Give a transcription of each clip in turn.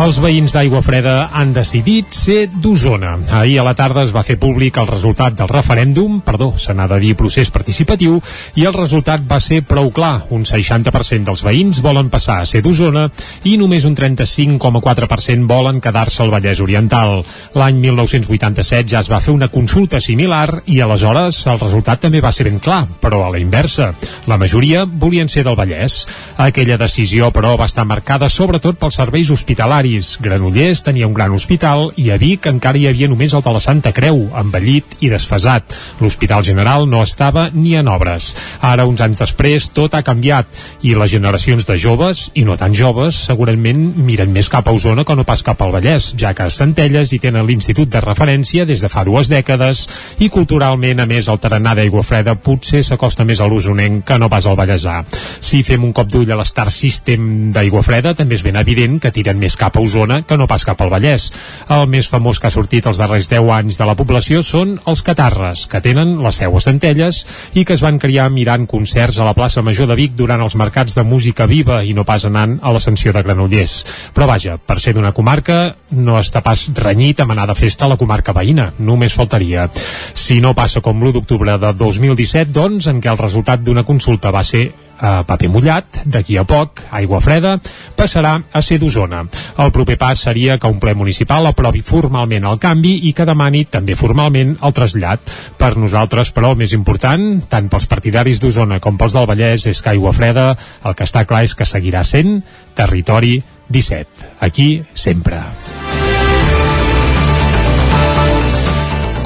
Els veïns d'Aigua Freda han decidit ser d'Osona. Ahir a la tarda es va fer públic el resultat del referèndum, perdó, se n'ha de dir procés participatiu, i el resultat va ser prou clar. Un 60% dels veïns volen passar a ser d'Osona i només un 35,4% volen quedar-se al Vallès Oriental. L'any 1987 ja es va fer una consulta similar i aleshores el resultat també va ser ben clar, però a la inversa. La majoria volien ser del Vallès. Aquella decisió, però, va estar marcada sobretot pels serveis hospitalaris hospitalaris. Granollers tenia un gran hospital i a Vic encara hi havia només el de la Santa Creu, envellit i desfasat. L'Hospital General no estava ni en obres. Ara, uns anys després, tot ha canviat i les generacions de joves, i no tan joves, segurament miren més cap a Osona que no pas cap al Vallès, ja que a Centelles hi tenen l'Institut de Referència des de fa dues dècades i culturalment, a més, el tarannà d'aigua freda potser s'acosta més a l'usonenc que no pas al Vallèsà. Si fem un cop d'ull a l'Star System d'aigua freda, també és ben evident que tiren més cap a Osona que no pas cap al Vallès. El més famós que ha sortit els darrers 10 anys de la població són els Catarres, que tenen les seues centelles i que es van criar mirant concerts a la plaça Major de Vic durant els mercats de música viva i no pas anant a l'ascensió de Granollers. Però vaja, per ser d'una comarca no està pas renyit amb anar de festa a la comarca veïna, només faltaria. Si no passa com l'1 d'octubre de 2017, doncs, en què el resultat d'una consulta va ser a paper mullat, d'aquí a poc, aigua freda, passarà a ser d'Osona. El proper pas seria que un ple municipal aprovi formalment el canvi i que demani també formalment el trasllat. Per nosaltres, però, el més important, tant pels partidaris d'Osona com pels del Vallès, és que aigua freda el que està clar és que seguirà sent territori 17. Aquí, sempre.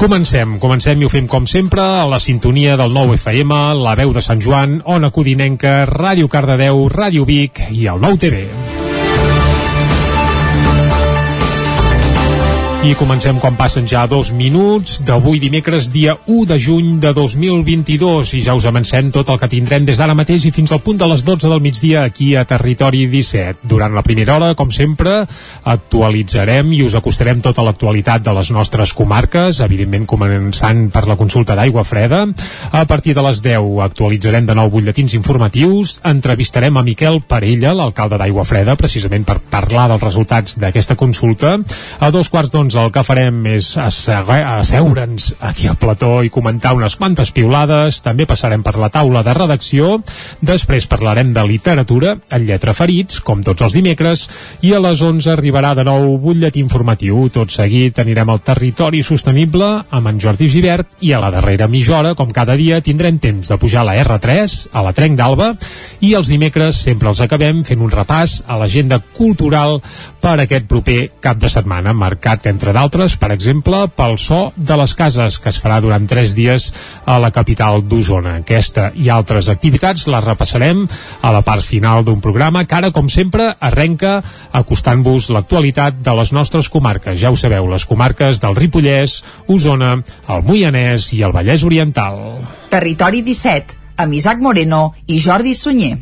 Comencem, comencem i ho fem com sempre a la sintonia del nou FM, la veu de Sant Joan, Ona Codinenca, Ràdio Cardedeu, Ràdio Vic i el nou TV. I comencem quan passen ja dos minuts d'avui dimecres, dia 1 de juny de 2022 i ja us avancem tot el que tindrem des d'ara mateix i fins al punt de les 12 del migdia aquí a Territori 17. Durant la primera hora, com sempre, actualitzarem i us acostarem tota l'actualitat de les nostres comarques, evidentment començant per la consulta d'aigua freda. A partir de les 10 actualitzarem de nou butlletins informatius, entrevistarem a Miquel Parella, l'alcalde d'Aigua Freda, precisament per parlar dels resultats d'aquesta consulta. A dos quarts d'onze doncs el que farem és asseure'ns aquí al plató i comentar unes quantes piulades, també passarem per la taula de redacció, després parlarem de literatura, en lletra ferits, com tots els dimecres, i a les 11 arribarà de nou butlletí informatiu. Tot seguit anirem al territori sostenible amb en Jordi Givert i a la darrera mitja hora, com cada dia, tindrem temps de pujar a la R3, a la Trenc d'Alba, i els dimecres sempre els acabem fent un repàs a l'agenda cultural per aquest proper cap de setmana, marcat entre d'altres, per exemple, pel so de les cases, que es farà durant tres dies a la capital d'Osona. Aquesta i altres activitats les repassarem a la part final d'un programa que ara, com sempre, arrenca acostant-vos l'actualitat de les nostres comarques. Ja ho sabeu, les comarques del Ripollès, Osona, el Moianès i el Vallès Oriental. Territori 17, amb Isaac Moreno i Jordi Sunyer.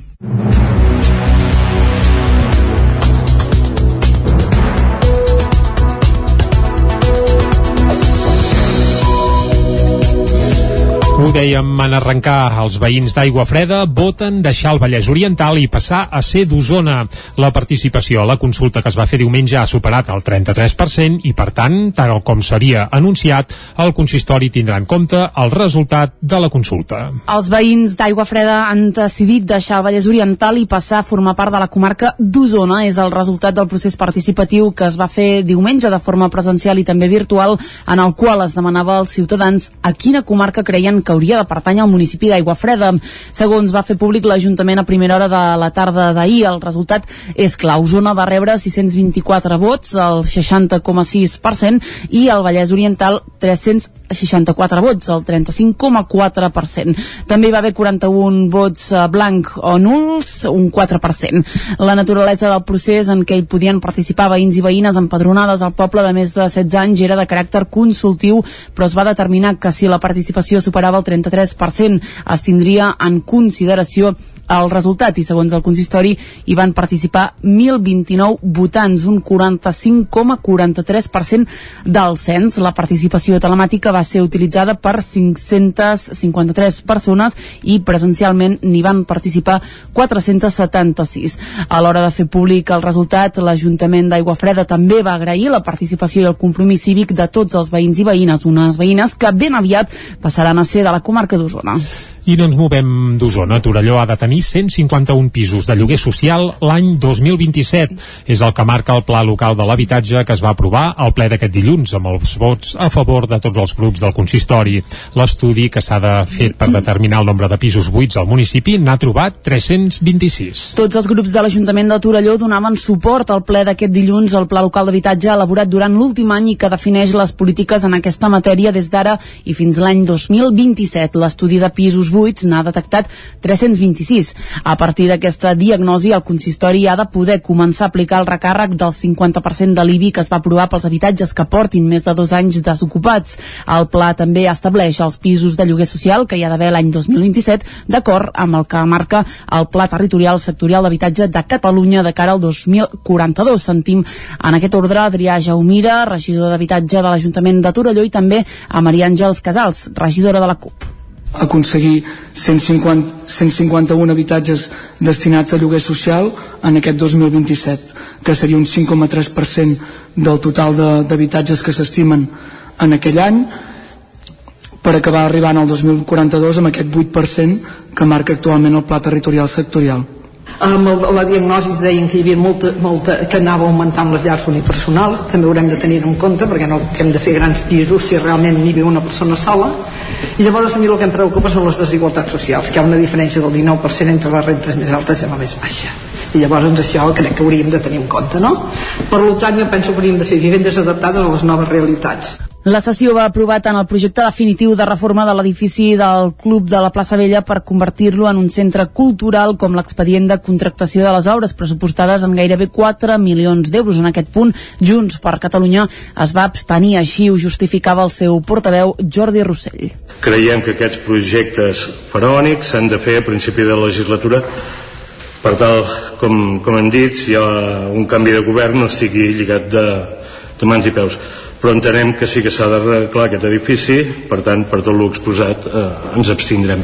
Ho dèiem en arrencar, els veïns d'Aigua Freda voten deixar el Vallès Oriental i passar a ser d'Osona. La participació a la consulta que es va fer diumenge ha superat el 33% i, per tant, tal com s'havia anunciat, el consistori tindrà en compte el resultat de la consulta. Els veïns d'Aigua Freda han decidit deixar el Vallès Oriental i passar a formar part de la comarca d'Osona. És el resultat del procés participatiu que es va fer diumenge de forma presencial i també virtual, en el qual es demanava als ciutadans a quina comarca creien que hauria de pertànyer al municipi d'Aigua Freda. Segons va fer públic l'Ajuntament a primera hora de la tarda d'ahir, el resultat és clar. Osona va rebre 624 vots, el 60,6%, i el Vallès Oriental 364 vots, el 35,4%. També hi va haver 41 vots eh, blanc o nuls, un 4%. La naturalesa del procés en què hi podien participar veïns i veïnes empadronades al poble de més de 16 anys era de caràcter consultiu, però es va determinar que si la participació superava el 33% es tindria en consideració el resultat i segons el consistori hi van participar 1.029 votants, un 45,43% del cens. La participació telemàtica va ser utilitzada per 553 persones i presencialment n'hi van participar 476. A l'hora de fer públic el resultat, l'Ajuntament d'Aigua Freda també va agrair la participació i el compromís cívic de tots els veïns i veïnes, unes veïnes que ben aviat passaran a ser de la comarca d'Osona. I no ens movem d'Osona. Torelló ha de tenir 151 pisos de lloguer social l'any 2027. És el que marca el Pla Local de l'Habitatge que es va aprovar al ple d'aquest dilluns amb els vots a favor de tots els grups del consistori. L'estudi que s'ha de fer per determinar el nombre de pisos buits al municipi n'ha trobat 326. Tots els grups de l'Ajuntament de Torelló donaven suport al ple d'aquest dilluns al Pla Local d'Habitatge elaborat durant l'últim any i que defineix les polítiques en aquesta matèria des d'ara i fins l'any 2027. L'estudi de pisos buits n'ha detectat 326. A partir d'aquesta diagnosi, el consistori ha de poder començar a aplicar el recàrrec del 50% de l'IBI que es va aprovar pels habitatges que portin més de dos anys desocupats. El pla també estableix els pisos de lloguer social que hi ha d'haver l'any 2027, d'acord amb el que marca el Pla Territorial Sectorial d'Habitatge de Catalunya de cara al 2042. Sentim en aquest ordre Adrià Jaumira, regidor d'Habitatge de l'Ajuntament de Torelló i també a Maria Àngels Casals, regidora de la CUP aconseguir 150, 151 habitatges destinats a lloguer social en aquest 2027, que seria un 5,3% del total d'habitatges que s'estimen en aquell any, per acabar arribant al 2042 amb aquest 8% que marca actualment el Pla Territorial Sectorial. Amb el, la diagnosi deien que hi havia molta, molta, que anava augmentant les llars unipersonals, també haurem de tenir en compte perquè no que hem de fer grans pisos si realment n'hi viu una persona sola. I llavors a mi el que em preocupa són les desigualtats socials que hi ha una diferència del 19% entre les rentes més altes i la més baixa. I llavors doncs, això crec que hauríem de tenir en compte no? per tant jo penso que hauríem de fer vivendes adaptades a les noves realitats la sessió va aprovar tant el projecte definitiu de reforma de l'edifici del Club de la plaça Vella per convertir-lo en un centre cultural com l'expedient de contractació de les obres pressupostades en gairebé 4 milions d'euros. En aquest punt, Junts per Catalunya es va abstenir, així ho justificava el seu portaveu Jordi Rossell. Creiem que aquests projectes faraònics s'han de fer a principi de la legislatura per tal, com, com hem dit, si hi ha un canvi de govern no estigui lligat de, de mans i peus però entenem que sí que s'ha d'arreglar aquest edifici, per tant, per tot l'exposat eh, ens abstindrem.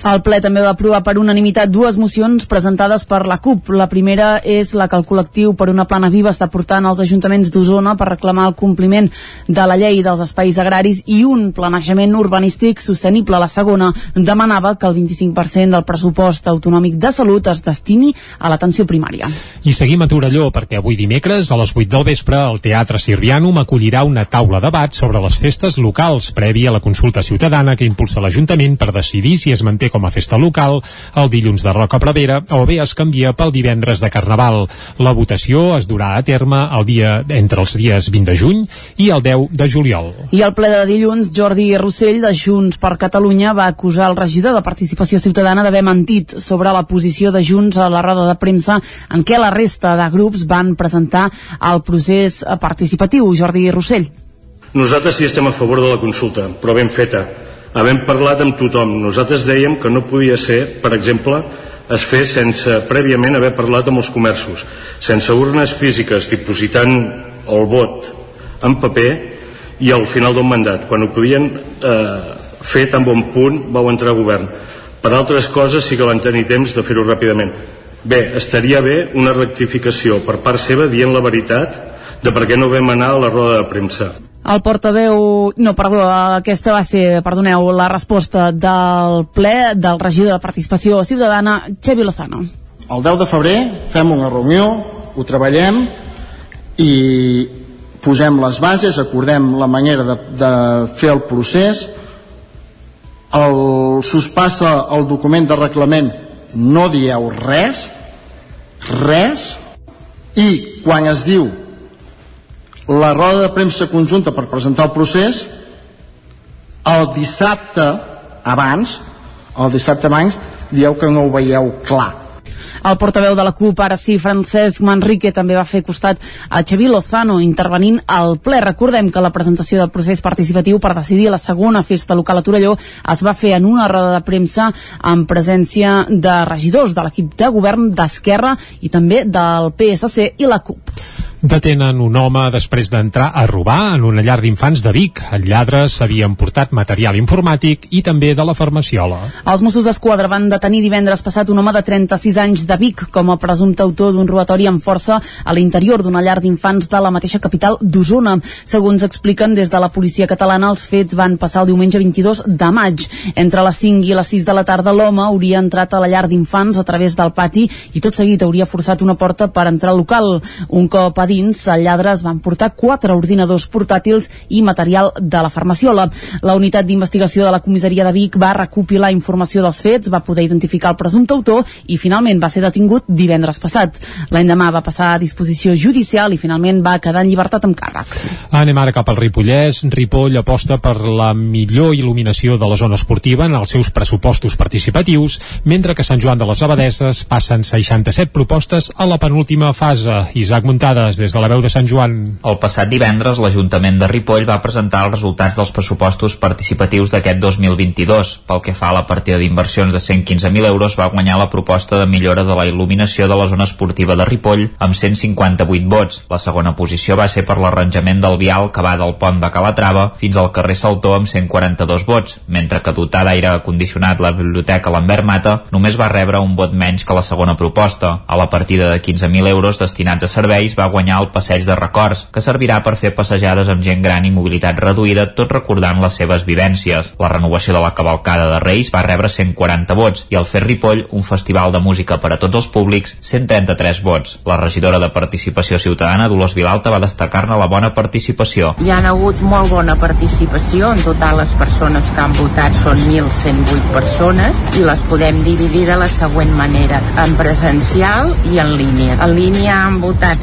El ple també va aprovar per unanimitat dues mocions presentades per la CUP. La primera és la que el col·lectiu per una plana viva està portant als ajuntaments d'Osona per reclamar el compliment de la llei dels espais agraris i un planejament urbanístic sostenible. La segona demanava que el 25% del pressupost autonòmic de salut es destini a l'atenció primària. I seguim a Torelló perquè avui dimecres a les 8 del vespre el Teatre Sirvianum acollirà una taula de debat sobre les festes locals prèvia a la consulta ciutadana que impulsa l'Ajuntament per decidir si es manté com a festa local el dilluns de Roca Prevera o bé es canvia pel divendres de Carnaval. La votació es durà a terme el dia entre els dies 20 de juny i el 10 de juliol. I al ple de dilluns, Jordi Rossell, de Junts per Catalunya, va acusar el regidor de Participació Ciutadana d'haver mentit sobre la posició de Junts a la roda de premsa en què la resta de grups van presentar el procés participatiu. Jordi Rossell. Nosaltres sí estem a favor de la consulta, però ben feta havent parlat amb tothom. Nosaltres dèiem que no podia ser, per exemple, es fer sense prèviament haver parlat amb els comerços, sense urnes físiques, dipositant el vot en paper i al final d'un mandat, quan ho podien eh, fer tan bon punt vau entrar a govern. Per altres coses sí que van tenir temps de fer-ho ràpidament. Bé, estaria bé una rectificació per part seva dient la veritat de per què no vam anar a la roda de premsa. El portaveu... No, perdó, aquesta va ser, perdoneu, la resposta del ple del regidor de Participació Ciutadana, Xevi Lozano. El 10 de febrer fem una reunió, ho treballem i posem les bases, acordem la manera de, de fer el procés, el sospassa el document de reglament, no dieu res, res, i quan es diu la roda de premsa conjunta per presentar el procés el dissabte abans el dissabte abans dieu que no ho veieu clar El portaveu de la CUP, ara sí, Francesc Manrique, també va fer costat a Xavi Lozano intervenint al ple. Recordem que la presentació del procés participatiu per decidir la segona festa local a Torelló es va fer en una roda de premsa en presència de regidors de l'equip de govern d'Esquerra i també del PSC i la CUP. Detenen un home després d'entrar a robar en una llar d'infants de Vic. El lladre s'havia emportat material informàtic i també de la farmaciola. Els Mossos d'Esquadra van detenir divendres passat un home de 36 anys de Vic com a presumpte autor d'un robatori amb força a l'interior d'una llar d'infants de la mateixa capital d'Osona. Segons expliquen des de la policia catalana, els fets van passar el diumenge 22 de maig. Entre les 5 i les 6 de la tarda l'home hauria entrat a la llar d'infants a través del pati i tot seguit hauria forçat una porta per entrar al local. Un cop a dins, el lladre es van portar quatre ordinadors portàtils i material de la farmaciola. La unitat d'investigació de la comissaria de Vic va recopilar informació dels fets, va poder identificar el presumpte autor i finalment va ser detingut divendres passat. L'endemà va passar a disposició judicial i finalment va quedar en llibertat amb càrrecs. Anem ara cap al Ripollès. Ripoll aposta per la millor il·luminació de la zona esportiva en els seus pressupostos participatius, mentre que Sant Joan de les Abadeses passen 67 propostes a la penúltima fase. Isaac Muntades, des de la veu de Sant Joan. El passat divendres, l'Ajuntament de Ripoll va presentar els resultats dels pressupostos participatius d'aquest 2022. Pel que fa a la partida d'inversions de 115.000 euros, va guanyar la proposta de millora de la il·luminació de la zona esportiva de Ripoll amb 158 vots. La segona posició va ser per l'arranjament del vial que va del pont de Calatrava fins al carrer Saltó amb 142 vots, mentre que dotar d'aire condicionat la biblioteca Lambert Mata només va rebre un vot menys que la segona proposta. A la partida de 15.000 euros destinats a serveis va guanyar el passeig de records, que servirà per fer passejades amb gent gran i mobilitat reduïda, tot recordant les seves vivències. La renovació de la cavalcada de Reis va rebre 140 vots i el Fer Ripoll, un festival de música per a tots els públics, 133 vots. La regidora de Participació Ciutadana, Dolors Vilalta, va destacar-ne la bona participació. Hi ha hagut molt bona participació, en total les persones que han votat són 1.108 persones i les podem dividir de la següent manera, en presencial i en línia. En línia han votat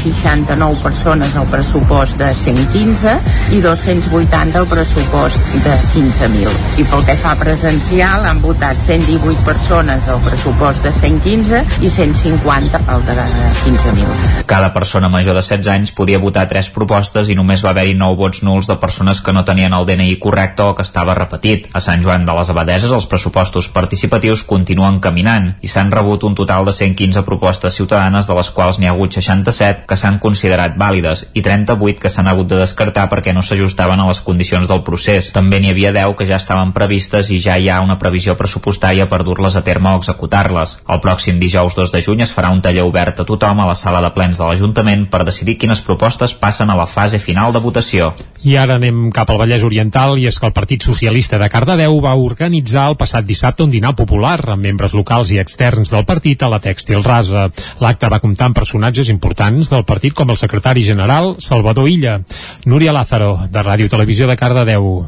569 persones al pressupost de 115 i 280 al pressupost de 15.000. I pel que fa presencial han votat 118 persones al pressupost de 115 i 150 al de 15.000. Cada persona major de 16 anys podia votar tres propostes i només va haver-hi 9 vots nuls de persones que no tenien el DNI correcte o que estava repetit. A Sant Joan de les Abadeses els pressupostos participatius continuen caminant i s'han rebut un total de 115 propostes ciutadanes de les quals n'hi ha hagut 67 que s'han considerat vàlides i 38 que s'han hagut de descartar perquè no s'ajustaven a les condicions del procés. També n'hi havia 10 que ja estaven previstes i ja hi ha una previsió pressupostària per dur-les a terme o executar-les. El pròxim dijous 2 de juny es farà un taller obert a tothom a la sala de plens de l'Ajuntament per decidir quines propostes passen a la fase final de votació. I ara anem cap al Vallès Oriental i és que el Partit Socialista de Cardedeu va organitzar el passat dissabte un dinar popular amb membres locals i externs del partit a la Tèxtil Rasa. L'acte va comptar amb personatges importants del partit com el secretari general Salvador Illa. Núria Lázaro, de Ràdio Televisió de Cardedeu.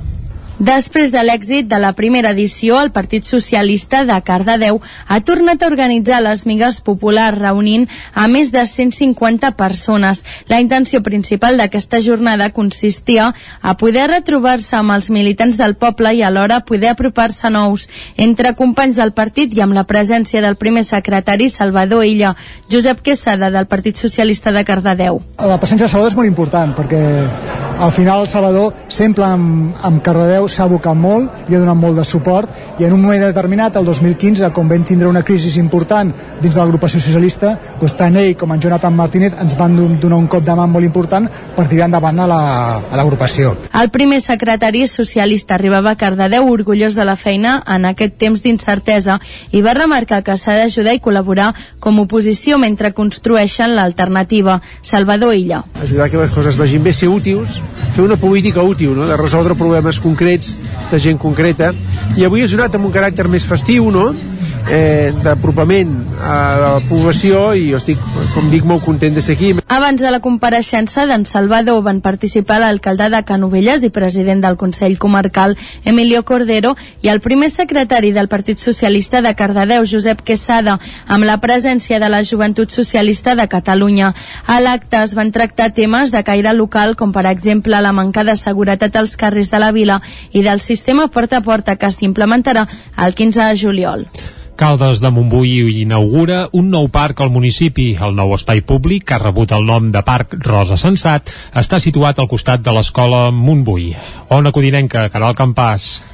Després de l'èxit de la primera edició, el Partit Socialista de Cardedeu ha tornat a organitzar les migues populars reunint a més de 150 persones. La intenció principal d'aquesta jornada consistia a poder retrobar-se amb els militants del poble i alhora poder apropar-se nous entre companys del partit i amb la presència del primer secretari Salvador Illa, Josep Quesada del Partit Socialista de Cardedeu. La presència de Salvador és molt important perquè al final Salvador sempre amb, amb Cardedeu s'ha abocat molt i ha donat molt de suport i en un moment determinat, el 2015, com vam tindre una crisi important dins de l'agrupació socialista, doncs tant ell com en Jonathan Martínez ens van donar un cop de mà molt important per tirar endavant a l'agrupació. La, el primer secretari socialista arribava a Cardedeu orgullós de la feina en aquest temps d'incertesa i va remarcar que s'ha d'ajudar i col·laborar com a oposició mentre construeixen l'alternativa. Salvador Illa. Ajudar que les coses vagin bé, ser útils, fer una política útil, no? de resoldre problemes concrets de gent concreta i avui és donat amb un caràcter més festiu no? eh, d'apropament a la població i jo estic, com dic, molt content de ser aquí. Abans de la compareixença d'en Salvador van participar l'alcalde de Canovelles i president del Consell Comarcal Emilio Cordero i el primer secretari del Partit Socialista de Cardedeu, Josep Quesada, amb la presència de la Joventut Socialista de Catalunya. A l'acte es van tractar temes de caire local com per exemple la manca de seguretat als carrers de la vila i del sistema porta a porta que s'implementarà el 15 de juliol. Caldes de Montbui inaugura un nou parc al municipi. El nou espai públic, que ha rebut el nom de Parc Rosa Sensat, està situat al costat de l'escola Montbui. Ona Codinenca, Caral Campàs.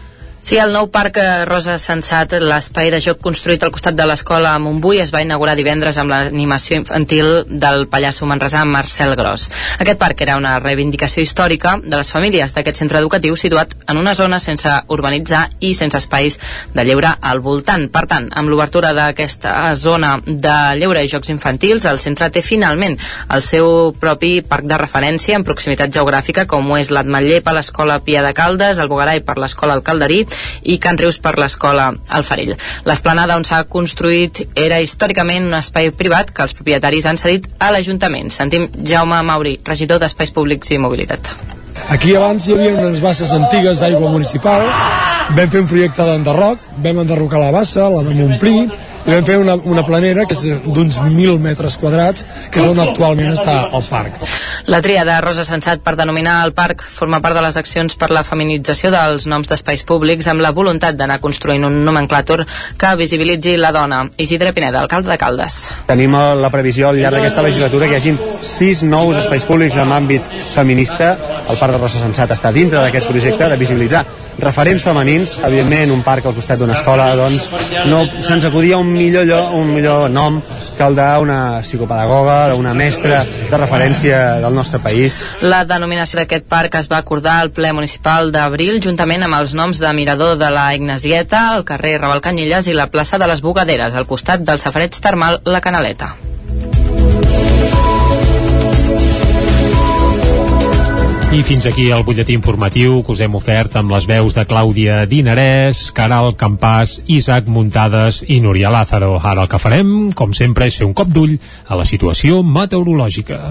Sí, el nou Parc eh, Rosa Sensat, l'espai de joc construït al costat de l'escola a Montbui, es va inaugurar divendres amb l'animació infantil del pallasso manresà Marcel Gros. Aquest parc era una reivindicació històrica de les famílies d'aquest centre educatiu situat en una zona sense urbanitzar i sense espais de lleure al voltant. Per tant, amb l'obertura d'aquesta zona de lleure i jocs infantils, el centre té finalment el seu propi parc de referència en proximitat geogràfica, com ho és l'Atmetller per l'Escola Pia de Caldes, el Bogarai per l'Escola Alcalderí i Can Rius per l'escola Alfarell. L'esplanada on s'ha construït era històricament un espai privat que els propietaris han cedit a l'Ajuntament. Sentim Jaume Mauri, regidor d'Espais Públics i Mobilitat. Aquí abans hi havia unes basses antigues d'aigua municipal, vam fer un projecte d'enderroc, vam enderrocar la bassa, la vam omplir, i vam fer una, una planera que és d'uns 1.000 metres quadrats, que és on actualment està el parc. La tria de Rosa Sensat per denominar el parc forma part de les accions per la feminització dels noms d'espais públics amb la voluntat d'anar construint un nomenclàtor que visibilitzi la dona. Isidre Pineda, alcalde de Caldes. Tenim la previsió al llarg d'aquesta legislatura que hi hagin sis nous espais públics en àmbit feminista. El Parc de Rosa Sensat està dintre d'aquest projecte de visibilitzar referents femenins, evidentment un parc al costat d'una escola, doncs no se'ns acudia un millor, lloc, un millor nom que el d'una psicopedagoga, d'una mestra de referència del nostre país. La denominació d'aquest parc es va acordar al ple municipal d'abril juntament amb els noms de Mirador de la Ignasieta, el carrer Raval Canyelles i la plaça de les Bugaderes, al costat del safareig termal La Canaleta. I fins aquí el butlletí informatiu que us hem ofert amb les veus de Clàudia Dinarès, Caral Campàs, Isaac Muntades i Núria Lázaro. Ara el que farem, com sempre, és fer un cop d'ull a la situació meteorològica.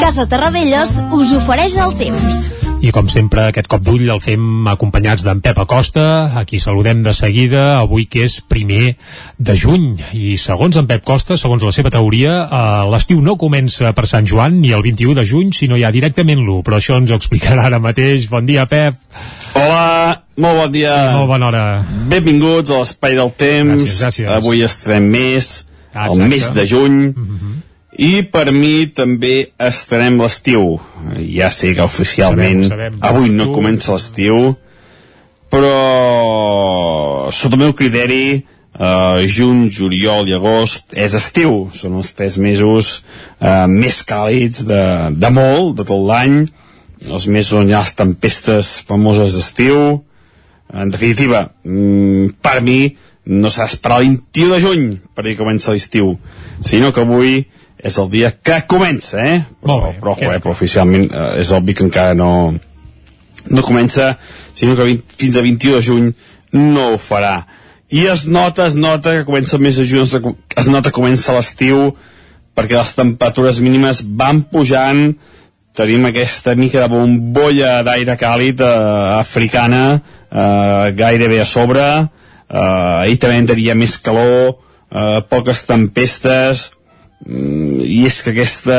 Casa Terradellos us ofereix el temps. I com sempre, aquest cop d'ull el fem acompanyats d'en Pep Acosta, a qui saludem de seguida, avui que és primer de juny. I segons en Pep Costa, segons la seva teoria, eh, l'estiu no comença per Sant Joan ni el 21 de juny, sinó ja directament l'1. Però això ens ho explicarà ara mateix. Bon dia, Pep. Hola, molt bon dia. I molt bona hora. Benvinguts a l'Espai del Temps. Gràcies, gràcies. Avui estarem més, Ah, el mes de juny. Mm -hmm. I per mi també estarem l'estiu. Ja sé que oficialment Sabem, sabem. avui no comença l'estiu, però sota el meu criteri eh, juny, juliol i agost és estiu. Són els tres mesos eh, més càlids de, de molt, de tot l'any. Els mesos on hi ha les tempestes famoses d'estiu. En definitiva, mm, per mi no s'ha d'esperar el 21 de juny perquè comença l'estiu, sinó que avui és el dia que comença, eh? Però, Molt bé, però, joder, però oficialment eh, és obvi que encara no, no comença, sinó que 20, fins a 21 de juny no ho farà. I es nota, es nota que comença el mes de juny, es nota- que comença l'estiu, perquè les temperatures mínimes van pujant, tenim aquesta mica de bombolla d'aire càlid eh, africana eh, gairebé a sobre eh, ahir també en tenia més calor eh, poques tempestes i és que aquesta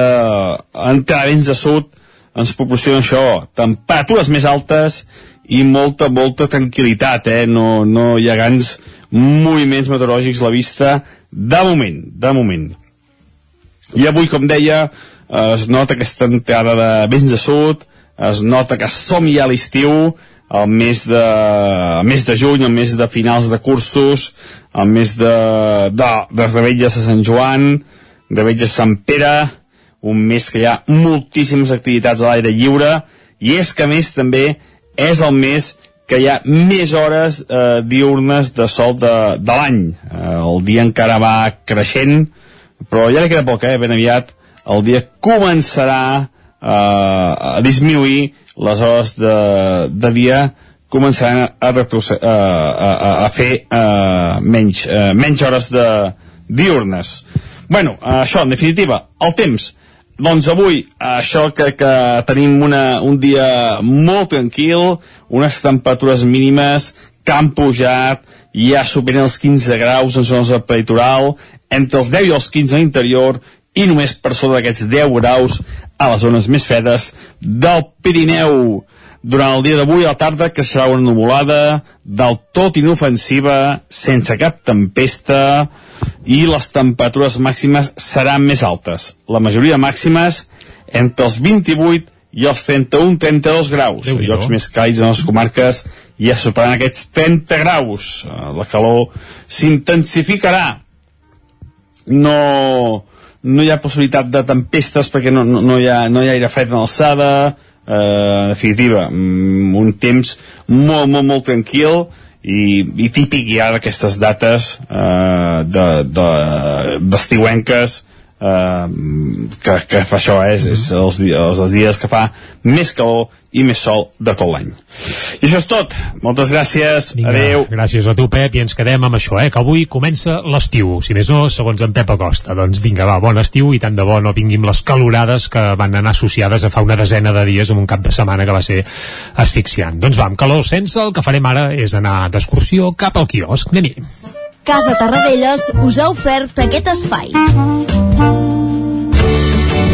entrada vents de sud ens proporciona això, temperatures més altes i molta, molta tranquil·litat, eh? no, no hi ha grans moviments meteorològics a la vista de moment, de moment. I avui, com deia, es nota aquesta entrada de vents de sud, es nota que som ja a l'estiu, el mes de, el mes de juny, el mes de finals de cursos, el mes de, de, de Rebelles de Sant Joan, De Sant Pere, un mes que hi ha moltíssimes activitats a l'aire lliure, i és que més també és el mes que hi ha més hores eh, diurnes de sol de, de l'any. Eh, el dia encara va creixent, però ja li queda poc, eh? ben aviat el dia començarà eh, a disminuir les hores de, de dia començaran a, a, a, a, a fer eh, menys, eh, menys hores de diurnes. Bueno, això, en definitiva, el temps. Doncs avui, això que, que tenim una, un dia molt tranquil, unes temperatures mínimes han pujat, ja superen els 15 graus en zones del peritoral, entre els 10 i els 15 a l'interior, i només per sobre d'aquests 10 graus a les zones més fredes del Pirineu. durant el dia d'avui a la tarda que serà una nuvolada del tot inofensiva, sense cap tempesta i les temperatures màximes seran més altes. La majoria màximes entre els 28 i els 31-32 graus. A llocs més càlids en les comarques ja superaran aquests 30 graus. Eh, La calor s'intensificarà. No, no hi ha possibilitat de tempestes perquè no, no, no, hi, ha, no hi ha aire fred en alçada, eh, en definitiva, mm, un temps molt, molt, molt tranquil i, i típic ja d'aquestes dates eh, de, de, d'estiuenques eh, que, que fa això, eh, és, és els, els, els dies que fa més calor i més sol de tot l'any. I això és tot. Moltes gràcies. Vinga, Adeu. Gràcies a tu, Pep, i ens quedem amb això, eh, que avui comença l'estiu. Si més no, segons en Pep Acosta. Doncs vinga, va, bon estiu i tant de bo no vinguin les calorades que van anar associades a fa una desena de dies amb un cap de setmana que va ser asfixiant. Doncs va, amb calor sense, el que farem ara és anar d'excursió cap al quiosc. Anem-hi. Casa Tarradellas us ha ofert aquest espai.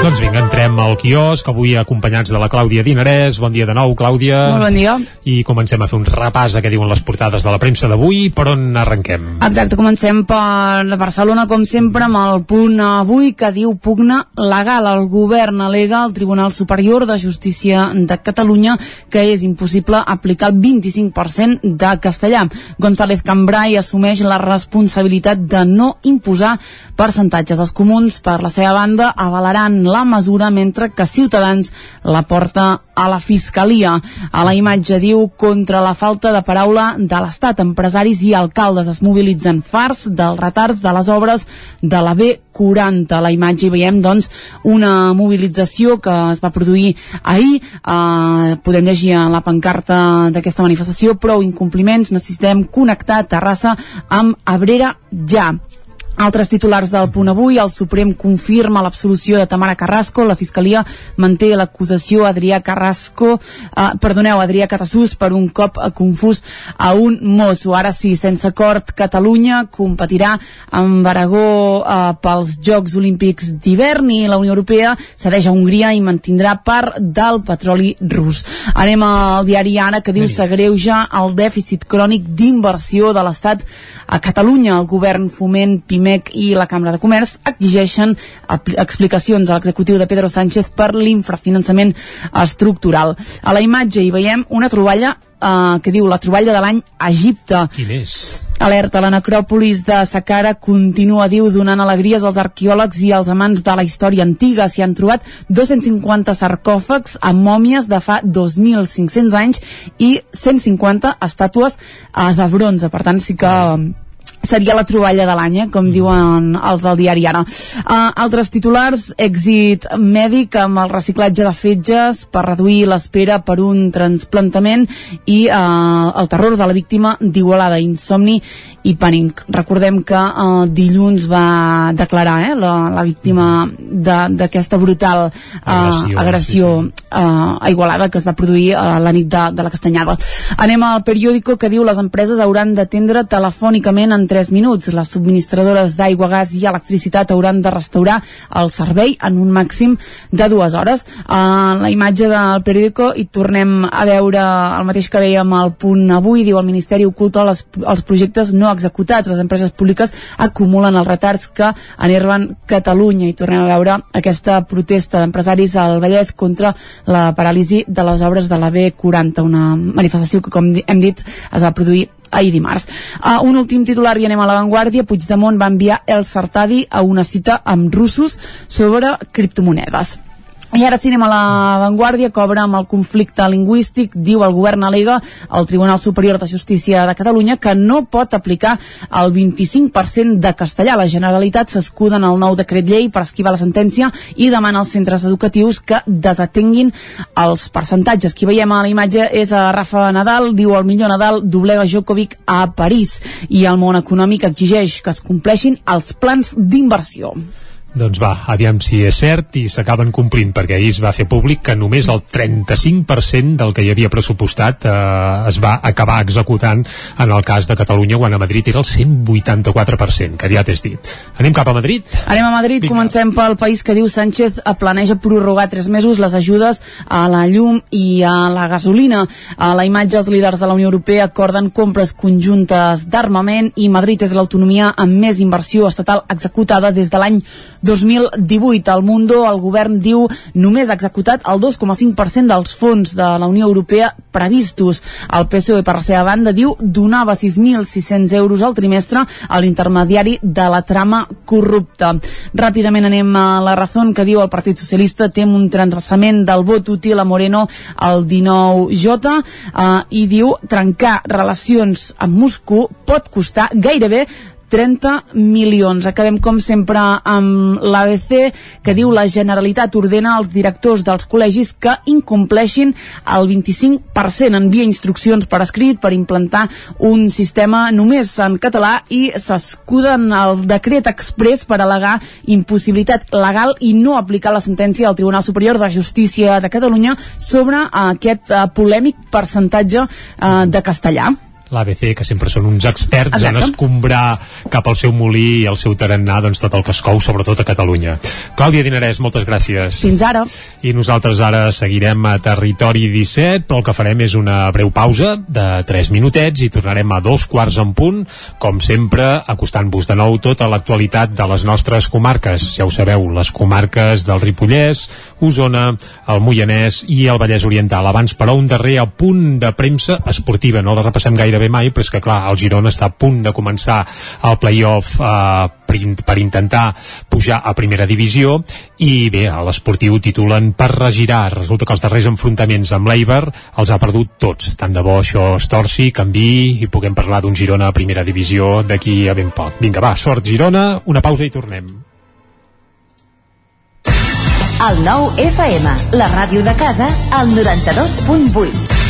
Doncs vinga, entrem al quiosc, avui acompanyats de la Clàudia Dinarès. Bon dia de nou, Clàudia. Molt bon dia. I comencem a fer un repàs a què diuen les portades de la premsa d'avui. Per on arrenquem? Exacte, comencem per Barcelona, com sempre, amb el punt avui que diu pugna legal. El govern alega al Tribunal Superior de Justícia de Catalunya que és impossible aplicar el 25% de castellà. González Cambrai assumeix la responsabilitat de no imposar percentatges. Els comuns, per la seva banda, avalaran la mesura mentre que Ciutadans la porta a la Fiscalia. A la imatge diu contra la falta de paraula de l'Estat. Empresaris i alcaldes es mobilitzen farts dels retards de les obres de la B40. A la imatge hi veiem doncs una mobilització que es va produir ahir. Eh, podem llegir a la pancarta d'aquesta manifestació prou incompliments, necessitem connectar Terrassa amb Abrera ja. Altres titulars del punt avui, el Suprem confirma l'absolució de Tamara Carrasco, la Fiscalia manté l'acusació a Adrià Carrasco, eh, perdoneu, Adrià Catassús per un cop confús a un mosso. Ara sí, sense acord, Catalunya competirà amb Aragó eh, pels Jocs Olímpics d'hivern i la Unió Europea cedeix a Hongria i mantindrà part del petroli rus. Anem al diari Ara que diu s'agreuja el dèficit crònic d'inversió de l'Estat a Catalunya. El govern foment Pimec i la Cambra de Comerç exigeixen explicacions a l'executiu de Pedro Sánchez per l'infrafinançament estructural. A la imatge hi veiem una troballa eh, que diu la troballa de l'any a Egipte. Quin és? Alerta, la necròpolis de Saqqara continua, diu, donant alegries als arqueòlegs i als amants de la història antiga. S'hi han trobat 250 sarcòfags amb mòmies de fa 2.500 anys i 150 estàtues eh, de bronze. Per tant, sí que seria la troballa de l'any, eh, com diuen els del diari Ara. Uh, altres titulars, èxit mèdic amb el reciclatge de fetges per reduir l'espera per un transplantament i uh, el terror de la víctima d'Igualada, insomni i pànic. Recordem que uh, dilluns va declarar eh, la, la víctima de- d'aquesta brutal uh, Agressió, agressió sí, uh, a Igualada que es va produir a la nit de, de la Castanyada. Anem al periòdico que diu les empreses hauran d'atendre telefònicament en 3 minuts. Les subministradores d'aigua, gas i electricitat hauran de restaurar el servei en un màxim de dues hores. A la imatge del periòdico i tornem a veure el mateix que veiem al punt avui, diu el Ministeri oculta les, els projectes no executats. Les empreses públiques acumulen els retards que enerven Catalunya i tornem a veure aquesta protesta d'empresaris al Vallès contra la paràlisi de les obres de la B40, una manifestació que, com hem dit, es va produir ahir dimarts. Uh, un últim titular i anem a l'avantguàrdia. Puigdemont va enviar el Sartadi a una cita amb russos sobre criptomonedes. I ara anem a la Vanguardia, obre amb el conflicte lingüístic, diu el govern alega al Tribunal Superior de Justícia de Catalunya que no pot aplicar el 25% de castellà. La Generalitat s'escuda en el nou decret llei per esquivar la sentència i demana als centres educatius que desatenguin els percentatges. Qui veiem a la imatge és a Rafa Nadal, diu el millor Nadal doblega Djokovic a París i el món econòmic exigeix que es compleixin els plans d'inversió. Doncs va, aviam si és cert i s'acaben complint, perquè ahir es va fer públic que només el 35% del que hi havia pressupostat eh, es va acabar executant en el cas de Catalunya, quan a Madrid era el 184%, que ja t'has dit. Anem cap a Madrid? Anem a Madrid, Vinga. comencem pel país que diu Sánchez planeja prorrogar tres mesos les ajudes a la llum i a la gasolina. A la imatge, els líders de la Unió Europea acorden compres conjuntes d'armament i Madrid és l'autonomia amb més inversió estatal executada des de l'any 2018. Al Mundo, el govern diu només ha executat el 2,5% dels fons de la Unió Europea previstos. El PSOE, per la seva banda, diu donava 6.600 euros al trimestre a l'intermediari de la trama corrupta. Ràpidament anem a la raó que diu el Partit Socialista tem un transversament del vot útil a Moreno al 19J eh, i diu trencar relacions amb Moscou pot costar gairebé 30 milions. Acabem, com sempre, amb l'ABC, que diu la Generalitat ordena als directors dels col·legis que incompleixin el 25%. Envia instruccions per escrit per implantar un sistema només en català i s'escuden el decret express per al·legar impossibilitat legal i no aplicar la sentència del Tribunal Superior de Justícia de Catalunya sobre aquest eh, polèmic percentatge eh, de castellà l'ABC, que sempre són uns experts Exacte. en escombrar cap al seu molí i al seu tarannà doncs, tot el que es cou, sobretot a Catalunya. Clàudia Dinarès, moltes gràcies. Fins ara. I nosaltres ara seguirem a Territori 17, però el que farem és una breu pausa de 3 minutets i tornarem a dos quarts en punt, com sempre, acostant-vos de nou tota l'actualitat de les nostres comarques. Ja ho sabeu, les comarques del Ripollès, Osona, el Moianès i el Vallès Oriental. Abans, però, un darrer apunt de premsa esportiva. No la repassem gairebé mai, però és que, clar, el Girona està a punt de començar el play-off eh, per, per intentar pujar a primera divisió i bé, a l'esportiu titulen per regirar. Resulta que els darrers enfrontaments amb l'Eiber els ha perdut tots. Tant de bo això es torci, canvi i puguem parlar d'un Girona a primera divisió d'aquí a ben poc. Vinga, va, sort Girona, una pausa i tornem. El nou FM, la ràdio de casa, al 92.8.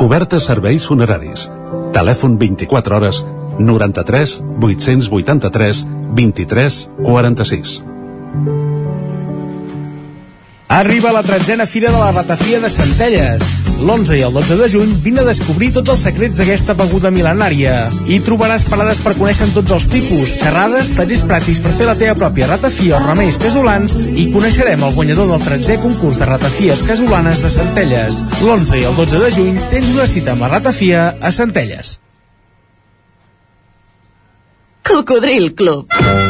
Cobertes serveis funeraris. Telèfon 24 hores 93 883 23 46. Arriba la tretzena Fira de la Ratafia de Centelles. L'11 i el 12 de juny vine a descobrir tots els secrets d'aquesta beguda mil·lenària. Hi trobaràs parades per conèixer tots els tipus, xerrades, tallers pràctics per fer la teva pròpia ratafia o remeis casolans i coneixerem el guanyador del 13è concurs de ratafies casolanes de Centelles. L'11 i el 12 de juny tens una cita amb la ratafia a Centelles. Cocodril Club.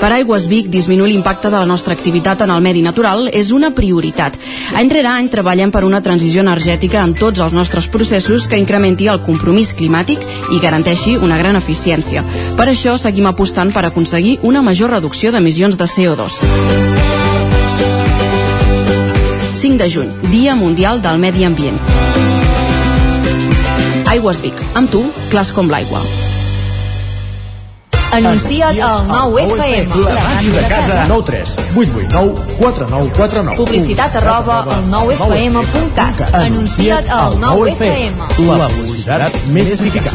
Per Aigües Vic, disminuir l'impacte de la nostra activitat en el medi natural és una prioritat. Any rere any treballem per una transició energètica en tots els nostres processos que incrementi el compromís climàtic i garanteixi una gran eficiència. Per això seguim apostant per aconseguir una major reducció d'emissions de CO2. 5 de juny, Dia Mundial del Medi Ambient. Aigües Vic, amb tu, clars com l'aigua. Anuncia't al 9FM. La màquina de casa. 9 3 8 8 9 4 9 4 9. Publicitat arroba al 9FM.cat. Anuncia't al 9FM. La publicitat més eficaç.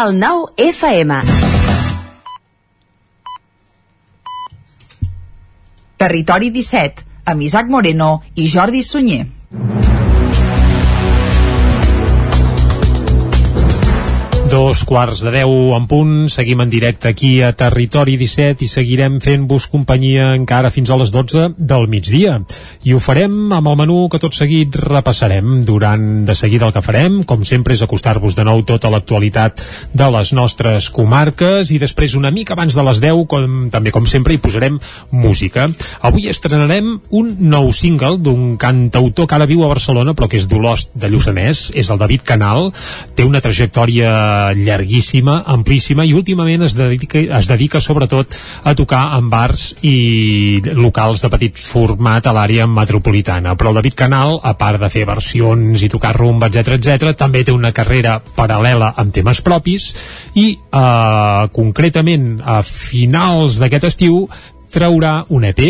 El 9FM. Territori 17, amb Isaac Moreno i Jordi Sunyer. Dos quarts de deu en punt, seguim en directe aquí a Territori 17 i seguirem fent-vos companyia encara fins a les 12 del migdia. I ho farem amb el menú que tot seguit repassarem. Durant de seguida el que farem, com sempre, és acostar-vos de nou tota l'actualitat de les nostres comarques i després una mica abans de les 10, com, també com sempre, hi posarem música. Avui estrenarem un nou single d'un cantautor que ara viu a Barcelona però que és d'Olost de Lluçanès, és el David Canal, té una trajectòria llarguíssima, amplíssima i últimament es dedica, es dedica sobretot a tocar en bars i locals de petit format a l'àrea metropolitana. Però el David Canal, a part de fer versions i tocar rumba, etc etc, també té una carrera paral·lela amb temes propis i eh, concretament a finals d'aquest estiu traurà un EP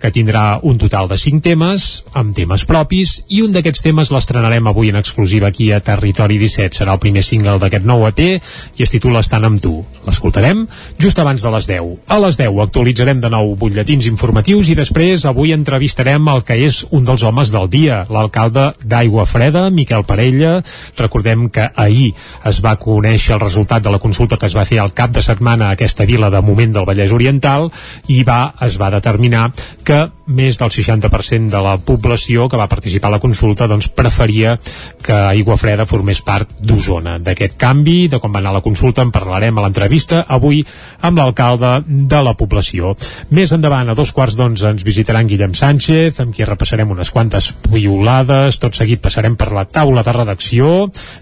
que tindrà un total de 5 temes amb temes propis i un d'aquests temes l'estrenarem avui en exclusiva aquí a Territori 17 serà el primer single d'aquest nou EP i es titula Estan amb tu. L'escoltarem just abans de les 10 a les 10 actualitzarem de nou butlletins informatius i després avui entrevistarem el que és un dels homes del dia l'alcalde d'Aigua Freda, Miquel Parella. Recordem que ahir es va conèixer el resultat de la consulta que es va fer al cap de setmana a aquesta vila de moment del Vallès Oriental i va es va determinar que més del 60% de la població que va participar a la consulta doncs preferia que Aigua Freda formés part d'Osona. D'aquest canvi, de com va anar la consulta, en parlarem a l'entrevista avui amb l'alcalde de la població. Més endavant, a dos quarts d'onze, ens visitaran Guillem Sánchez, amb qui repassarem unes quantes piolades, tot seguit passarem per la taula de redacció,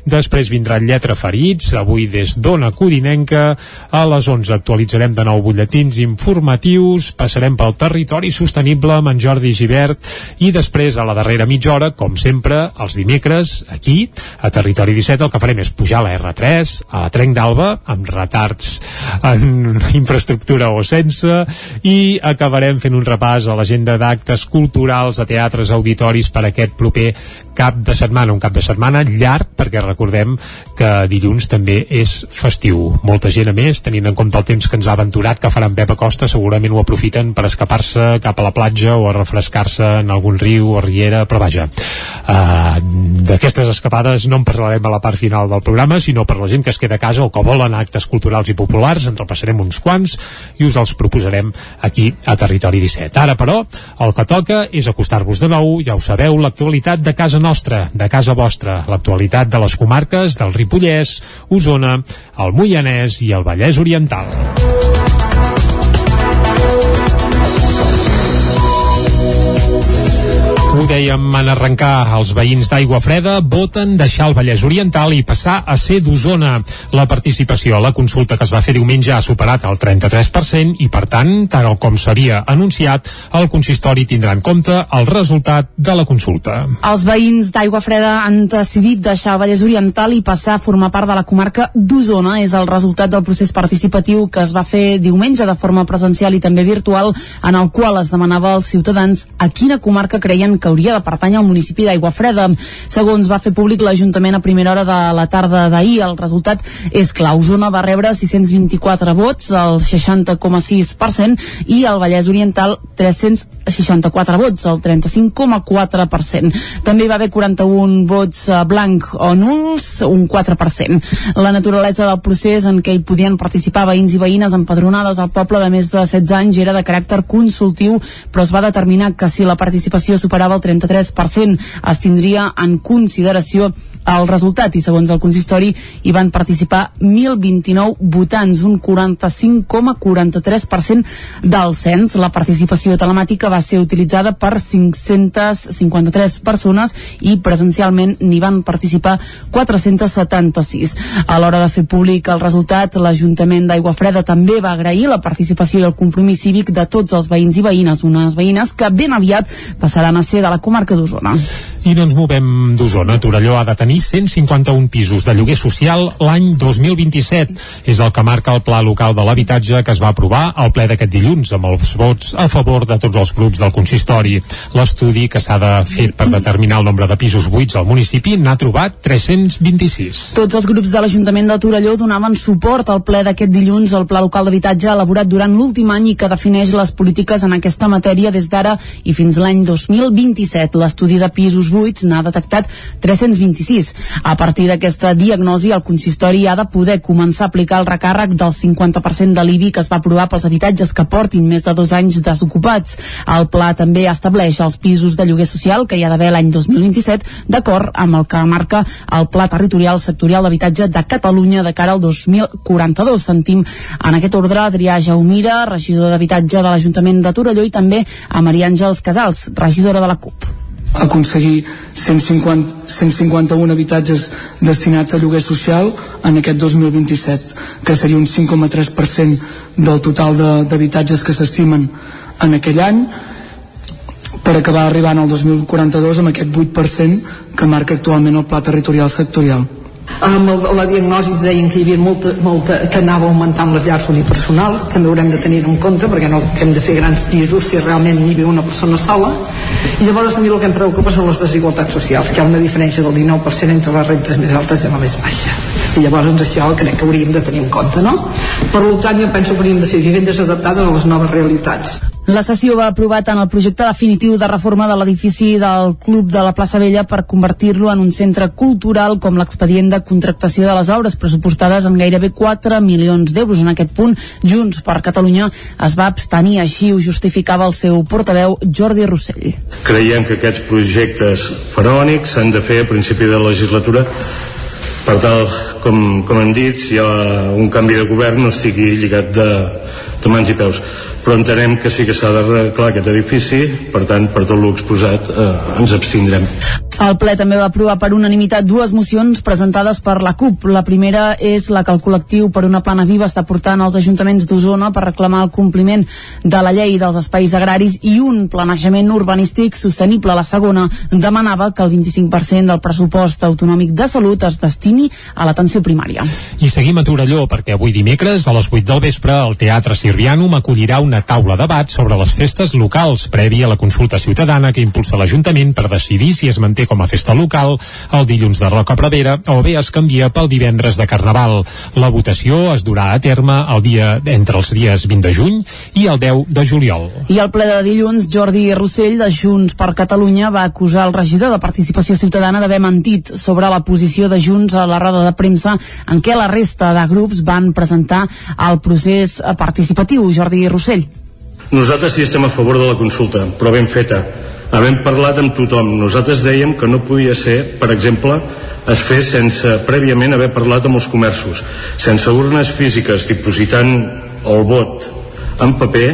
després vindrà Lletra Ferits, avui des d'Ona Codinenca, a les 11 actualitzarem de nou butlletins informatius, passarem pel territori sostenible amb en Jordi Givert i després a la darrera mitja hora, com sempre, els dimecres, aquí, a Territori 17, el que farem és pujar a la R3, a la Trenc d'Alba, amb retards en infraestructura o sense, i acabarem fent un repàs a l'agenda d'actes culturals, a teatres, auditoris per aquest proper cap de setmana, un cap de setmana llarg, perquè recordem que dilluns també és festiu. Molta gent a més, tenint en compte el temps que ens ha aventurat que farà en Pep Acosta, segurament ho aprofiten per escapar-se cap a la platja o a refrescar-se en algun riu o riera, però vaja, uh, d'aquestes escapades no en parlarem a la part final del programa, sinó per la gent que es queda a casa o que volen actes culturals i populars, en repassarem uns quants i us els proposarem aquí a Territori 17. Ara, però, el que toca és acostar-vos de nou, ja ho sabeu, l'actualitat de casa nostra, de casa vostra, l'actualitat de les comarques del Ripollès, Osona, el Moianès i el Vallès Oriental. Ho dèiem en arrencar, els veïns d'Aigua Freda voten deixar el Vallès Oriental i passar a ser d'Osona. La participació a la consulta que es va fer diumenge ha superat el 33% i, per tant, tal com s'havia anunciat, el consistori tindrà en compte el resultat de la consulta. Els veïns d'Aigua Freda han decidit deixar el Vallès Oriental i passar a formar part de la comarca d'Osona. És el resultat del procés participatiu que es va fer diumenge de forma presencial i també virtual, en el qual es demanava als ciutadans a quina comarca creien que hauria de pertànyer al municipi d'Aigua Freda. Segons va fer públic l'Ajuntament a primera hora de la tarda d'ahir, el resultat és clar. Osona va rebre 624 vots, el 60,6%, i el Vallès Oriental 364 vots, el 35,4%. També hi va haver 41 vots eh, blanc o nuls, un 4%. La naturalesa del procés en què hi podien participar veïns i veïnes empadronades al poble de més de 16 anys era de caràcter consultiu, però es va determinar que si la participació superava el 33% es tindria en consideració el resultat i segons el consistori hi van participar 1.029 votants, un 45,43% del cens. La participació telemàtica va ser utilitzada per 553 persones i presencialment n'hi van participar 476. A l'hora de fer públic el resultat, l'Ajuntament d'Aigua Freda també va agrair la participació i el compromís cívic de tots els veïns i veïnes, unes veïnes que ben aviat passaran a ser de la comarca d'Osona. I no ens movem d'Osona. Torelló ha de tenir 151 pisos de lloguer social l'any 2027. És el que marca el Pla Local de l'Habitatge que es va aprovar al ple d'aquest dilluns amb els vots a favor de tots els grups del consistori. L'estudi que s'ha de fer per determinar el nombre de pisos buits al municipi n'ha trobat 326. Tots els grups de l'Ajuntament de Torelló donaven suport al ple d'aquest dilluns al Pla Local d'Habitatge elaborat durant l'últim any i que defineix les polítiques en aquesta matèria des d'ara i fins l'any 2027. L'estudi de pisos buits n'ha detectat 326. A partir d'aquesta diagnosi, el consistori ha de poder començar a aplicar el recàrrec del 50% de l'IBI que es va aprovar pels habitatges que portin més de dos anys desocupats. El pla també estableix els pisos de lloguer social que hi ha d'haver l'any 2027, d'acord amb el que marca el Pla Territorial Sectorial d'Habitatge de Catalunya de cara al 2042. Sentim en aquest ordre Adrià Jaumira, regidor d'Habitatge de l'Ajuntament de Torelló i també a Maria Àngels Casals, regidora de la CUP aconseguir 150, 151 habitatges destinats a lloguer social en aquest 2027, que seria un 5,3% del total d'habitatges que s'estimen en aquell any, per acabar arribant al 2042 amb aquest 8% que marca actualment el Pla Territorial Sectorial. Amb el, la diagnosi ens deien que hi havia molta, molta, que anava augmentant les llars unipersonals, també haurem de tenir en compte perquè no que hem de fer grans pisos si realment n'hi viu una persona sola. I llavors a mi el que em preocupa són les desigualtats socials, que hi ha una diferència del 19% entre les rentes més altes i la més baixa. I llavors doncs, això crec que hauríem de tenir en compte no? per tant jo penso que hauríem de fer vivendes adaptades a les noves realitats la sessió va aprovar tant el projecte definitiu de reforma de l'edifici del Club de la plaça Vella per convertir-lo en un centre cultural com l'expedient de contractació de les obres pressupostades en gairebé 4 milions d'euros. En aquest punt, Junts per Catalunya es va abstenir, així ho justificava el seu portaveu Jordi Rossell. Creiem que aquests projectes faraònics s'han de fer a principi de legislatura per tal, com, com hem dit, si hi ha un canvi de govern no estigui lligat de, de mans i peus però entenem que sí que s'ha d'arreglar aquest edifici, per tant, per tot l'exposat eh, ens abstindrem. El ple també va aprovar per unanimitat dues mocions presentades per la CUP. La primera és la que el col·lectiu per una plana viva està portant als ajuntaments d'Osona per reclamar el compliment de la llei dels espais agraris i un planejament urbanístic sostenible. La segona demanava que el 25% del pressupost autonòmic de salut es destini a l'atenció primària. I seguim a Torelló perquè avui dimecres a les 8 del vespre el Teatre Sirvianum acollirà una taula de debat sobre les festes locals prèvia a la consulta ciutadana que impulsa l'Ajuntament per decidir si es manté com a festa local el dilluns de Roca Prevera o bé es canvia pel divendres de Carnaval. La votació es durà a terme el dia entre els dies 20 de juny i el 10 de juliol. I al ple de dilluns, Jordi Rossell, de Junts per Catalunya, va acusar el regidor de Participació Ciutadana d'haver mentit sobre la posició de Junts a la roda de premsa en què la resta de grups van presentar el procés participatiu. Jordi Rossell. Nosaltres sí estem a favor de la consulta, però ben feta. Havent parlat amb tothom, nosaltres dèiem que no podia ser, per exemple, es fes sense prèviament haver parlat amb els comerços, sense urnes físiques dipositant el vot en paper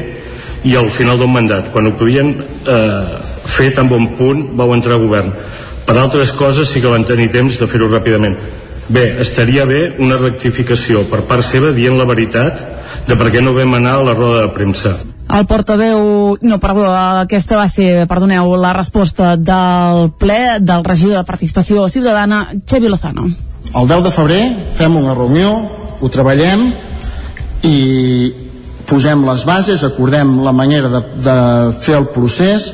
i al final d'un mandat, quan ho podien eh, fer tan bon punt vau entrar a govern. Per altres coses sí que van tenir temps de fer-ho ràpidament. Bé, estaria bé una rectificació per part seva dient la veritat de per què no vam anar a la roda de premsa. El portaveu, no, perdó, aquesta va ser, perdoneu, la resposta del ple del regidor de Participació Ciutadana, Xevi Lozano. El 10 de febrer fem una reunió, ho treballem i posem les bases, acordem la manera de, de fer el procés,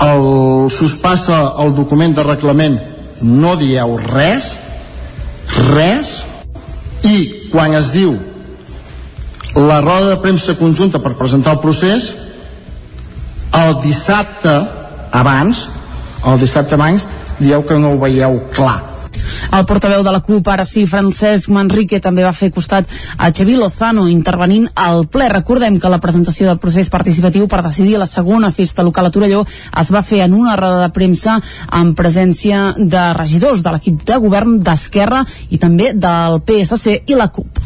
el, s'us passa el document de reglament, no dieu res, res, i quan es diu la roda de premsa conjunta per presentar el procés el dissabte abans el dissabte abans dieu que no ho veieu clar El portaveu de la CUP, ara sí, Francesc Manrique, també va fer costat a Xavi Lozano intervenint al ple. Recordem que la presentació del procés participatiu per decidir la segona festa local a Torelló es va fer en una roda de premsa amb presència de regidors de l'equip de govern d'Esquerra i també del PSC i la CUP.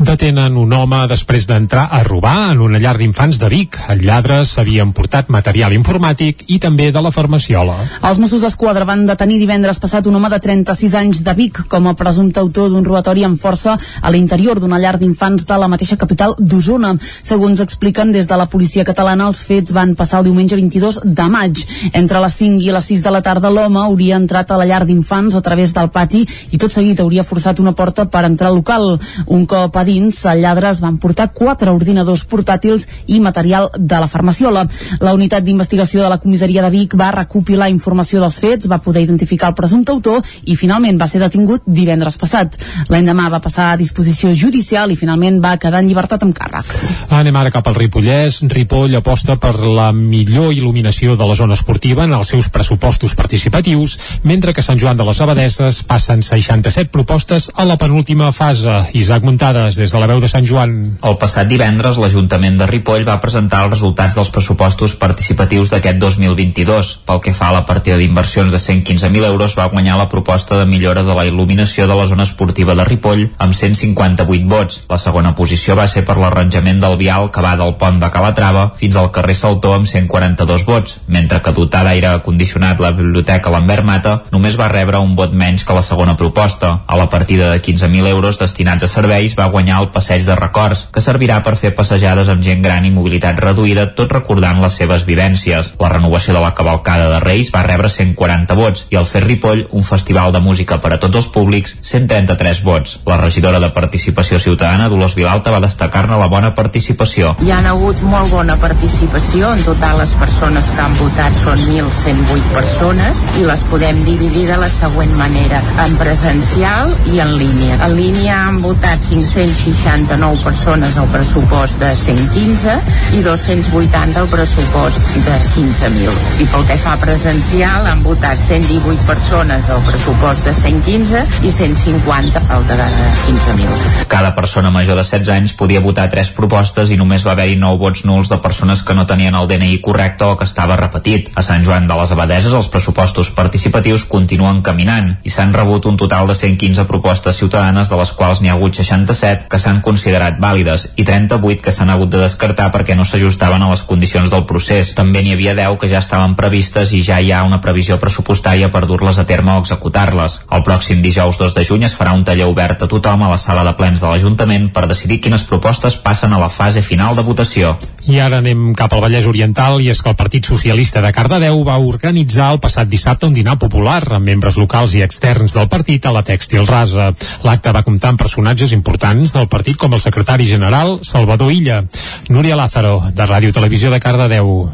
Detenen un home després d'entrar a robar en una llar d'infants de Vic. El lladre s'havia emportat material informàtic i també de la farmaciola. Els Mossos d'Esquadra van detenir divendres passat un home de 36 anys de Vic com a presumpte autor d'un robatori amb força a l'interior d'una llar d'infants de la mateixa capital d'Osona. Segons expliquen des de la policia catalana, els fets van passar el diumenge 22 de maig. Entre les 5 i les 6 de la tarda l'home hauria entrat a la llar d'infants a través del pati i tot seguit hauria forçat una porta per entrar al local. Un cop a dins, el lladre es van portar quatre ordinadors portàtils i material de la farmaciola. La unitat d'investigació de la comissaria de Vic va recopilar informació dels fets, va poder identificar el presumpte autor i finalment va ser detingut divendres passat. L'endemà va passar a disposició judicial i finalment va quedar en llibertat amb càrrec. Anem ara cap al Ripollès. Ripoll aposta per la millor il·luminació de la zona esportiva en els seus pressupostos participatius, mentre que Sant Joan de les Abadeses passen 67 propostes a la penúltima fase. Isaac Muntades, des de la veu de Sant Joan. El passat divendres, l'Ajuntament de Ripoll va presentar els resultats dels pressupostos participatius d'aquest 2022. Pel que fa a la partida d'inversions de 115.000 euros, va guanyar la proposta de millora de la il·luminació de la zona esportiva de Ripoll amb 158 vots. La segona posició va ser per l'arranjament del vial que va del pont de Calatrava fins al carrer Saltó amb 142 vots, mentre que dotar d'aire condicionat la biblioteca Lambert Mata només va rebre un vot menys que la segona proposta. A la partida de 15.000 euros destinats a serveis va guanyar el passeig de records, que servirà per fer passejades amb gent gran i mobilitat reduïda, tot recordant les seves vivències. La renovació de la cavalcada de Reis va rebre 140 vots i el Fer Ripoll, un festival de música per a tots els públics, 133 vots. La regidora de Participació Ciutadana, Dolors Vilalta, va destacar-ne la bona participació. Hi ha hagut molt bona participació, en total les persones que han votat són 1.108 persones i les podem dividir de la següent manera, en presencial i en línia. En línia han votat 569 persones al pressupost de 115 i 280 al pressupost de 15.000. I pel que fa presencial han votat 118 persones al pressupost de 115 i 150 al de 15.000. Cada persona major de 16 anys podia votar tres propostes i només va haver-hi 9 vots nuls de persones que no tenien el DNI correcte o que estava repetit. A Sant Joan de les Abadeses els pressupostos participatius continuen caminant i s'han rebut un total de 115 propostes ciutadanes de les quals n'hi ha hagut 67 que s'han considerat vàlides i 38 que s'han hagut de descartar perquè no s'ajustaven a les condicions del procés. També n'hi havia 10 que ja estaven previstes i ja hi ha una previsió pressupostària per dur-les a terme o executar-les. El pròxim dijous 2 de juny es farà un taller obert a tothom a la sala de plens de l'Ajuntament per decidir quines propostes passen a la fase final de votació. I ara anem cap al Vallès Oriental i és que el Partit Socialista de Cardedeu va organitzar el passat dissabte un dinar popular amb membres locals i externs del partit a la Tèxtil Rasa. L'acte va comptar amb personatges importants del partit com el secretari general Salvador Illa. Núria Lázaro, de Ràdio Televisió de Cardedeu.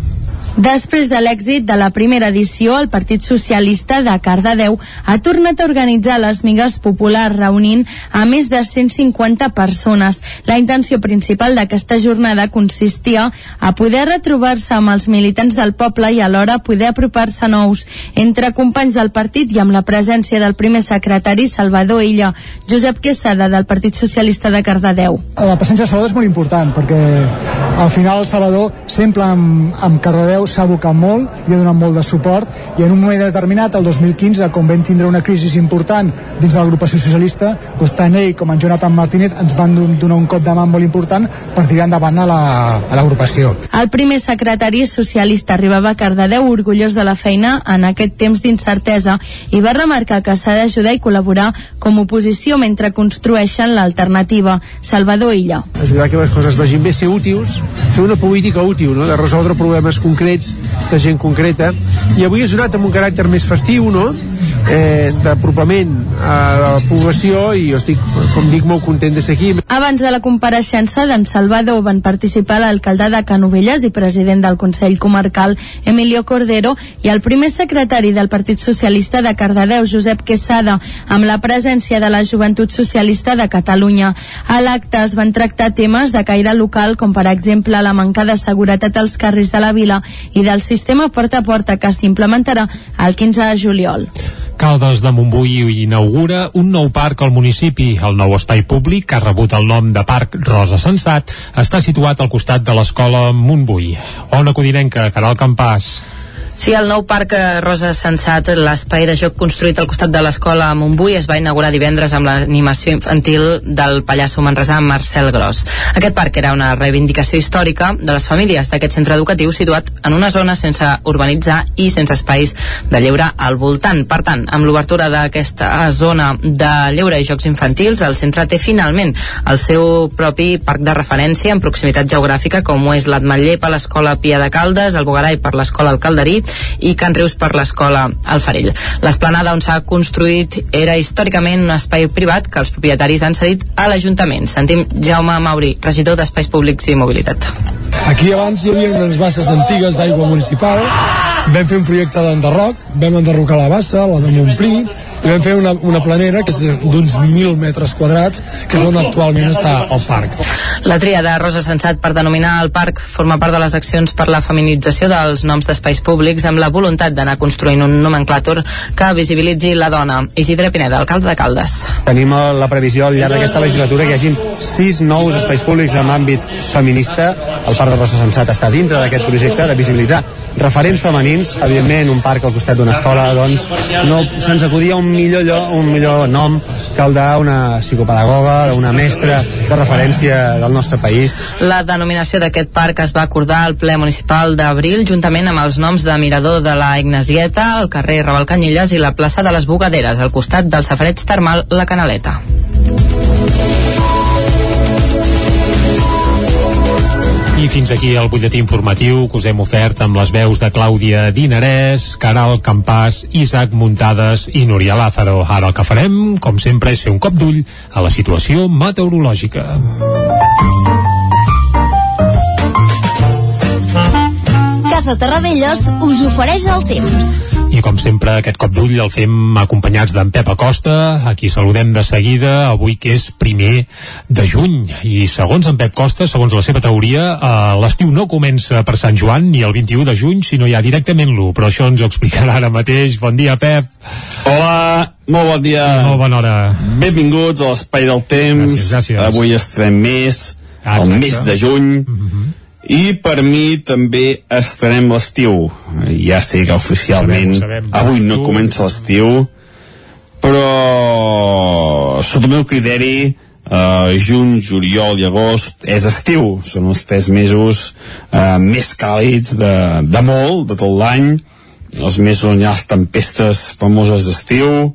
Després de l'èxit de la primera edició, el Partit Socialista de Cardedeu ha tornat a organitzar les migues populars reunint a més de 150 persones. La intenció principal d'aquesta jornada consistia a poder retrobar-se amb els militants del poble i alhora poder apropar-se nous entre companys del partit i amb la presència del primer secretari Salvador Illa, Josep Quesada del Partit Socialista de Cardedeu. La presència de Salvador és molt important perquè al final Salvador sempre amb, amb Cardedeu s'ha abocat molt i ha donat molt de suport i en un moment determinat, el 2015, com vam tindre una crisi important dins de l'agrupació socialista, doncs tant ell com en Jonathan Martínez ens van donar un cop de mà molt important per tirar endavant a l'agrupació. La, el primer secretari socialista arribava a Cardedeu orgullós de la feina en aquest temps d'incertesa i va remarcar que s'ha d'ajudar i col·laborar com a oposició mentre construeixen l'alternativa. Salvador Illa. Ajudar que les coses vagin bé, ser útils, fer una política útil, no? de resoldre problemes concrets de gent concreta i avui és donat amb un caràcter més festiu no? eh, d'apropament a la població i jo estic, com dic, molt content de ser aquí. Abans de la compareixença d'en Salvador van participar l'alcalde de Canovelles i president del Consell Comarcal Emilio Cordero i el primer secretari del Partit Socialista de Cardedeu, Josep Quesada, amb la presència de la Joventut Socialista de Catalunya. A l'acte es van tractar temes de caire local com per exemple la manca de seguretat als carrers de la vila i del sistema porta a porta que s'implementarà el 15 de juliol. Caldes de Montbui inaugura un nou parc al municipi. El nou espai públic, que ha rebut el nom de Parc Rosa Sensat, està situat al costat de l'escola Montbui. Ona Codinenca, Caral Campàs. Sí, el nou parc eh, Rosa Sensat, l'espai de joc construït al costat de l'escola Montbui, es va inaugurar divendres amb l'animació infantil del pallasso manresà Marcel Gros. Aquest parc era una reivindicació històrica de les famílies d'aquest centre educatiu situat en una zona sense urbanitzar i sense espais de lleure al voltant. Per tant, amb l'obertura d'aquesta zona de lleure i jocs infantils, el centre té finalment el seu propi parc de referència en proximitat geogràfica, com ho és l'Atmetller per l'escola Pia de Caldes, el Bogarai per l'escola El Calderí i Can Rius per l'escola Alfarell. L'esplanada on s'ha construït era històricament un espai privat que els propietaris han cedit a l'Ajuntament. Sentim Jaume Mauri, regidor d'Espais Públics i Mobilitat. Aquí abans hi havia unes basses antigues d'aigua municipal, vam fer un projecte d'enderroc, vam enderrocar la bassa, la vam omplir, i vam fer una, una planera que és d'uns 1.000 metres quadrats, que és on actualment està el parc. La tria de Rosa Sensat per denominar el parc forma part de les accions per la feminització dels noms d'espais públics amb la voluntat d'anar construint un nomenclàtor que visibilitzi la dona. Isidre Pineda, alcalde de Caldes. Tenim la previsió al llarg d'aquesta legislatura que hi hagin sis nous espais públics en àmbit feminista. El Parc de Rosa Sensat està dintre d'aquest projecte de visibilitzar referents femenins, evidentment un parc al costat d'una escola, doncs no se'ns acudia un millor lloc, un millor nom que el d'una psicopedagoga, d'una mestra de referència del nostre país. La denominació d'aquest parc es va acordar al ple municipal d'abril juntament amb els noms de Mirador de la Ignasieta, el carrer Ravalcanyelles i la plaça de les Bugaderes, al costat del safareig termal La Canaleta. I fins aquí el butlletí informatiu que us hem ofert amb les veus de Clàudia Dinarès, Caral Campàs, Isaac Muntades i Núria Lázaro. Ara el que farem, com sempre, és fer un cop d'ull a la situació meteorològica. Casa Terradellos us ofereix el temps. I com sempre, aquest cop d'ull el fem acompanyats d'en Pep Acosta, a qui saludem de seguida, avui que és primer de juny. I segons en Pep Costa, segons la seva teoria, eh, l'estiu no comença per Sant Joan ni el 21 de juny, sinó ja directament l'1. Però això ens ho explicarà ara mateix. Bon dia, Pep. Hola, molt bon dia. Molt bona hora. Benvinguts a l'Espai del Temps. Gràcies, gràcies. Avui estarem més, Ah, el exacte. mes de juny. Mm -hmm. I per mi també estarem l'estiu. Ja sé que oficialment Ho sabem, ho sabem. avui no comença l'estiu, però sota el meu criteri uh, juny, juliol i agost és estiu. Són els tres mesos uh, més càlids de, de molt, de tot l'any. Els mesos on hi ha les tempestes famoses d'estiu.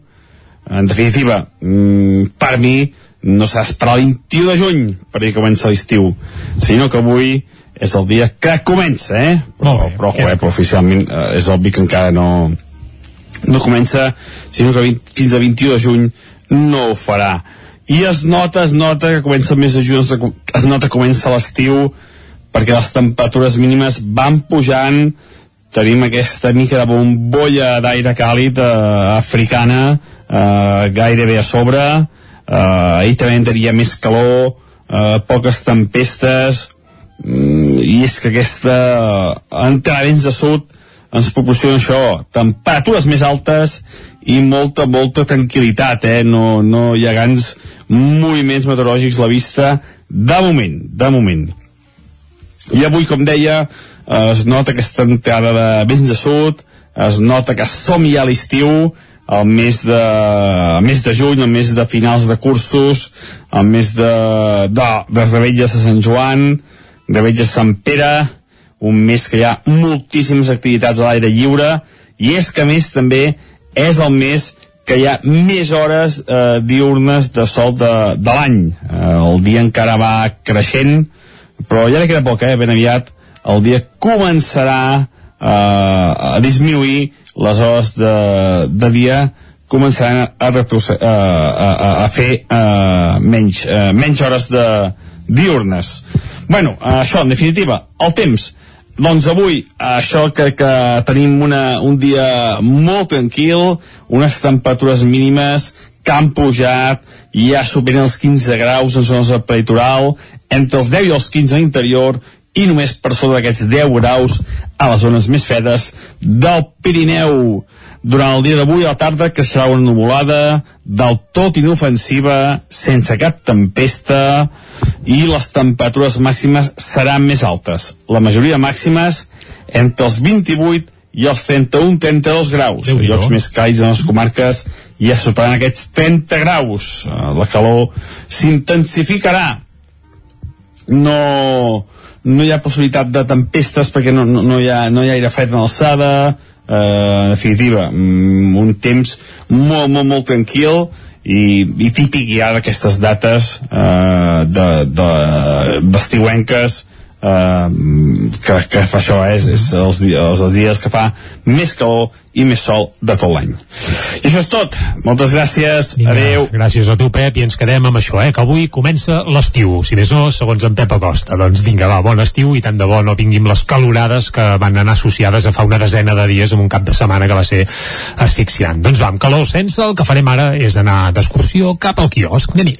En definitiva, mm, per mi no s'ha d'esperar el 21 de juny perquè comença l'estiu, sinó que avui és el dia que comença, eh? Però, però, ojo, eh? però oficialment eh, és obvi que encara no, no comença, sinó que 20, fins a 21 de juny no ho farà. I es nota, es nota que comença el mes de juny, es nota- que comença l'estiu, perquè les temperatures mínimes van pujant, tenim aquesta mica de bombolla d'aire càlid eh, africana eh, gairebé a sobre eh, ahir també tenia més calor eh, poques tempestes i és que aquesta entrada vents de sud ens proporciona això, temperatures més altes i molta, molta tranquil·litat, eh? no, no hi ha grans moviments meteorològics a la vista de moment, de moment. I avui, com deia, eh, es nota aquesta entrada de vents de sud, es nota que som ja a l'estiu, el mes de, el mes de juny, el mes de finals de cursos, el mes de, de, de Rebelles de Sant Joan, de Sant Pere, un mes que hi ha moltíssimes activitats a l'aire lliure, i és que més també és el mes que hi ha més hores eh, diurnes de sol de, de l'any. Eh, el dia encara va creixent, però ja li queda poc, eh? ben aviat el dia començarà eh, a disminuir les hores de, de dia començaran a, a, a, a, a fer eh, menys, eh, menys hores de diurnes. Bueno, això, en definitiva, el temps. Doncs avui, això que, que tenim una, un dia molt tranquil, unes temperatures mínimes que han pujat, ja superen els 15 graus en zones del peritoral, entre els 10 i els 15 a l'interior, i només per sobre d'aquests 10 graus a les zones més fredes del Pirineu. Durant el dia d'avui a la tarda que serà una nuvolada del tot inofensiva, sense cap tempesta i les temperatures màximes seran més altes. La majoria màximes entre els 28 i els 31-32 graus. A llocs més càlids en les comarques ja superaran aquests 30 graus. Eh, La calor s'intensificarà. No, no hi ha possibilitat de tempestes perquè no, no, no, hi, ha, no hi ha aire fred en alçada, en definitiva, mm, un temps molt, molt, molt tranquil i, i típic ja d'aquestes dates eh, de, de, eh, que, que fa això és, és els, els, els dies que fa més calor i més sol de tot l'any. I això és tot. Moltes gràcies. Vinga, Adeu. Gràcies a tu, Pep, i ens quedem amb això, eh, que avui comença l'estiu, si més no, segons en Pep Acosta. Doncs vinga, va, bon estiu i tant de bo no vinguin les calorades que van anar associades a fa una desena de dies en un cap de setmana que va ser asfixiant. Doncs va, amb calor sense, el que farem ara és anar d'excursió cap al quiosc. Anem-hi.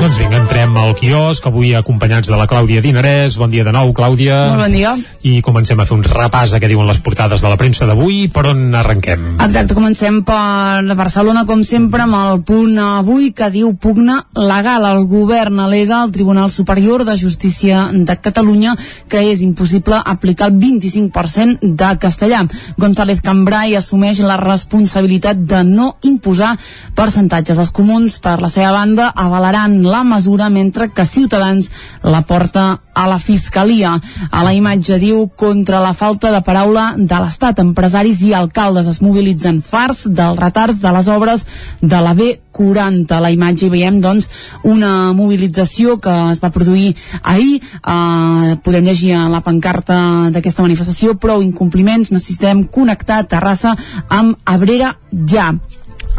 Doncs vinga, entrem al quiosc, avui acompanyats de la Clàudia Dinarès. Bon dia de nou, Clàudia. Molt bon dia. I comencem a fer un repàs a què diuen les portades de la premsa d'avui. Per on arrenquem? Exacte, comencem per Barcelona, com sempre, amb el punt avui que diu pugna legal. El govern alega al Tribunal Superior de Justícia de Catalunya que és impossible aplicar el 25% de castellà. González Cambrai assumeix la responsabilitat de no imposar percentatges. Els comuns, per la seva banda, avalaran la mesura mentre que Ciutadans la porta a la Fiscalia. A la imatge diu contra la falta de paraula de l'Estat. Empresaris i alcaldes es mobilitzen farts dels retards de les obres de la B40. A la imatge hi veiem doncs una mobilització que es va produir ahir. Eh, podem llegir a la pancarta d'aquesta manifestació prou incompliments, necessitem connectar Terrassa amb Abrera ja.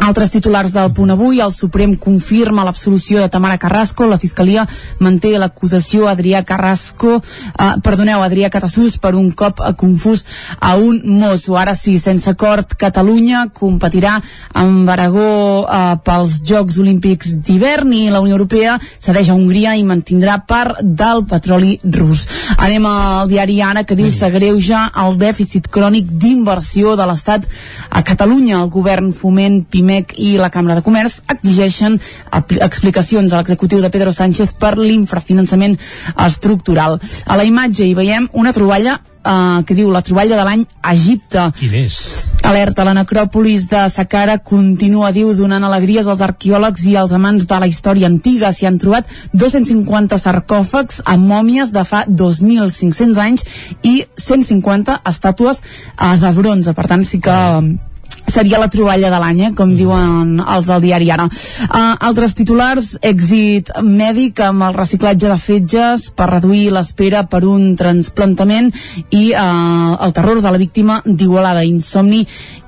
Altres titulars del punt avui, el Suprem confirma l'absolució de Tamara Carrasco, la Fiscalia manté l'acusació a Adrià Carrasco, eh, perdoneu, Adrià Catassús per un cop confús a un mosso. Ara sí, sense acord, Catalunya competirà amb Aragó eh, pels Jocs Olímpics d'hivern i la Unió Europea cedeix a Hongria i mantindrà part del petroli rus. Anem al diari Ara que diu s'agreuja el dèficit crònic d'inversió de l'Estat a Catalunya. El govern foment PIMEC i la Cambra de Comerç exigeixen explicacions a l'executiu de Pedro Sánchez per l'infrafinançament estructural. A la imatge hi veiem una troballa eh, que diu la troballa de l'any a Egipte. Quin és? Alerta, la necròpolis de Saqqara continua, diu, donant alegries als arqueòlegs i als amants de la història antiga. S'hi han trobat 250 sarcòfags amb mòmies de fa 2.500 anys i 150 estàtues eh, de bronze. Per tant, sí que seria la troballa de l'any, eh, com diuen els del diari ara. Uh, altres titulars, èxit mèdic amb el reciclatge de fetges per reduir l'espera per un transplantament i uh, el terror de la víctima d'Igualada, insomni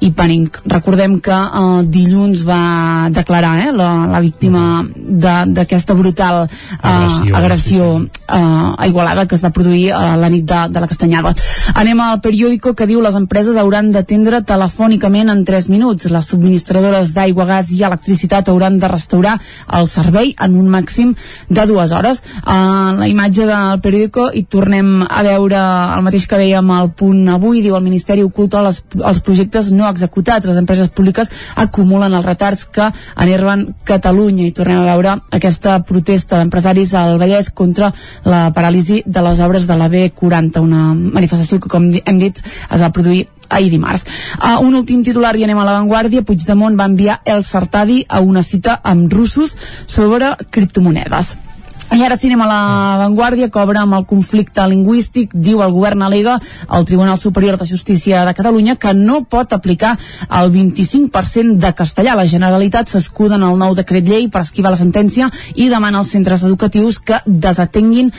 i pànic. Recordem que uh, dilluns va declarar eh, la, la víctima de- d'aquesta brutal uh, Agressió, agressió uh, a Igualada que es va produir a la nit de, de la Castanyada. Anem al periòdico que diu les empreses hauran d'atendre telefònicament en 3 minuts. Les subministradores d'aigua, gas i electricitat hauran de restaurar el servei en un màxim de dues hores. Uh, la imatge del periòdico i tornem a veure el mateix que veiem al punt avui, diu el Ministeri oculta les, els projectes no executats. Les empreses públiques acumulen els retards que enerven Catalunya i tornem a veure aquesta protesta d'empresaris al Vallès contra la paràlisi de les obres de la B40, una manifestació que, com hem dit, es va produir ahir dimarts. Uh, un últim titular i anem a l'avantguàrdia. Puigdemont va enviar el Sartadi a una cita amb russos sobre criptomonedes. I ara sí anem a la Vanguardia, obre amb el conflicte lingüístic, diu el govern alega al Tribunal Superior de Justícia de Catalunya que no pot aplicar el 25% de castellà. La Generalitat s'escuda en el nou decret llei per esquivar la sentència i demana als centres educatius que desatenguin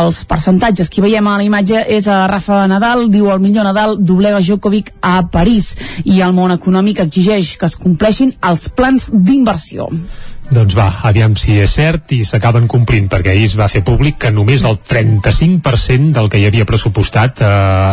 els percentatges. Qui veiem a la imatge és a Rafa Nadal, diu el millor Nadal doblega Djokovic a París i el món econòmic exigeix que es compleixin els plans d'inversió. Doncs va, aviam si és cert i s'acaben complint, perquè ahir es va fer públic que només el 35% del que hi havia pressupostat eh,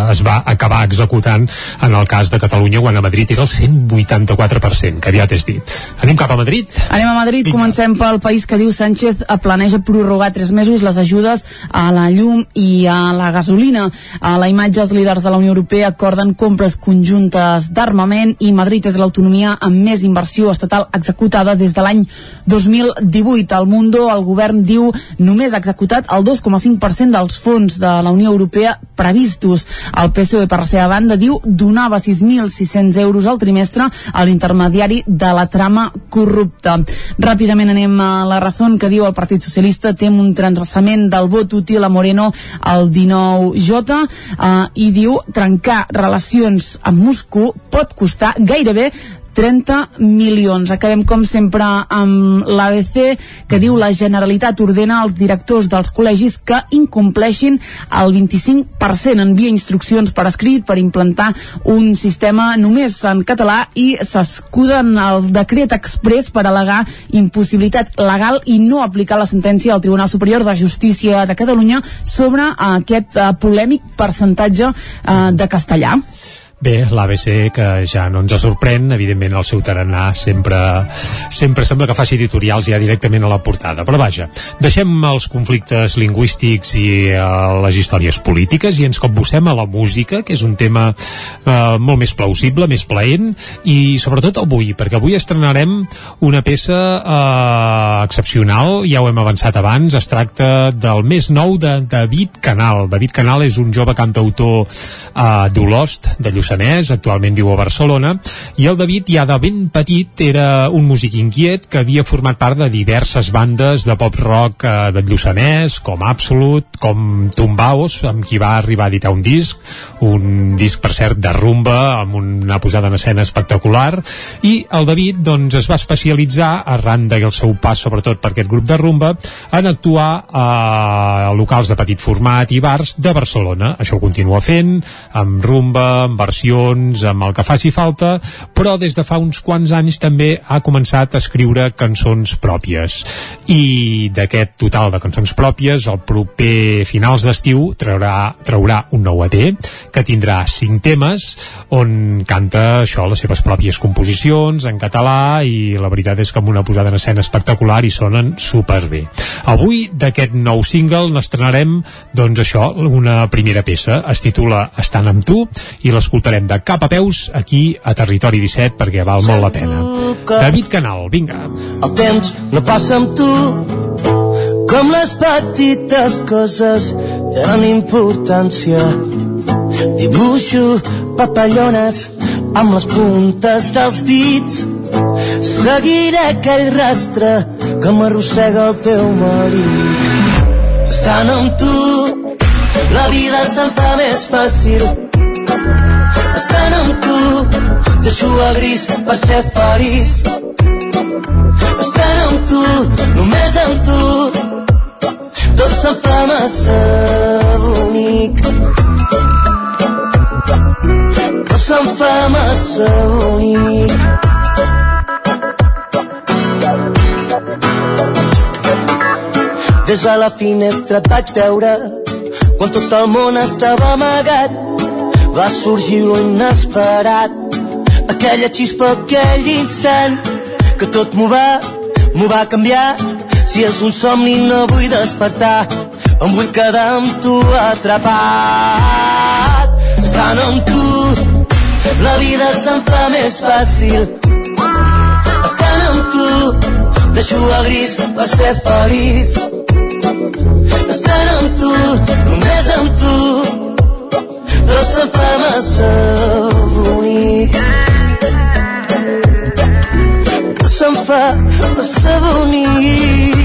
es va acabar executant en el cas de Catalunya, quan a Madrid era el 184%, que aviat és dit. Anem cap a Madrid? Anem a Madrid, Vinga. comencem pel país que diu Sánchez planeja prorrogar tres mesos les ajudes a la llum i a la gasolina. A la imatge, els líders de la Unió Europea acorden compres conjuntes d'armament i Madrid és l'autonomia amb més inversió estatal executada des de l'any 2018. Al Mundo, el govern diu només ha executat el 2,5% dels fons de la Unió Europea previstos. El PSOE, per la seva banda, diu donava 6.600 euros al trimestre a l'intermediari de la trama corrupta. Ràpidament anem a la raó que diu el Partit Socialista tem un transversament del vot útil a Moreno al 19J eh, i diu trencar relacions amb Moscou pot costar gairebé 30 milions. Acabem, com sempre, amb l'ABC, que diu la Generalitat ordena als directors dels col·legis que incompleixin el 25%. Envia instruccions per escrit per implantar un sistema només en català i s'escuden el decret express per al·legar impossibilitat legal i no aplicar la sentència del Tribunal Superior de Justícia de Catalunya sobre aquest uh, polèmic percentatge uh, de castellà. Bé, l'ABC, que ja no ens sorprèn, evidentment el seu tarannà sempre, sempre sembla que faci editorials ja directament a la portada. Però vaja, deixem els conflictes lingüístics i uh, les històries polítiques i ens capbussem a la música, que és un tema uh, molt més plausible, més plaent, i sobretot avui, perquè avui estrenarem una peça uh, excepcional, ja ho hem avançat abans, es tracta del més nou de David Canal. David Canal és un jove cantautor uh, d'Olost, de Lluçanès, Lluçanès, actualment viu a Barcelona, i el David ja de ben petit era un músic inquiet que havia format part de diverses bandes de pop-rock eh, de Lluçanès, com Absolut, com Tumbaos, amb qui va arribar a editar un disc, un disc, per cert, de rumba, amb una posada en escena espectacular, i el David doncs, es va especialitzar, arran del seu pas sobretot per aquest grup de rumba, en actuar a locals de petit format i bars de Barcelona. Això ho continua fent, amb rumba, amb versió versions, amb el que faci falta, però des de fa uns quants anys també ha començat a escriure cançons pròpies. I d'aquest total de cançons pròpies, el proper finals d'estiu traurà, traurà un nou AT que tindrà cinc temes on canta això, les seves pròpies composicions en català i la veritat és que amb una posada en escena espectacular i sonen superbé. Avui d'aquest nou single n'estrenarem doncs això, una primera peça es titula Estan amb tu i l'escoltarem escoltarem de cap a peus aquí a Territori 17 perquè val molt la pena. David Canal, vinga. El temps no passa amb tu com les petites coses tenen importància. Dibuixo papallones amb les puntes dels dits Seguiré aquell rastre que m'arrossega el teu marit. Estant amb tu, la vida se'n fa més fàcil amb tu deixo el gris per ser feliç. Estant amb tu només amb tu. Tot se'n fa massa bonic tot se'n fa massa bonic des de la finestra et vaig veure quan tot el món estava amagat va sorgir lo inesperat. Aquella xispa, aquell instant que tot m'ho va, m'ho va canviar. Si és un somni no vull despertar. Em vull quedar amb tu atrapat. Estant amb tu. La vida se'm fa més fàcil. Estant amb tu. Deixo el gris per ser feliç. Estant amb tu, se fa massa bonic se'n fa massa bonic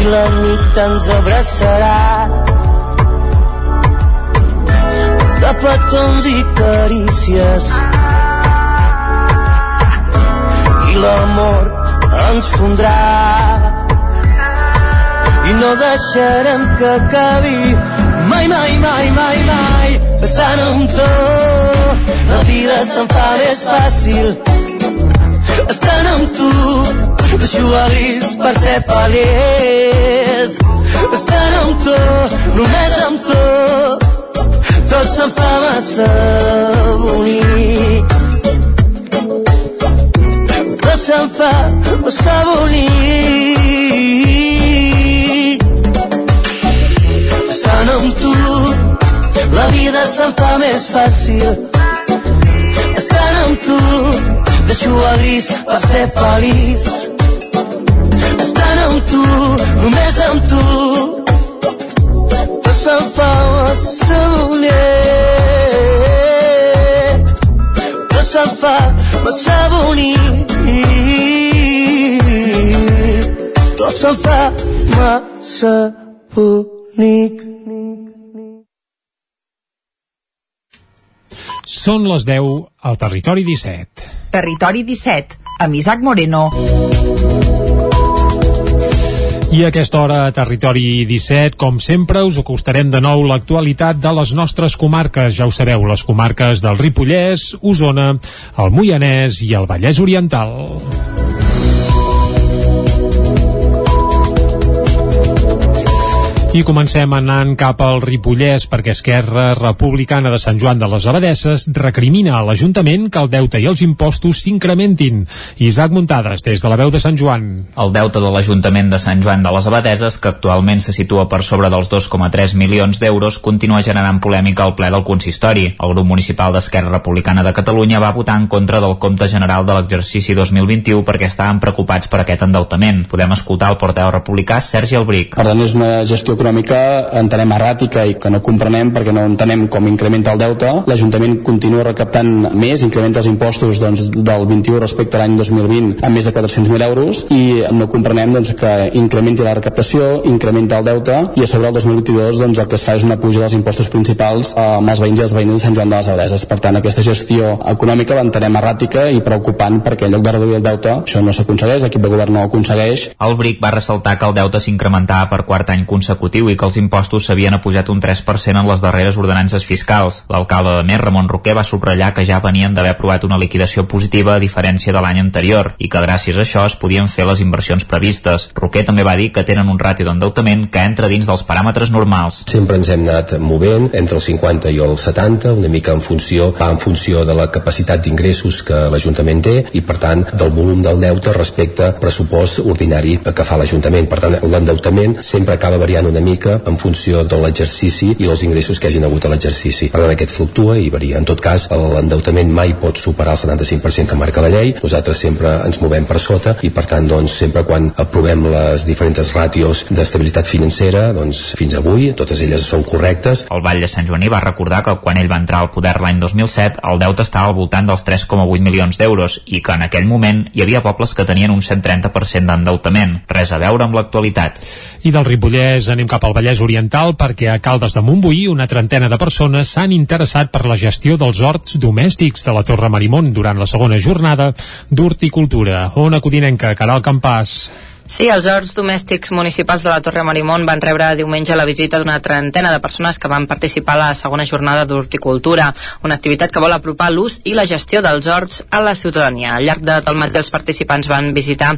i la nit ens abraçarà. De petons i carícies i l'amor ens fondrà i no deixarem que acabi. Mai, mai, mai, mai, mai. Estant amb tu la vida se'n fa més fàcil. Estant amb tu. Deixo el gris per ser feliç. Estant amb tu, només amb tu. Tot se'n fa massa bonic. Tot se'n fa massa bonic la vida se'n fa més fàcil estant amb tu. Deixo el gris per ser feliç estant amb tu només amb tu. Tot se'n fa massa bonic tot se'n fa massa bonic. Tot se'n fa massa bonic Són les 10 al Territori 17. Territori 17, amb Isaac Moreno. I a aquesta hora a Territori 17, com sempre, us acostarem de nou l'actualitat de les nostres comarques. Ja ho sabeu, les comarques del Ripollès, Osona, el Moianès i el Vallès Oriental. I comencem anant cap al Ripollès perquè Esquerra Republicana de Sant Joan de les Abadesses recrimina a l'Ajuntament que el deute i els impostos s'incrementin. Isaac Muntades, des de la veu de Sant Joan. El deute de l'Ajuntament de Sant Joan de les Abadeses, que actualment se situa per sobre dels 2,3 milions d'euros, continua generant polèmica al ple del consistori. El grup municipal d'Esquerra Republicana de Catalunya va votar en contra del compte general de l'exercici 2021 perquè estaven preocupats per aquest endeutament. Podem escoltar el porteu republicà Sergi Albric. Per tant, és una gestió econòmica entenem erràtica i que no comprenem perquè no entenem com incrementa el deute. L'Ajuntament continua recaptant més, incrementa els impostos doncs, del 21 respecte a l'any 2020 amb més de 400.000 euros i no comprenem doncs, que incrementi la recaptació, incrementa el deute i a sobre el 2022 doncs, el que es fa és una puja dels impostos principals amb els veïns i els veïns de Sant Joan de les Abadeses. Per tant, aquesta gestió econòmica l'entenem erràtica i preocupant perquè en lloc de reduir el deute això no s'aconsegueix, l'equip de govern no ho aconsegueix. El BRIC va ressaltar que el deute s'incrementava per quart any consecutiu i que els impostos s'havien apujat un 3% en les darreres ordenances fiscals. L'alcalde de Mer, Ramon Roquer, va subratllar que ja venien d'haver aprovat una liquidació positiva a diferència de l'any anterior i que gràcies a això es podien fer les inversions previstes. Roquer també va dir que tenen un ràtio d'endeutament que entra dins dels paràmetres normals. Sempre ens hem anat movent entre el 50 i el 70, una mica en funció, en funció de la capacitat d'ingressos que l'Ajuntament té i per tant del volum del deute respecte al pressupost ordinari que fa l'Ajuntament. Per tant, l'endeutament sempre acaba variant una mica en funció de l'exercici i els ingressos que hagin hagut a l'exercici. Per tant, aquest fluctua i varia. En tot cas, l'endeutament mai pot superar el 75% que marca la llei. Nosaltres sempre ens movem per sota i, per tant, doncs, sempre quan aprovem les diferents ràtios d'estabilitat financera, doncs, fins avui, totes elles són correctes. El Vall de Sant Joaní va recordar que quan ell va entrar al poder l'any 2007, el deute estava al voltant dels 3,8 milions d'euros i que en aquell moment hi havia pobles que tenien un 130% d'endeutament. Res a veure amb l'actualitat. I del Ripollès anem cap al Vallès Oriental perquè a Caldes de Montbuí una trentena de persones s'han interessat per la gestió dels horts domèstics de la Torre Marimón durant la segona jornada d'horticultura. Ona Codinenca, Caral Campàs. Sí, els horts domèstics municipals de la Torre Marimón van rebre diumenge la visita d'una trentena de persones que van participar a la segona jornada d'horticultura, una activitat que vol apropar l'ús i la gestió dels horts a la ciutadania. Al llarg de tot matí els participants van visitar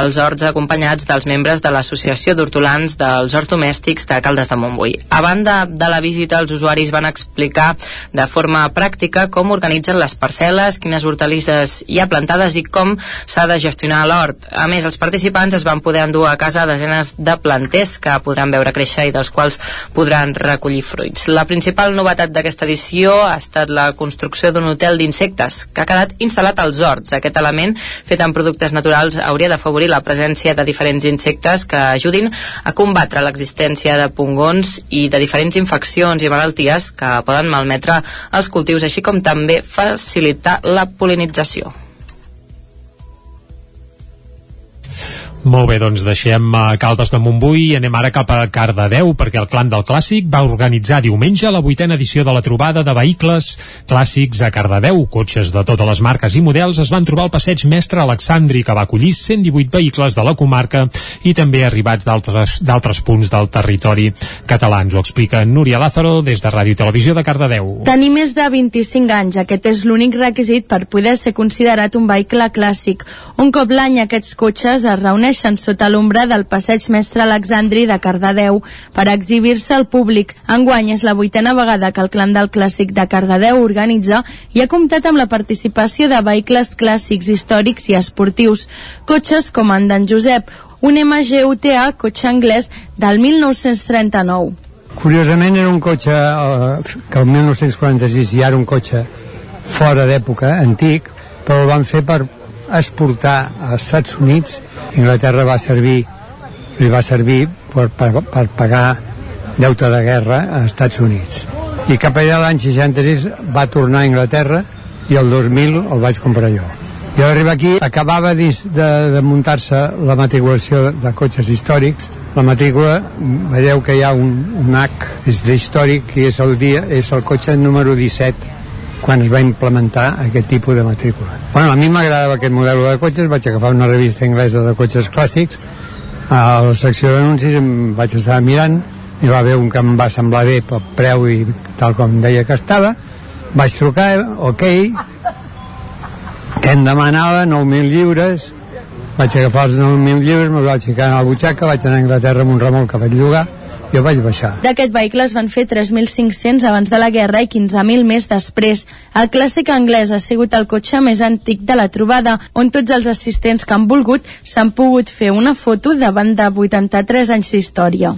els horts acompanyats dels membres de l'Associació d'Hortolans dels Horts Domèstics de Caldes de Montbui. A banda de la visita, els usuaris van explicar de forma pràctica com organitzen les parcel·les, quines hortalisses hi ha plantades i com s'ha de gestionar l'hort. A més, els participants es van poder endur a casa desenes de planters que podran veure créixer i dels quals podran recollir fruits. La principal novetat d'aquesta edició ha estat la construcció d'un hotel d'insectes que ha quedat instal·lat als horts. Aquest element, fet amb productes naturals, hauria d'afavorir la presència de diferents insectes que ajudin a combatre l'existència de pungons i de diferents infeccions i malalties que poden malmetre els cultius, així com també facilitar la polinització. Molt bé, doncs deixem a Caldes de Montbui i anem ara cap a Cardedeu perquè el Clan del Clàssic va organitzar diumenge la vuitena edició de la trobada de vehicles clàssics a Cardedeu. Cotxes de totes les marques i models es van trobar al passeig mestre Alexandri que va acollir 118 vehicles de la comarca i també arribats d'altres punts del territori català. Ens ho explica Núria Lázaro des de Ràdio Televisió de Cardedeu. Tenir més de 25 anys, aquest és l'únic requisit per poder ser considerat un vehicle clàssic. Un cop l'any aquests cotxes es reuneixen reuneixen sota l'ombra del passeig mestre Alexandri de Cardedeu per exhibir-se al públic. Enguany és la vuitena vegada que el clan del clàssic de Cardedeu organitza i ha comptat amb la participació de vehicles clàssics, històrics i esportius. Cotxes com en d'en Josep, un MG UTA, cotxe anglès del 1939. Curiosament era un cotxe eh, que el 1946 ja era un cotxe fora d'època, antic, però el van fer per exportar als Estats Units. Inglaterra va servir li va servir per, per, per pagar deute de guerra als Estats Units. I cap allà l'any 66 va tornar a Inglaterra i el 2000 el vaig comprar jo. Al arribar aquí acabava de, de muntar-se la matriculació de cotxes històrics. La matrícula, veieu que hi ha un, un H és d'històric i és el, dia, és el cotxe número 17 quan es va implementar aquest tipus de matrícula. Bueno, a mi m'agradava aquest model de cotxes, vaig agafar una revista anglesa de cotxes clàssics, a la secció d'anuncis em vaig estar mirant, i va haver un que em va semblar bé pel preu i tal com deia que estava, vaig trucar, ok, que em demanava 9.000 lliures, vaig agafar els 9.000 lliures, me'ls vaig ficar a la butxaca, vaig anar a Anglaterra amb un remolc que vaig llogar, jo vaig baixar. D'aquest vehicle es van fer 3.500 abans de la guerra i 15.000 més després. El clàssic anglès ha sigut el cotxe més antic de la trobada, on tots els assistents que han volgut s'han pogut fer una foto davant de 83 anys d'història.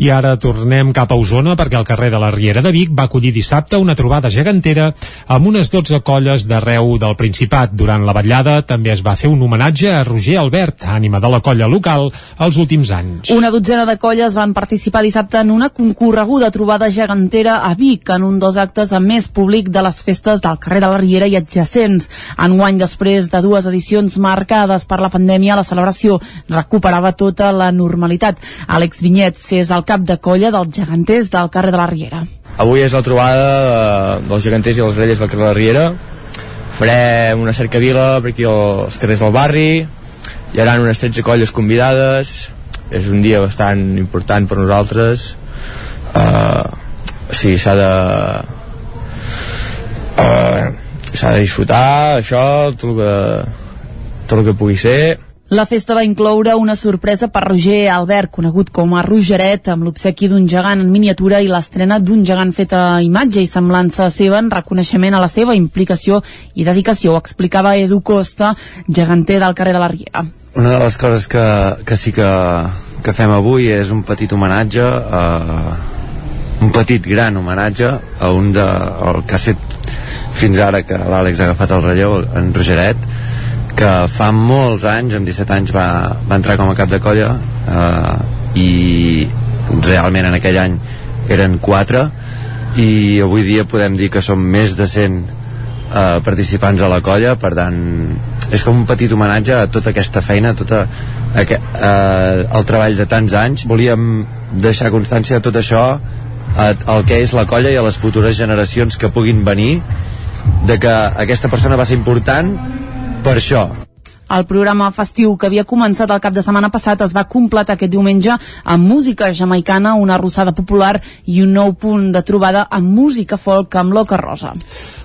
I ara tornem cap a Osona perquè el carrer de la Riera de Vic va acollir dissabte una trobada gegantera amb unes 12 colles d'arreu del Principat. Durant la vetllada també es va fer un homenatge a Roger Albert, ànima de la colla local, als últims anys. Una dotzena de colles van participar dissabte en una concorreguda trobada gegantera a Vic, en un dels actes amb més públic de les festes del carrer de la Riera i adjacents. Enguany, després de dues edicions marcades per la pandèmia, la celebració recuperava tota la normalitat. Àlex Vinyets és el cap de colla dels geganters del carrer de la Riera. Avui és la trobada de, dels geganters i les grelles del carrer de la Riera. Farem una cercavila per aquí als carrers del barri, hi haurà unes 13 colles convidades, és un dia bastant important per nosaltres. Uh, sí, s'ha de... Uh, s'ha de disfrutar, això, tot el que, tot el que pugui ser la festa va incloure una sorpresa per Roger Albert, conegut com a Rogeret, amb l'obsequi d'un gegant en miniatura i l'estrena d'un gegant fet a imatge i semblança seva en reconeixement a la seva implicació i dedicació, ho explicava Edu Costa, geganter del carrer de la Riera. Una de les coses que, que sí que, que fem avui és un petit homenatge a, un petit gran homenatge a un de, el que ha set fins ara que l'Àlex ha agafat el relleu, en Rogeret, que fa molts anys, amb 17 anys va, va entrar com a cap de colla eh, i realment en aquell any eren 4 i avui dia podem dir que som més de 100 eh, participants a la colla. Per tant és com un petit homenatge a tota aquesta feina a tota aqu eh, el treball de tants anys. Volíem deixar constància de tot això el que és la colla i a les futures generacions que puguin venir de que aquesta persona va ser important per això. El programa festiu que havia començat el cap de setmana passat es va completar aquest diumenge amb música jamaicana, una rossada popular i un nou punt de trobada amb música folk amb l'Oca Rosa.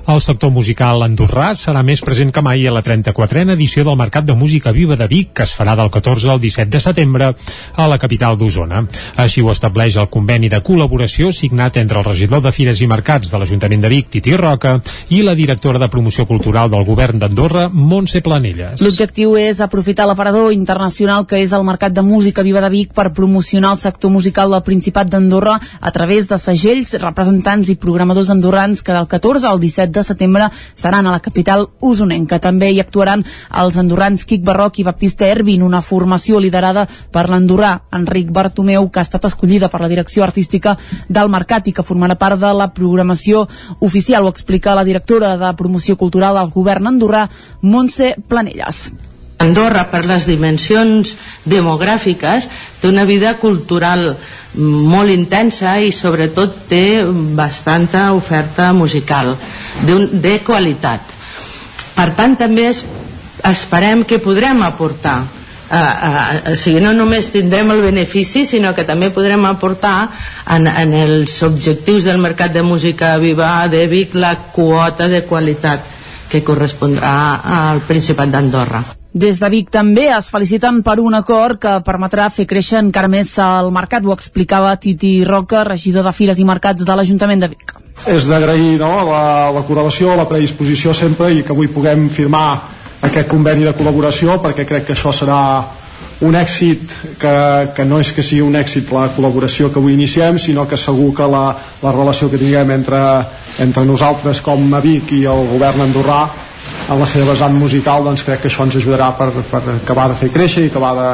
El sector musical andorrà serà més present que mai a la 34a edició del Mercat de Música Viva de Vic, que es farà del 14 al 17 de setembre a la capital d'Osona. Així ho estableix el conveni de col·laboració signat entre el regidor de Fires i Mercats de l'Ajuntament de Vic, Titi Roca, i la directora de Promoció Cultural del Govern d'Andorra, Montse Planelles. L'objectiu és aprofitar l'aparador internacional que és el Mercat de Música Viva de Vic per promocionar el sector musical del Principat d'Andorra a través de segells, representants i programadors andorrans que del 14 al 17 de setembre seran a la capital usonenca. També hi actuaran els andorrans Quic Barroc i Baptista Ervin, una formació liderada per l'andorrà Enric Bartomeu, que ha estat escollida per la direcció artística del Mercat i que formarà part de la programació oficial. Ho explica la directora de promoció cultural del govern andorrà, Montse Planelles. Andorra, per les dimensions demogràfiques, té una vida cultural molt intensa i sobretot té bastanta oferta musical de, de qualitat. Per tant, també es, esperem que podrem aportar Uh, uh, o sigui, no només tindrem el benefici sinó que també podrem aportar en, en els objectius del mercat de música viva de Vic la quota de qualitat que correspondrà al Principat d'Andorra. Des de Vic també es feliciten per un acord que permetrà fer créixer encara més el mercat, ho explicava Titi Roca, regidor de Fires i Mercats de l'Ajuntament de Vic. És d'agrair no, la, la correlació, la predisposició sempre i que avui puguem firmar aquest conveni de col·laboració perquè crec que això serà un èxit que, que no és que sigui un èxit la col·laboració que avui iniciem sinó que segur que la, la relació que tinguem entre, entre nosaltres com a Vic i el govern andorrà en la seva vessant musical doncs crec que això ens ajudarà per, per acabar de fer créixer i acabar de,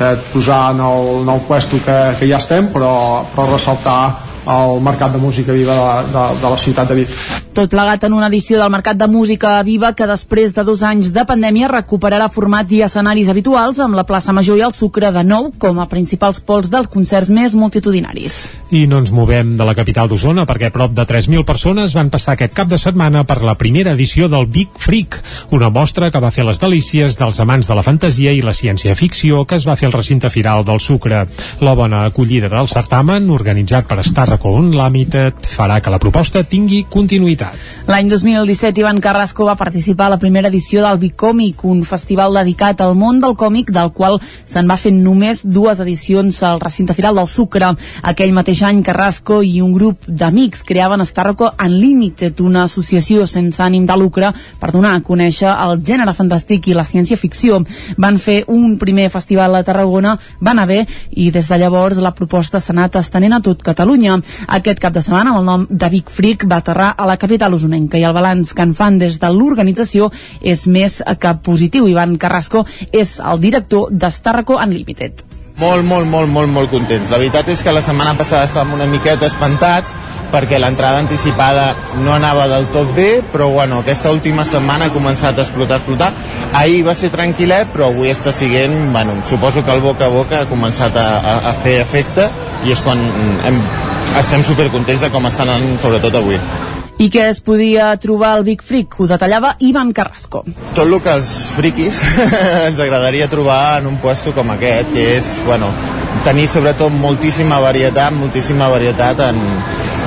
de posar en el, el puesto que, que ja estem però, però ressaltar el Mercat de Música Viva de, de, de la ciutat de Vic. Tot plegat en una edició del Mercat de Música Viva que després de dos anys de pandèmia recuperarà format i escenaris habituals amb la plaça Major i el Sucre de nou com a principals pols dels concerts més multitudinaris. I no ens movem de la capital d'Osona perquè prop de 3.000 persones van passar aquest cap de setmana per la primera edició del Big Freak, una mostra que va fer les delícies dels amants de la fantasia i la ciència-ficció que es va fer al recinte firal del Sucre. La bona acollida del certamen, organitzat per Star Carrasco Unlimited farà que la proposta tingui continuïtat. L'any 2017 Ivan Carrasco va participar a la primera edició del Bicòmic, un festival dedicat al món del còmic del qual se'n va fer només dues edicions al recinte firal del Sucre. Aquell mateix any Carrasco i un grup d'amics creaven Starroco Unlimited, una associació sense ànim de lucre per donar a conèixer el gènere fantàstic i la ciència-ficció. Van fer un primer festival a Tarragona, va anar bé i des de llavors la proposta s'ha anat estenent a tot Catalunya. Aquest cap de setmana, amb el nom de Big Freak, va aterrar a la capital usonenca i el balanç que en fan des de l'organització és més que positiu. Ivan Carrasco és el director d'Estarraco Unlimited. Molt, molt, molt, molt, molt contents. La veritat és que la setmana passada estàvem una miqueta espantats perquè l'entrada anticipada no anava del tot bé, però bueno, aquesta última setmana ha començat a explotar, a explotar. Ahir va ser tranquil·let, però avui està siguent, bueno, suposo que el boca a boca ha començat a, a, a fer efecte i és quan hem estem supercontents de com estan anant, sobretot avui. I què es podia trobar al Big Freak? Ho detallava Ivan Carrasco. Tot el que els friquis ens agradaria trobar en un puesto com aquest, que és, bueno, tenir sobretot moltíssima varietat, moltíssima varietat en,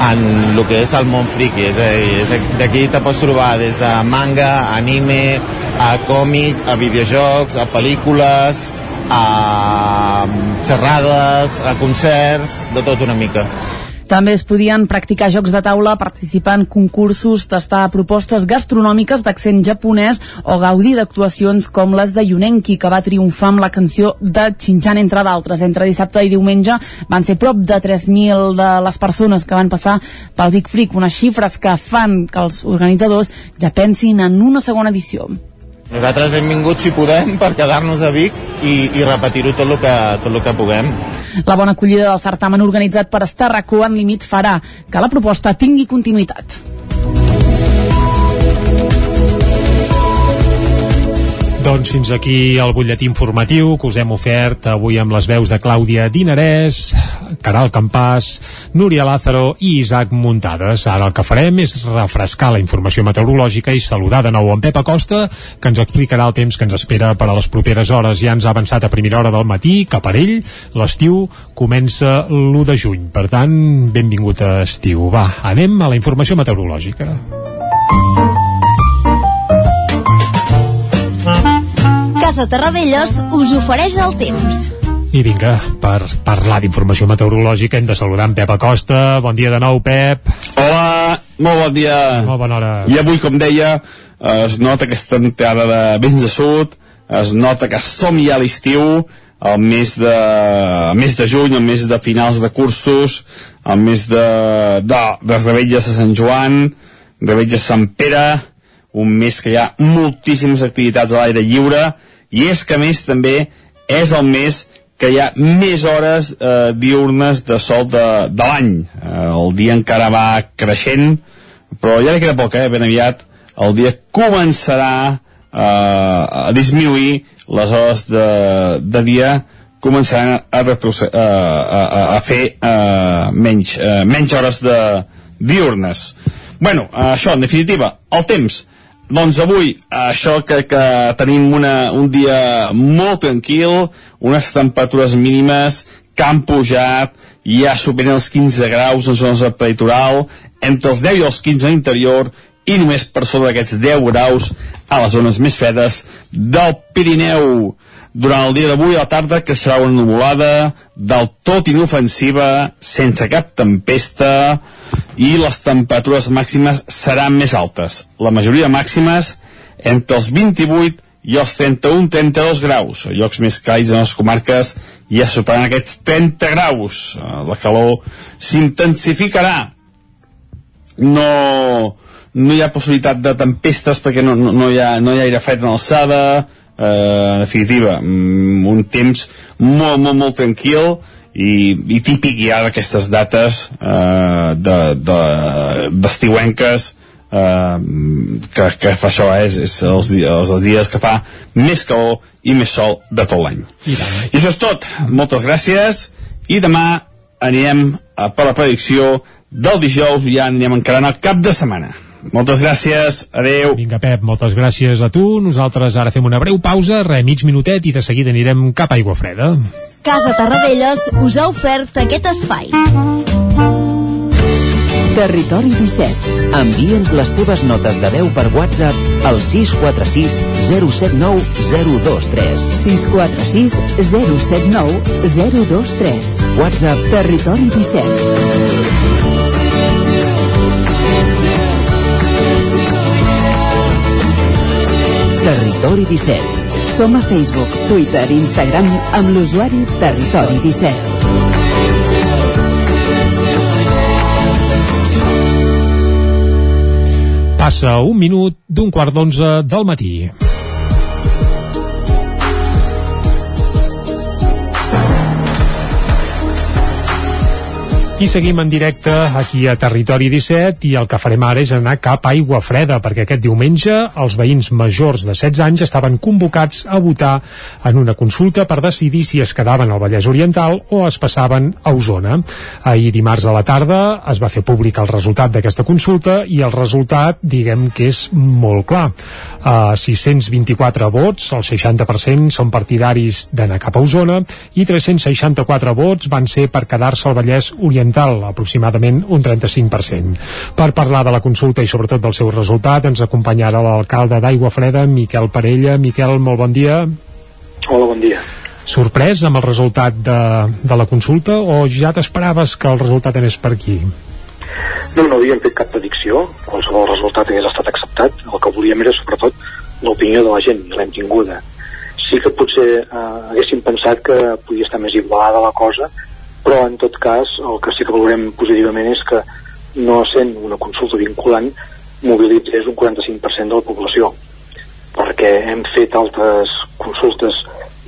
en el que és el món friki. És a dir, d'aquí te pots trobar des de manga, anime, a còmic, a videojocs, a pel·lícules, a xerrades, a concerts, de tot una mica. També es podien practicar jocs de taula, participar en concursos, tastar propostes gastronòmiques d'accent japonès o gaudir d'actuacions com les de Yunenki, que va triomfar amb la canció de Xinxan, entre d'altres. Entre dissabte i diumenge van ser prop de 3.000 de les persones que van passar pel Big Freak, unes xifres que fan que els organitzadors ja pensin en una segona edició. Nosaltres hem vingut, si podem, per quedar-nos a Vic i, i repetir-ho tot el que, tot el que puguem. La bona acollida del certamen organitzat per Estarracó en límit farà que la proposta tingui continuïtat. Doncs fins aquí el butlletí informatiu que us hem ofert avui amb les veus de Clàudia Dinarès, Caral Campàs, Núria Lázaro i Isaac Muntades. Ara el que farem és refrescar la informació meteorològica i saludar de nou en Pep Acosta, que ens explicarà el temps que ens espera per a les properes hores. Ja ens ha avançat a primera hora del matí, que per ell l'estiu comença l'1 de juny. Per tant, benvingut a estiu. Va, anem a la informació meteorològica. Casa Terradellos us ofereix el temps. I vinga, per parlar d'informació meteorològica hem de saludar en Pep Acosta. Bon dia de nou, Pep. Hola, molt bon dia. Molt bona hora. I avui, com deia, es nota aquesta entrada de vents de sud, es nota que som ja a l'estiu, el mes de, el mes de juny, el mes de finals de cursos, el mes de, de, de Rebelles de Sant Joan, Rebelles de Sant Pere, un mes que hi ha moltíssimes activitats a l'aire lliure, i és que més també és el mes que hi ha més hores eh, diurnes de sol de, de l'any. Eh, el dia encara va creixent, però ja li queda poc, eh? ben aviat el dia començarà eh, a disminuir les hores de, de dia començaran a, retroce- a, a, a, fer uh, menys, uh, menys hores de diurnes. Bueno, això, en definitiva, el temps. Doncs avui, això que, que tenim una, un dia molt tranquil, unes temperatures mínimes que han pujat, ja superen els 15 graus en zones del peritoral, entre els 10 i els 15 a l'interior, i només per sobre d'aquests 10 graus a les zones més fredes del Pirineu. Durant el dia d'avui a la tarda, que serà una nuvolada del tot inofensiva, sense cap tempesta, i les temperatures màximes seran més altes. La majoria màximes entre els 28 i els 31-32 graus. A llocs més càlids en les comarques ja superaran aquests 30 graus. La calor s'intensificarà. No, no hi ha possibilitat de tempestes perquè no, no, no, hi, ha, no hi ha aire fred en alçada, eh, en definitiva, mm, un temps molt, molt, molt tranquil i, i típic ja d'aquestes dates eh, d'estiuenques de, de, eh, que, que fa això eh, és, és els, els, els dies que fa més calor i més sol de tot l'any. I i això és tot, moltes gràcies. I demà anirem a, per la predicció del dijous. Ja anirem encarant el cap de setmana moltes gràcies, adeu Vinga, Pep, moltes gràcies a tu. Nosaltres ara fem una breu pausa, re, mig minutet, i de seguida anirem cap a Aigua Freda. Casa Tarradellas us ha ofert aquest espai. Territori 17. Envia'ns les teves notes de veu per WhatsApp al 646 079 023. 646 079 023. WhatsApp Territori 17. Territori 17. Som a Facebook, Twitter i Instagram amb l'usuari Territori 17. Passa un minut d'un quart d'onze del matí. I seguim en directe aquí a Territori 17 i el que farem ara és anar cap a Aigua Freda perquè aquest diumenge els veïns majors de 16 anys estaven convocats a votar en una consulta per decidir si es quedaven al Vallès Oriental o es passaven a Osona. Ahir dimarts a la tarda es va fer públic el resultat d'aquesta consulta i el resultat diguem que és molt clar. Uh, 624 vots, el 60% són partidaris d'anar cap a Osona i 364 vots van ser per quedar-se al Vallès Oriental, aproximadament un 35%. Per parlar de la consulta i sobretot del seu resultat ens acompanyarà l'alcalde d'Aigua Freda, Miquel Parella. Miquel, molt bon dia. Hola, bon dia. Sorprès amb el resultat de, de la consulta o ja t'esperaves que el resultat anés per aquí? No, no havíem fet cap predicció, qualsevol resultat hagués estat acceptat, el que volíem era sobretot l'opinió de la gent, i l'hem tinguda. Sí que potser eh, haguéssim pensat que podia estar més igualada la cosa, però en tot cas el que sí que valorem positivament és que no sent una consulta vinculant mobilitzés un 45% de la població perquè hem fet altres consultes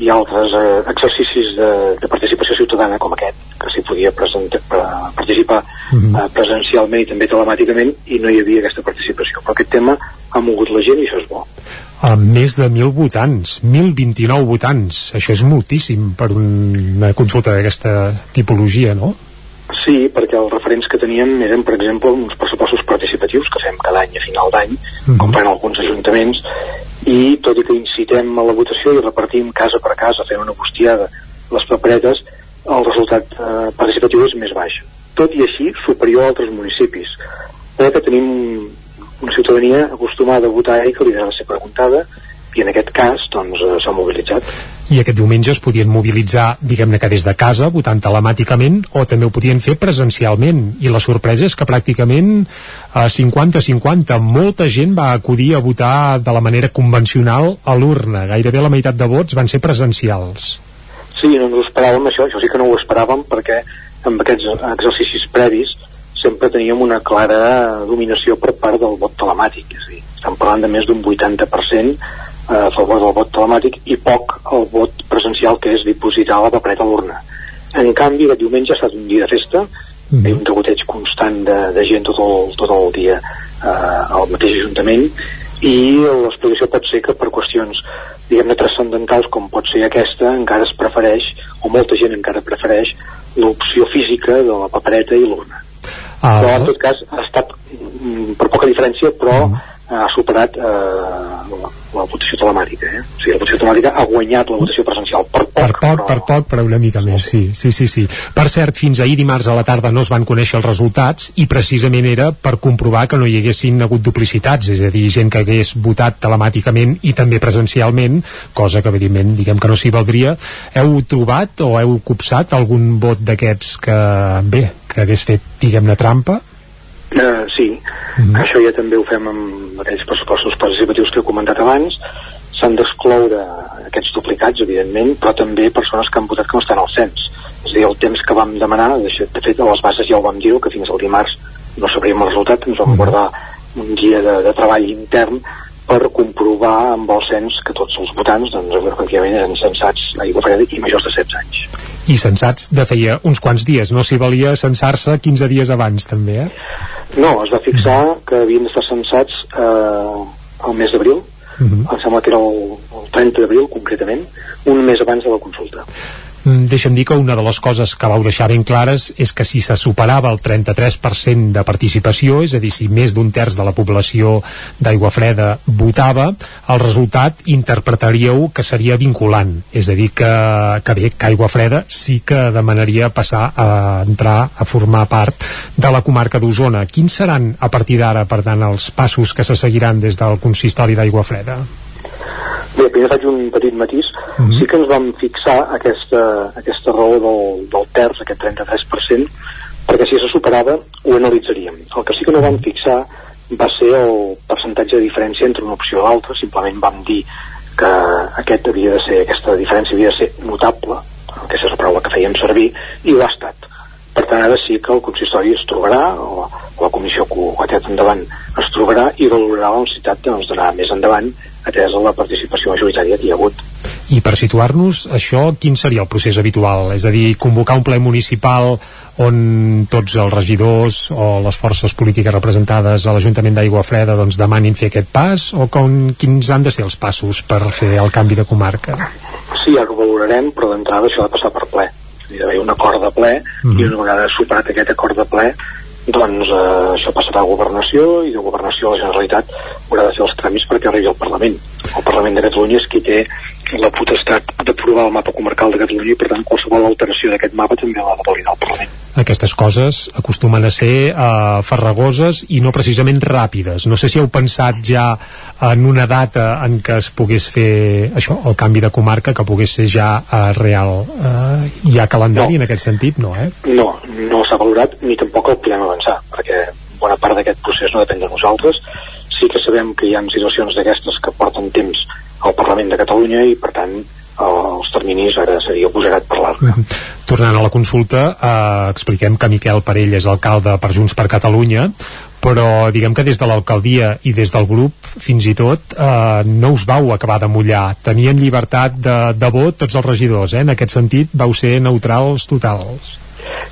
i altres eh, exercicis de, de participació ciutadana com aquest, que s'hi podia presenta, pre, participar Mhm. eh, presencialment i també telemàticament i no hi havia aquesta participació. Però aquest tema ha mogut la gent i això és bo. Amb més de 1.000 votants, 1.029 votants. Això és moltíssim per una consulta d'aquesta tipologia, no? Sí, perquè els referents que teníem eren, per exemple, uns pressupostos participatius que fem cada any a final d'any, com fan alguns ajuntaments, i tot i que incitem a la votació i repartim casa per casa fent una bustiada les paperetes, el resultat eh, participatiu és més baix. Tot i així, superior a altres municipis. Perquè tenim una ciutadania acostumada a votar i que li de ser preguntada, i en aquest cas doncs, eh, s'ha mobilitzat. I aquest diumenge es podien mobilitzar, diguem-ne que des de casa, votant telemàticament, o també ho podien fer presencialment. I la sorpresa és que pràcticament a 50-50 molta gent va acudir a votar de la manera convencional a l'urna. Gairebé la meitat de vots van ser presencials. Sí, no ens ho esperàvem això, això sí que no ho esperàvem perquè amb aquests exercicis previs sempre teníem una clara dominació per part del vot telemàtic, és a dir, estem parlant de més d'un 80% a favor del vot telemàtic i poc el vot presencial que és dipositar la papereta a l'urna. En canvi, aquest diumenge ha estat un dia de festa, mm -hmm. hi ha un degoteig constant de, de gent tot el, tot el dia eh, al mateix ajuntament i l'explicació pot ser que per qüestions diguem-ne transcendentals com pot ser aquesta encara es prefereix o molta gent encara prefereix l'opció física de la papereta i l'urna però en tot cas ha estat mm, per poca diferència però ha superat eh, la, la votació telemàtica eh? o sigui, la votació telemàtica ha guanyat la votació presencial. Per poc, per poc, per poc, però una mica més, sí, sí, sí, sí. Per cert, fins ahir dimarts a la tarda no es van conèixer els resultats i precisament era per comprovar que no hi haguessin hagut duplicitats, és a dir, gent que hagués votat telemàticament i també presencialment, cosa que evidentment diguem que no s'hi valdria. Heu trobat o heu copsat algun vot d'aquests que, bé, que hagués fet, diguem-ne, trampa? Eh, sí, això ja també ho fem amb aquells pressupostos participatius que he comentat abans s'han d'excloure aquests duplicats evidentment, però també persones que han votat que no estan al cens. És a dir, el temps que vam demanar de fet a les bases ja ho vam dir que fins al dimarts no sabríem el resultat ens vam guardar un dia de, de treball intern per comprovar amb el cens que tots els votants doncs, efectivament eren censats a Aigua Freda i majors de 16 anys. I censats de feia uns quants dies, no s'hi valia censar-se 15 dies abans també, eh? No, es va fixar que havien d'estar censats eh, al mes d'abril, Uh -huh. em sembla que era el, el 30 d'abril concretament, un mes abans de la consulta. Mm, Deixa'm dir que una de les coses que vau deixar ben clares és que si se superava el 33% de participació, és a dir, si més d'un terç de la població d'Aigua Freda votava, el resultat interpretaríeu que seria vinculant. És a dir, que, que bé, que Aigua Freda sí que demanaria passar a entrar a formar part de la comarca d'Osona. Quins seran, a partir d'ara, per tant, els passos que se seguiran des del consistori d'Aigua Freda? Bé, primer faig un petit matís. Mm -hmm. Sí que ens vam fixar aquesta, aquesta raó del, del terç, aquest 33%, perquè si se superava ho analitzaríem. El que sí que no vam fixar va ser el percentatge de diferència entre una opció i l'altra, simplement vam dir que aquest havia de ser, aquesta diferència havia de ser notable, aquesta és la paraula que fèiem servir, i ho ha estat. Per tant, ara sí que el consistori es trobarà, o la comissió que ho ha tirat endavant es trobarà i valorarà la necessitat doncs, d'anar més endavant atesa la participació majoritària que hi ha hagut. I per situar-nos, això quin seria el procés habitual? És a dir, convocar un ple municipal on tots els regidors o les forces polítiques representades a l'Ajuntament d'Aigua Freda doncs, demanin fer aquest pas o com, quins han de ser els passos per fer el canvi de comarca? Sí, ara ho valorarem, però d'entrada això ha de passar per ple. És a dir, hi ha d'haver un acord de ple Mhm. i una vegada superat aquest acord de ple doncs eh, això passarà a governació i de governació a la Generalitat haurà de fer els tràmits perquè arribi al Parlament. El Parlament de Catalunya és qui té la potestat d'aprovar el mapa comarcal de Catalunya i per tant qualsevol alteració d'aquest mapa també l'ha de validar el Parlament. Aquestes coses acostumen a ser uh, farragoses i no precisament ràpides. No sé si heu pensat ja en una data en què es pogués fer això, el canvi de comarca, que pogués ser ja uh, real. Uh, hi ha calendari no. en aquest sentit? No, eh? No, no s'ha valorat ni tampoc el podem avançar, perquè bona part d'aquest procés no depèn de nosaltres. Sí que sabem que hi ha situacions d'aquestes que porten temps al Parlament de Catalunya i, per tant, els terminis ara seria agosarat parlar Uh -huh. Tornant a la consulta, eh, expliquem que Miquel Parell és alcalde per Junts per Catalunya, però diguem que des de l'alcaldia i des del grup, fins i tot, eh, no us vau acabar de mullar. Tenien llibertat de, de vot tots els regidors, eh? en aquest sentit vau ser neutrals totals.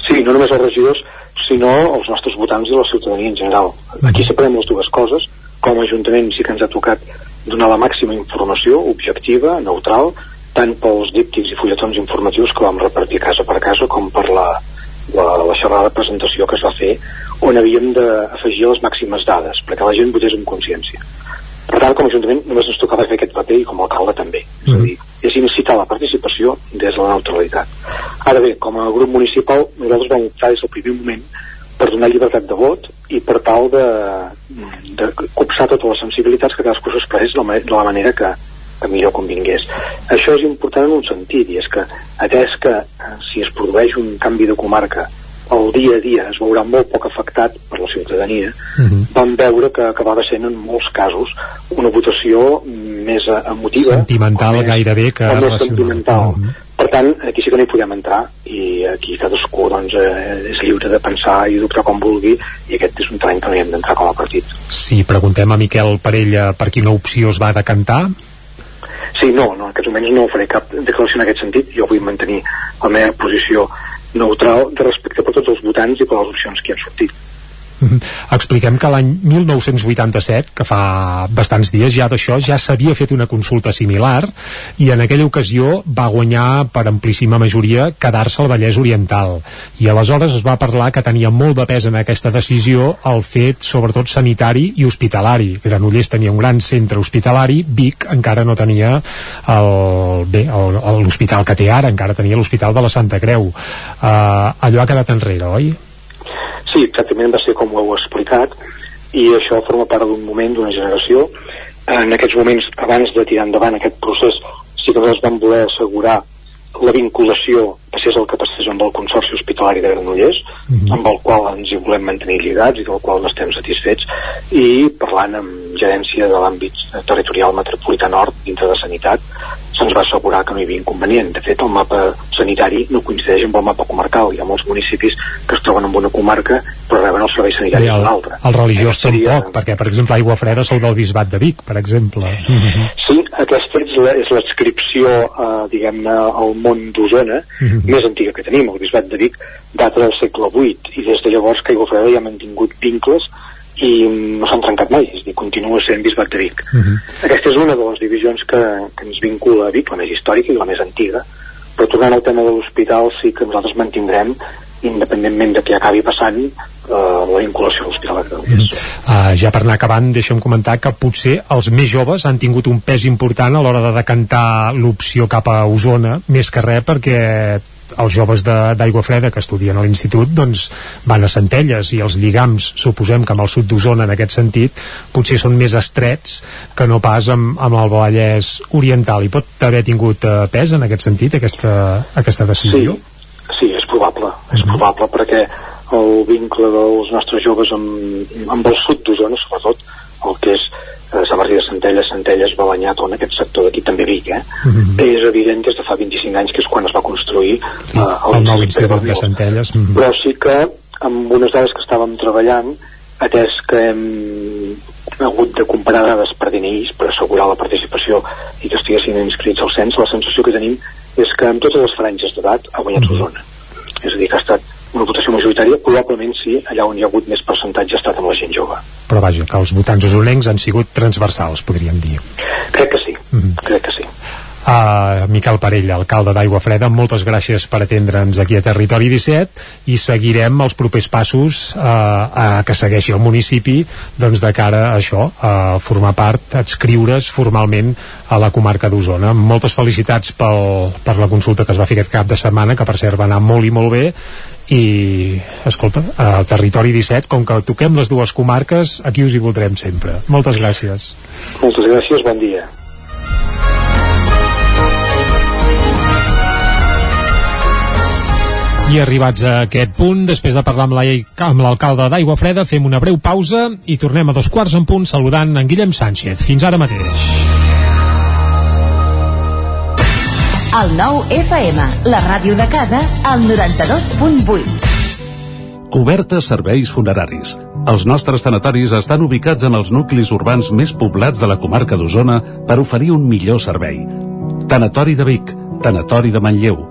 Sí, no només els regidors, sinó els nostres votants i la ciutadania en general. Aquí separem les dues coses. Com a Ajuntament sí que ens ha tocat donar la màxima informació objectiva, neutral, tant pels díptics i fulletons informatius que vam repartir casa per casa com per la, la, la xerrada de presentació que es va fer on havíem d'afegir les màximes dades perquè la gent votés amb consciència. Per tant, com a Ajuntament només ens tocava fer aquest paper i com a alcalde també. És a dir, és incitar la participació des de la neutralitat. Ara bé, com a grup municipal, nosaltres vam optar des del primer moment per donar llibertat de vot i per tal de, de copsar totes les sensibilitats que cadascú s'expressés de, de la manera que, que millor convingués. Això és important en un sentit, i és que atès que eh, si es produeix un canvi de comarca el dia a dia es veurà molt poc afectat per la ciutadania, vam veure que acabava sent en molts casos una votació més eh, emotiva Sentimental gairebé que o més racional. sentimental. Per tant, aquí sí que no hi podem entrar i aquí cadascú doncs, eh, és lliure de pensar i dubtar com vulgui i aquest és un terreny que no hi hem d'entrar com a partit. Si preguntem a Miquel Parella per quina opció es va decantar, Sí, no, no, en aquests moments no faré cap declaració en aquest sentit. Jo vull mantenir la meva posició neutral de respecte per tots els votants i per les opcions que han sortit. Expliquem que l'any 1987, que fa bastants dies ja d'això, ja s'havia fet una consulta similar i en aquella ocasió va guanyar per amplíssima majoria quedar-se al Vallès Oriental. I aleshores es va parlar que tenia molt de pes en aquesta decisió el fet sobretot sanitari i hospitalari. Granollers tenia un gran centre hospitalari, Vic encara no tenia l'hospital que té ara, encara tenia l'Hospital de la Santa Creu. Uh, allò ha quedat enrere, oi? Sí, exactament va ser com ho heu explicat i això forma part d'un moment, d'una generació. En aquests moments, abans de tirar endavant aquest procés, sí que nosaltres vam voler assegurar la vinculació passés el que passés amb el Consorci Hospitalari de Granollers, mm -hmm. amb el qual ens hi volem mantenir lligats i del qual n'estem satisfets, i parlant amb gerència de l'àmbit territorial metropolità nord dintre de sanitat, se'ns va assegurar que no hi havia inconvenient. De fet, el mapa sanitari no coincideix amb el mapa comarcal. Hi ha molts municipis que es troben en una comarca però reben el servei sanitari en l'altra. El religiós seria... tampoc, perquè, per exemple, Aigua Freda sou del Bisbat de Vic, per exemple. Sí, aquesta és l'adscripció, eh, diguem-ne, al món d'Osona, uh -huh. més antiga que tenim, el Bisbat de Vic, data del segle VIII, i des de llavors que Aigua Freda ja ha mantingut vincles i no s'han trencat mai, és dir, continua sent Bisbat de Vic. Uh -huh. Aquesta és una de les divisions que, que ens vincula a Vic, la més històrica i la més antiga, però tornant al tema de l'hospital sí que nosaltres mantindrem independentment de què acabi passant eh, la vinculació a l'Hospital de Granollers. Mm. Uh, ja per anar acabant, deixa'm comentar que potser els més joves han tingut un pes important a l'hora de decantar l'opció cap a Osona, més que res perquè els joves d'Aigua Freda que estudien a l'institut doncs van a Centelles i els lligams suposem que amb el sud d'Osona en aquest sentit potser són més estrets que no pas amb, amb el Vallès Oriental i pot haver tingut uh, pes en aquest sentit aquesta, aquesta decisió? Sí és probable uh -huh. És mhm. probable perquè el vincle dels nostres joves amb, amb el sud d'Osona sobretot el que és eh, Sabarri de Centelles, Centelles, Balanyà, tot aquest sector d'aquí també Vic, eh? Mm -hmm. És evident des de fa 25 anys que és quan es va construir eh, el, el nou institut de Centelles. Mm -hmm. Però sí que amb unes dades que estàvem treballant, atès que hem hagut de comparar dades per DNIs per assegurar la participació i que estiguessin inscrits al cens, la sensació que tenim és que amb totes les franges d'edat ha guanyat mm -hmm. Osona. És a dir, que ha estat una votació majoritària, probablement sí, allà on hi ha hagut més percentatge ha estat amb la gent jove. Però vaja, que els votants osonencs han sigut transversals, podríem dir. Crec que sí, mm -hmm. crec que sí. Uh, Miquel Parell, alcalde d'Aigua Freda, moltes gràcies per atendre'ns aquí a Territori 17 i seguirem els propers passos uh, uh, que segueixi el municipi doncs de cara a això, a formar part, a adscriure's formalment a la comarca d'Osona. Moltes felicitats pel, per la consulta que es va fer aquest cap de setmana, que per cert va anar molt i molt bé i escolta, al Territori 17 com que toquem les dues comarques aquí us hi voldrem sempre. Moltes gràcies Moltes gràcies, bon dia I arribats a aquest punt, després de parlar amb l'alcalde d'Aigua Freda, fem una breu pausa i tornem a dos quarts en punt saludant en Guillem Sánchez. Fins ara mateix. El nou FM, la ràdio de casa, al 92.8. Cobertes serveis funeraris. Els nostres tanatoris estan ubicats en els nuclis urbans més poblats de la comarca d'Osona per oferir un millor servei. Tanatori de Vic, Tanatori de Manlleu,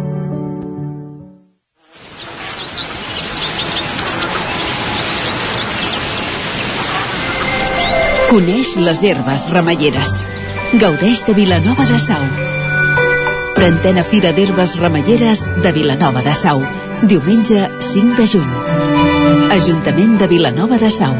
Coneix les herbes remeieres. Gaudeix de Vilanova de Sau. Trentena Fira d'Herbes Remeieres de Vilanova de Sau. Diumenge 5 de juny. Ajuntament de Vilanova de Sau.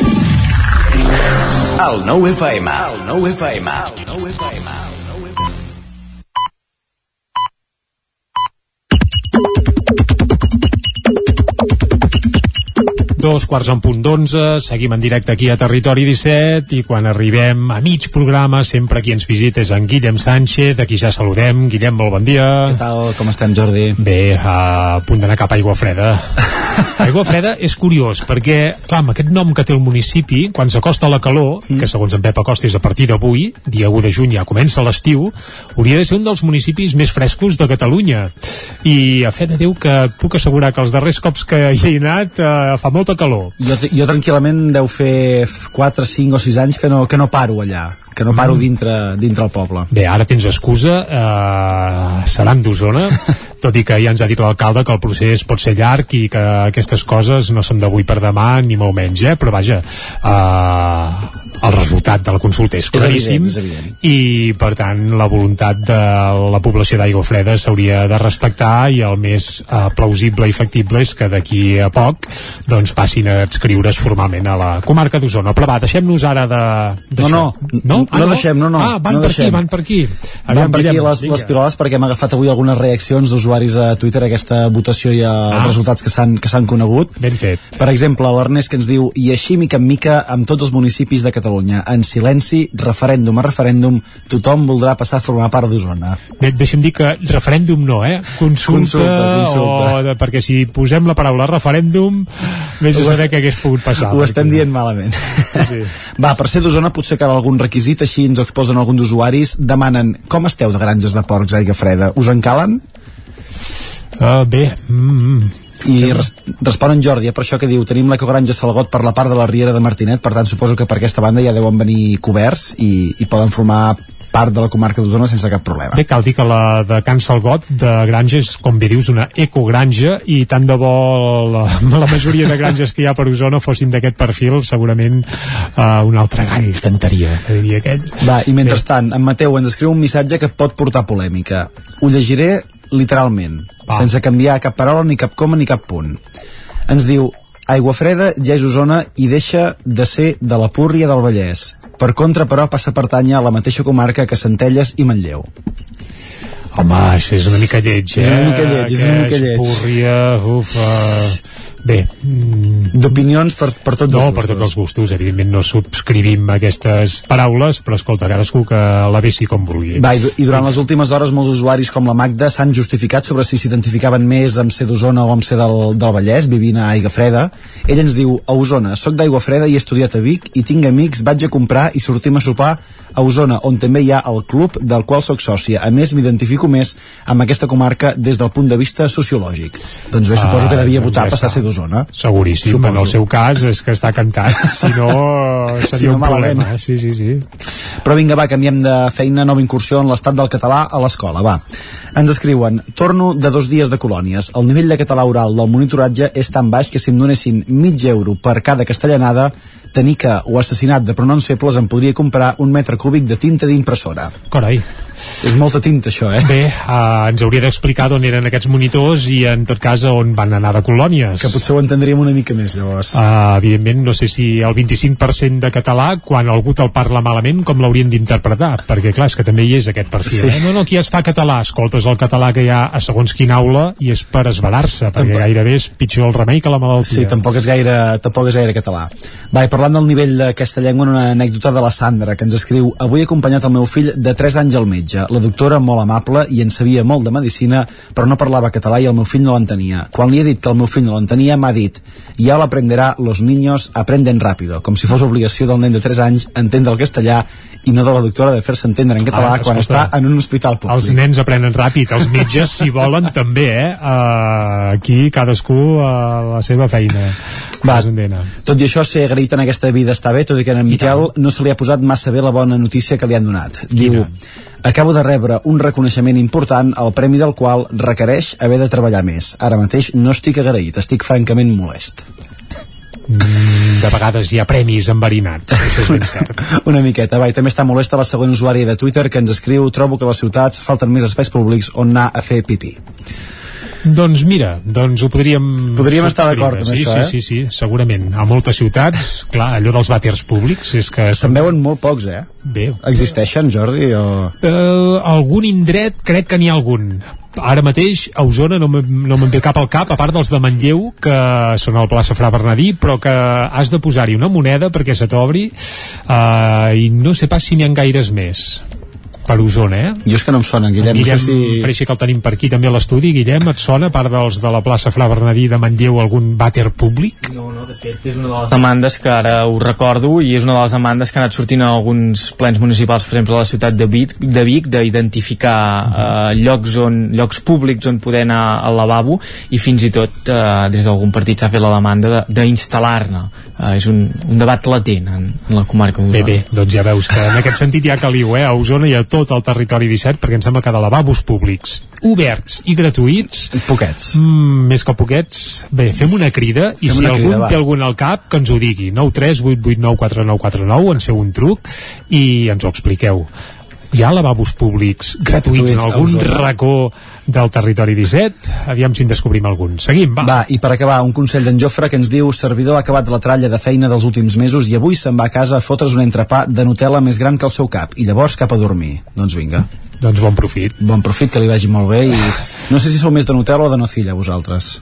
El 9 FM, el 9 FM, el 9 FM. Dos quarts en punt d'onze, seguim en directe aquí a Territori 17 i quan arribem a mig programa sempre qui ens visita és en Guillem Sánchez, aquí ja saludem. Guillem, molt bon dia. Què tal? Com estem, Jordi? Bé, a punt d'anar cap a Aigua Freda. Aigua Freda és curiós perquè, clar, amb aquest nom que té el municipi, quan s'acosta la calor, mm. que segons en Pep Acosta és a partir d'avui, dia 1 de juny ja comença l'estiu, hauria de ser un dels municipis més frescos de Catalunya. I a fe de Déu que puc assegurar que els darrers cops que hi he anat eh, fa molta calor. Jo, jo tranquil·lament deu fer 4, 5 o 6 anys que no, que no paro allà que no paro mm. dintre, dintre el poble. Bé, ara tens excusa, eh, seran d'Osona, tot i que ja ens ha dit l'alcalde que el procés pot ser llarg i que aquestes coses no són d'avui per demà, ni molt menys, eh? però vaja, eh, el resultat de la consulta és claríssim és evident, és evident. i per tant la voluntat de la població d'Aigua Freda s'hauria de respectar i el més eh, plausible i factible és que d'aquí a poc doncs passin a adscriure's formalment a la comarca d'Osona. Però va, deixem-nos ara de... No, no, no? Ah, no, deixem, no, no. Ah, van no per deixem. aquí, van per aquí. Van per aquí les, les piloles perquè hem agafat avui algunes reaccions d'usuaris a Twitter aquesta votació i als Ah. resultats que s'han conegut. Ben fet. Per exemple, l'Ernest que ens diu i així mica en mica amb tots els municipis de Catalunya, en silenci, referèndum a referèndum, tothom voldrà passar a formar part d'Osona. Bé, deixa'm dir que referèndum no, eh? Consulta, Consulta, consulta. O de, perquè si posem la paraula referèndum vés a saber què hagués pogut passar. Ho estem dient malament. Sí. Va, per ser d'Osona potser cal algun requisit, així ens exposen alguns usuaris, demanen com esteu de granges de porcs aigua freda? Us en calen? Uh, bé, mm, I res respon en Jordi, eh, per això que diu tenim l'ecogranja Salgot per la part de la Riera de Martinet, per tant suposo que per aquesta banda ja deuen venir coberts i, i poden formar part de la comarca d'Osona sense cap problema. Bé, cal dir que la de Can Salgot de granja és, com bé dius, una ecogranja i tant de bo la, la majoria de granges que hi ha per Osona fossin d'aquest perfil, segurament uh, un altre gall cantaria, que diria aquell. Va, i mentrestant, en Mateu ens escriu un missatge que pot portar polèmica. Ho llegiré literalment, Va. sense canviar cap paraula, ni cap coma, ni cap punt. Ens diu, Aigua Freda ja és Osona i deixa de ser de la Púrria del Vallès. Per contra, però, passa a pertànyer a la mateixa comarca que Centelles i Manlleu. Home, això és una mica lleig, eh? És una mica lleig, és una mica lleig. Púrria, uf, uh, bé... Mm, D'opinions per, per tots no, els per gustos. tots els gustos, evidentment no subscrivim aquestes paraules, però escolta, cadascú que la vessi com vulgui. Va, i, i durant les últimes hores molts usuaris com la Magda s'han justificat sobre si s'identificaven més amb ser d'Osona o amb ser del, del Vallès, vivint a Aigua Freda. Ell ens diu, a Osona, soc d'Aigua Freda i he estudiat a Vic i tinc amics, vaig a comprar i sortim a sopar a Osona, on també hi ha el club del qual sóc sòcia. A més, m'identifico més amb aquesta comarca des del punt de vista sociològic. Doncs bé, suposo que devia Ah, votar ja passar a ser d'Osona. Seguríssim, Suposo. en el seu cas és que està cantat, si no seria Si no, un malament. problema. Sí, sí, sí. Però vinga, va, canviem de feina, nova incursió en l'estat del català a l'escola, va. Ens escriuen, torno de dos dies de colònies. El nivell de català oral del monitoratge és tan baix que si em donessin mig euro per cada castellanada Tenica o assassinat de pronoms febles em podria comprar un metre cúbic de tinta d'impressora. Carai. És molta tinta, això, eh? Bé, uh, ens hauria d'explicar d'on eren aquests monitors i, en tot cas, on van anar de colònies. Que potser ho entendríem una mica més, llavors. Uh, evidentment, no sé si el 25% de català, quan algú te'l parla malament, com l'haurien d'interpretar? Perquè, clar, és que també hi és aquest perfil. Sí. Eh? No, no, aquí es fa català. Escoltes el català que hi ha a segons quina aula i és per esbarar-se, perquè Tampoc- gairebé és pitjor el remei que la malaltia. Sí, tampoc és gaire, tampoc és gaire català. Va, i parlant del nivell d'aquesta llengua, una anècdota de la Sandra, que ens escriu Avui he acompanyat el meu fill de 3 anys al metge. La doctora, molt amable, i en sabia molt de medicina, però no parlava català i el meu fill no l'entenia. Quan li he dit que el meu fill no l'entenia, m'ha dit ja lo aprenderà, los niños aprenden rápido, com si fos obligació del nen de 3 anys entendre el castellà i no de la doctora de fer-se entendre en català Ah, quan escolta, està en un hospital públic. Els nens aprenen ràpid, els metges, si volen, també, eh? Uh, aquí cadascú a la seva feina. Va, tot i això, ser agraït en aquesta vida està bé, tot i que en Miquel no se li ha posat massa bé la bona notícia que li han donat. Diu, acabo de rebre un reconeixement important, el premi del qual requereix haver de treballar més. Ara mateix no estic agraït, estic francament molest. Mm, de vegades hi ha premis enverinats, això és ben cert. Una miqueta, va, i també està molesta la següent usuària de Twitter que ens escriu trobo que a les ciutats falten més espais públics on anar a fer pipí. Doncs mira, doncs ho podríem... Podríem estar d'acord amb sí, això, sí, eh? Sí, sí, segurament. A moltes ciutats, clar, allò dels vàters públics és que... Se'n veuen molt pocs, eh? Bé. Existeixen, Jordi, o... Uh, algun indret crec que n'hi ha algun ara mateix a Osona no me- no me'n ve cap al cap a part dels de Manlleu que són al plaça Fra Bernadí però que has de posar-hi una moneda perquè se t'obri uh, i no sé pas si n'hi ha gaires més per Osona, eh? Jo és que no em sona, Guillem, Guillem no sé si... Freixa, que el tenim per aquí també a l'estudi. Guillem, et sona, a part dels de la plaça Fra Bernadí de Manlleu, algun vàter públic? No, no, de fet, és una de les demandes que ara ho recordo i és una de les demandes que ha anat sortint a alguns plens municipals, per exemple, a la ciutat de Vic, de Vic d'identificar eh, llocs, on, llocs públics on poder anar al lavabo i fins i tot eh, des d'algun partit s'ha fet la demanda de- d'instal·lar-ne. Eh, és un, un debat latent en, en la comarca d'Osona. Bé, bé, doncs ja veus que en aquest sentit hi ha caliu, eh? A Osona i a tot el territori 17, perquè em sembla que de lavabos públics oberts i gratuïts... Poquets. Mm, més que poquets. Bé, fem una crida i Fem si algun crida, va. té algun al cap, que ens ho digui. 9 3 8 8 9 4 9 4 9, ens feu un truc i ens ho expliqueu. Hi ha lavabos públics gratuïts en Gratuïts a algun racó del territori 17? Aviam si en descobrim algun. Seguim, va. Va, i per acabar, un consell d'en Jofre que ens diu servidor ha acabat la tralla de feina dels últims mesos i avui se'n va a casa a fotre's un entrepà de Nutella més gran que el seu cap i llavors cap a dormir. Doncs vinga. Doncs bon profit. Bon profit, que li vagi molt bé i no sé si sou més de Nutella o de nocilla, vosaltres.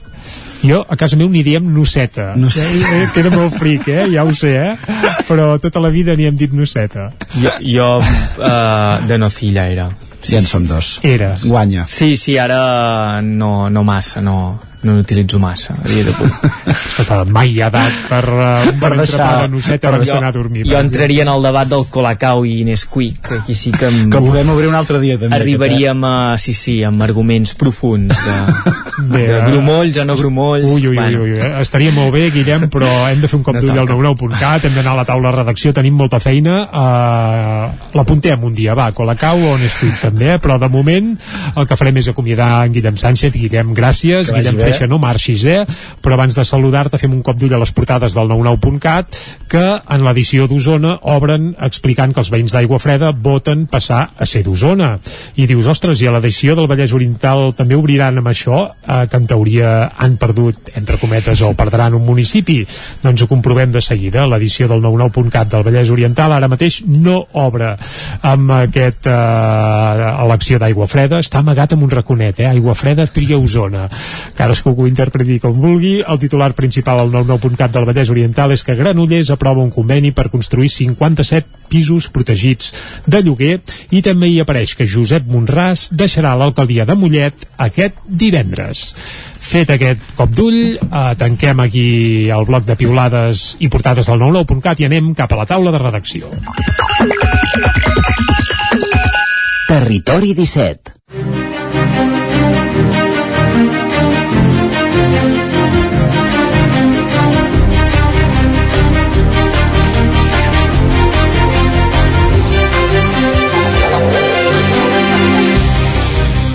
Jo, a casa meu n'hi diem nuceta. Nuceta. Eh, eh, que era molt fric, eh? Ja ho sé, eh? Però tota la vida n'hi hem dit nuceta. Jo, jo uh, de nocilla era. Ja en som dos. Eres. Guanya. Sí, sí, ara no, no massa, no, no n'utilitzo massa a dia d'avui. Escolta, mai hi ha edat per, uh, per, Per deixar- de nuceta per jo, d'anar a dormir. jo entraria en el debat del Colacau i Nesquik, que aquí sí que... Em, Que podem obrir un altre dia també. Arribaríem a, sí, sí, amb arguments profuns de, Bé, de eh, grumolls o no grumolls. Ui, ui, bueno. ui, ui, eh? estaria molt bé, Guillem, però hem de fer un cop No d'ull al toca. 99.cat, hem d'anar a la taula de redacció, tenim molta feina, uh, l'apuntem un dia, va, Colacau o Nesquik també, però de moment el que farem és acomiadar en Guillem Sánchez. Guillem, gràcies, Que Guillem bé. Freixa, no marxis, eh? Però abans de saludar-te fem un cop d'ull a les portades del 99.cat que en l'edició d'Osona obren explicant que els veïns d'Aigua Freda voten passar a ser d'Osona. I dius, ostres, i a l'edició del Vallès Oriental també obriran amb això, eh, que en teoria han perdut, entre cometes, o perdran un municipi? Doncs ho comprovem de seguida. L'edició del 99.cat del Vallès Oriental ara mateix no obre amb aquest eh, elecció d'Aigua Freda, està amagat amb un raconet, eh? Aigua Freda tria Osona. Cadascú que ho interpreti com vulgui. El titular principal al 99.cat del Vallès Oriental és que Granollers aprova un conveni per construir 57 pisos protegits de lloguer i també hi apareix que Josep Monràs deixarà l'alcaldia de Mollet aquest divendres. Fet aquest cop d'ull, eh, tanquem aquí el bloc de piulades i portades del 99.cat i anem cap a la taula de redacció. Territori 17.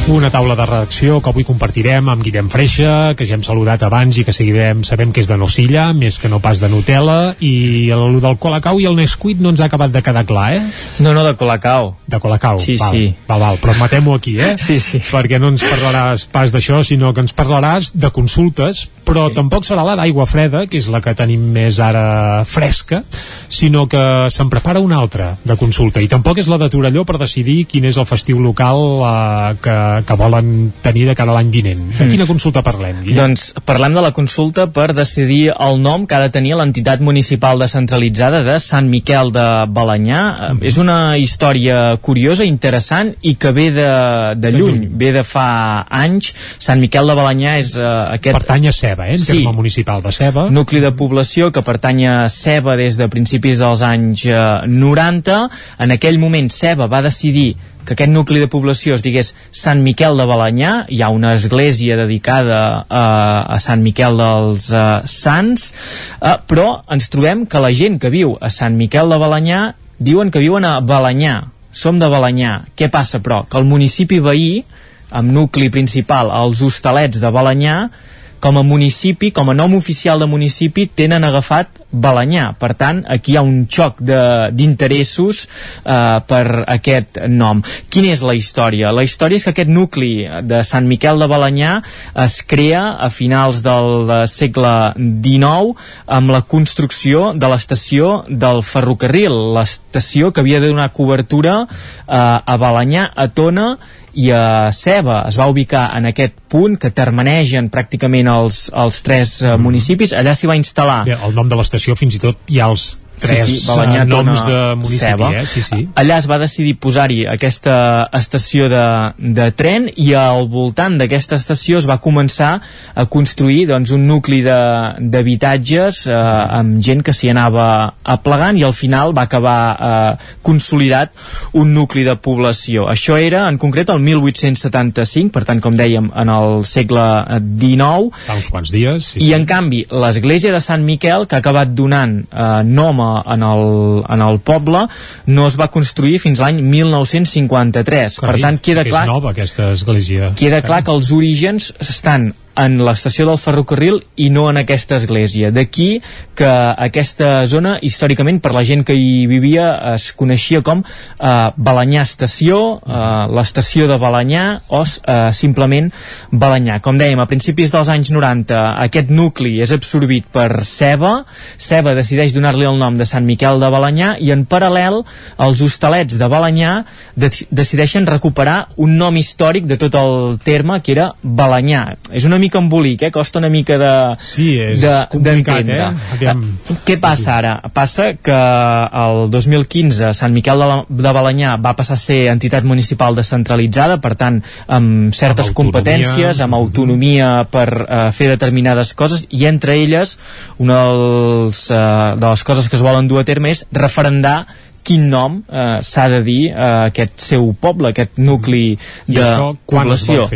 Una taula de redacció que avui compartirem amb Guillem Freixa, que ja hem saludat abans i que seguirem, sabem que és de Nocilla, més que no pas de Nutella, i el del Colacau i el Nesquik no ens ha acabat de quedar clar, eh? No, no, de Colacau. De Colacau, Sí, val, sí. Val, val, però matem-ho aquí, eh? Sí, sí. Perquè no ens parlaràs pas d'això, sinó que ens parlaràs de consultes, però sí. tampoc serà la d'aigua freda, que és la que tenim més ara fresca, sinó que se'n prepara una altra de consulta, i tampoc és la de Torelló per decidir quin és el festiu local eh, que, que volen tenir de cara a l'any vinent. De Mm. quina consulta parlem? Guillem? Doncs parlem de la consulta per decidir el nom que ha de tenir l'entitat municipal descentralitzada de Sant Miquel de Balanyà. Mm. És una història curiosa, interessant i que ve de, de lluny, ve de fa anys. Sant Miquel de Balanyà és uh, aquest... Pertany a Ceba, eh? En terme municipal de Ceba. Nucli de població que pertany a Ceba des de principis dels anys eh, 90. En aquell moment Ceba va decidir que aquest nucli de població es digués Sant Miquel de Balanyà, hi ha una església dedicada a, a Sant Miquel dels uh, Sants, uh, però ens trobem que la gent que viu a Sant Miquel de Balanyà diuen que viuen a Balanyà, som de Balanyà. Què passa, però? Que el municipi veí, amb nucli principal als Hostalets de Balanyà, com a municipi, com a nom oficial de municipi, tenen agafat Balanyà. Per tant, aquí hi ha un xoc d'interessos eh, per aquest nom. Quina és la història? La història és que aquest nucli de Sant Miquel de Balanyà es crea a finals del eh, segle XIX amb la construcció de l'estació del ferrocarril, l'estació que havia de donar cobertura eh, a Balanyà, a Tona i a Ceba es va ubicar en aquest punt que termenegen pràcticament els, els tres uh, municipis. Allà s'hi va instal·lar. Bé, el nom de l'estació fins i tot ha els tres sí, sí, Balanyà, eh, noms Tona, de municipi, Ceba. eh? Sí, sí. Allà es va decidir posar-hi aquesta estació de, de tren i al voltant d'aquesta estació es va començar a construir doncs, un nucli de- d'habitatges eh, amb gent que s'hi anava aplegant i al final va acabar eh, consolidat un nucli de població. Això era en concret el 1875, per tant, com dèiem, en el segle XIX, Fa uns quants dies. Sí. i en canvi l'església de Sant Miquel que ha acabat donant eh, nom en el, en el poble no es va construir fins l'any 1953 per Carai, tant queda clar És nova, aquesta església. queda clar que els orígens estan en l'estació del ferrocarril i no en aquesta església. D'aquí que aquesta zona, històricament, per la gent que hi vivia, es coneixia com eh, Balanyà Estació, eh, l'estació de Balanyà o eh, simplement Balanyà. Com dèiem, a principis dels anys 90 aquest nucli és absorbit per Ceba, Ceba decideix donar-li el nom de Sant Miquel de Balanyà i en paral·lel els hostalets de Balanyà de decideixen recuperar un nom històric de tot el terme que era Balanyà. És una mica embolic, eh? costa una mica de Sí, és de- complicat, eh? Aviam. Què passa ara? Passa que el 2015 Sant Miquel de, la, de Balanyà va passar a ser entitat municipal descentralitzada, per tant, amb certes Amb competències, amb autonomia per eh, fer determinades coses, i entre elles, una dels, eh, de les coses que es volen dur a terme és referendar quin nom eh, s'ha de dir a aquest seu poble, aquest nucli I de això quan població.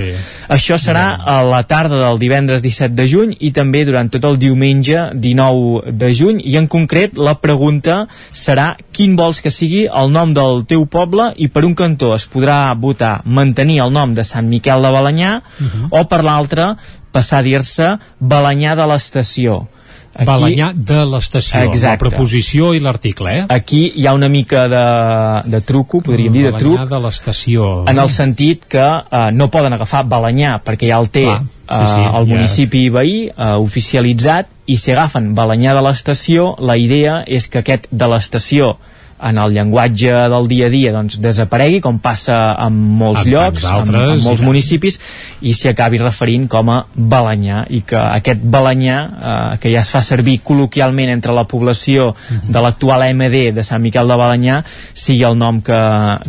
Això serà a la tarda del divendres 17 de juny i també durant tot el diumenge 19 de juny i en concret la pregunta serà quin vols que sigui el nom del teu poble i per un cantó es podrà votar mantenir el nom de Sant Miquel de Balanyà Mhm. o per l'altre passar a dir-se Balanyà de l'Estació. Aquí- Balanyà de l'estació, la preposició i l'article, eh? Aquí hi ha una mica de, de truco, podríem dir, de truc, Balanyà de l'estació. en el sentit que eh, no poden agafar Balanyà perquè ja el té Clar, sí, sí, eh, el ja municipi veí eh, oficialitzat i si agafen Balanyà de l'estació la idea és que aquest de l'estació en el llenguatge del dia a dia doncs, desaparegui, com passa en molts En llocs, en, en i molts tant. municipis, i s'hi acabi referint com a Balanyà, i que aquest Balanyà, eh, que ja es fa servir col·loquialment entre la població Mhm. de l'actual AMD de Sant Miquel de Balanyà, sigui el nom que,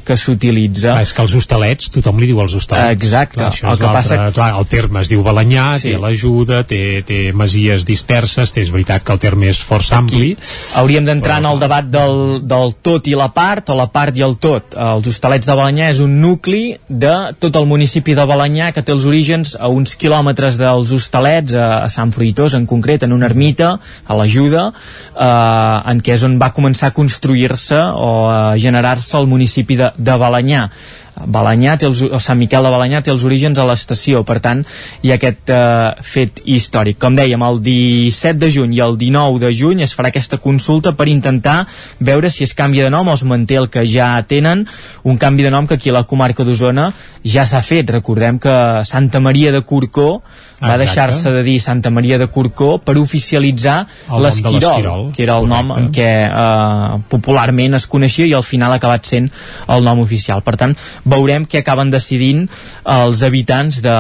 que s'utilitza. És que els hostalets, tothom li diu els hostalets. Exacte. Clar, El que passa Clar, el terme es diu Balanyà, Sí. té l'ajuda, té, té masies disperses, té, és veritat que el terme és força ampli. Hauríem d'entrar en el debat del, del tot i la part, o la part i el tot. Els Hostalets de Balanyà és un nucli de tot el municipi de Balanyà que té els orígens a uns quilòmetres dels Hostalets, a, Sant Fruitós en concret, en una ermita, a l'Ajuda, eh, en què és on va començar a construir-se o a generar-se el municipi de, de Balanyà. Balanyà té els, o Sant Miquel de Balanyà té els orígens a l'estació, per tant hi ha aquest eh, fet històric. Com dèiem, el 17 de juny i el 19 de juny es farà aquesta consulta per intentar veure si es canvia de nom o es manté el que ja tenen, un canvi de nom que aquí a la comarca d'Osona ja s'ha fet. Recordem que Santa Maria de Corcó va deixar-se de dir Santa Maria de Corcó per oficialitzar l'Esquirol, que era el nom en què eh, popularment es coneixia i al final ha acabat sent el nom oficial. Per tant, veurem què acaben decidint els habitants de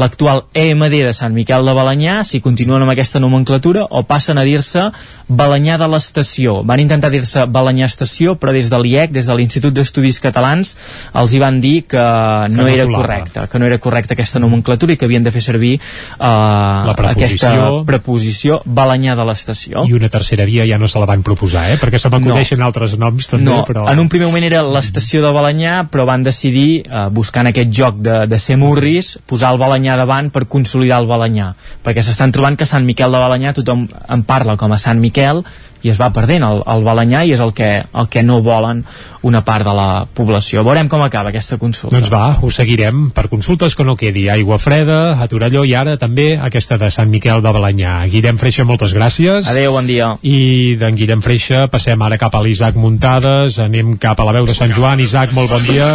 l'actual EMD de Sant Miquel de Balanyà, si continuen amb aquesta nomenclatura o passen a dir-se Balanyà de l'Estació. Van intentar dir-se Balanyà Estació, però des de l'IEC, des de l'Institut d'Estudis Catalans, els hi van dir que no, no era colava. correcte, que no era correcta aquesta nomenclatura i que havien de fer servir eh, La preposició. aquesta preposició Balanyà de l'Estació. I una tercera via ja no se la van proposar, eh? perquè se m'acudeixen altres noms també, No, però... en un primer moment era l'estació de Balanyà, però van decidir, eh, buscant aquest joc de, de ser murris, posar el Balanyà davant per consolidar el Balanyà. Perquè s'estan trobant que Sant Miquel de Balanyà tothom en parla com a Sant Miquel i es va perdent el, el Balanyà i és el que, el que no volen una part de la població. Veurem com acaba aquesta consulta. Doncs va, ho seguirem per consultes que no quedi aigua freda, a Torelló i ara també aquesta de Sant Miquel de Balanyà. Guillem Freixa, moltes gràcies. Adéu, bon dia. I d'en Guillem Freixa passem ara cap a l'Isaac Muntades, anem cap a la veu de Sant Joan. Isaac, molt bon dia.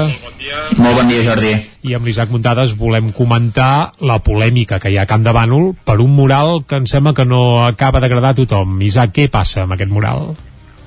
Molt bon dia, Jordi. I amb l'Isaac Muntades volem comentar la polèmica que hi ha a Camp de Bànol per un mural que em sembla que no acaba d'agradar a tothom. Isaac, què passa amb aquest mural?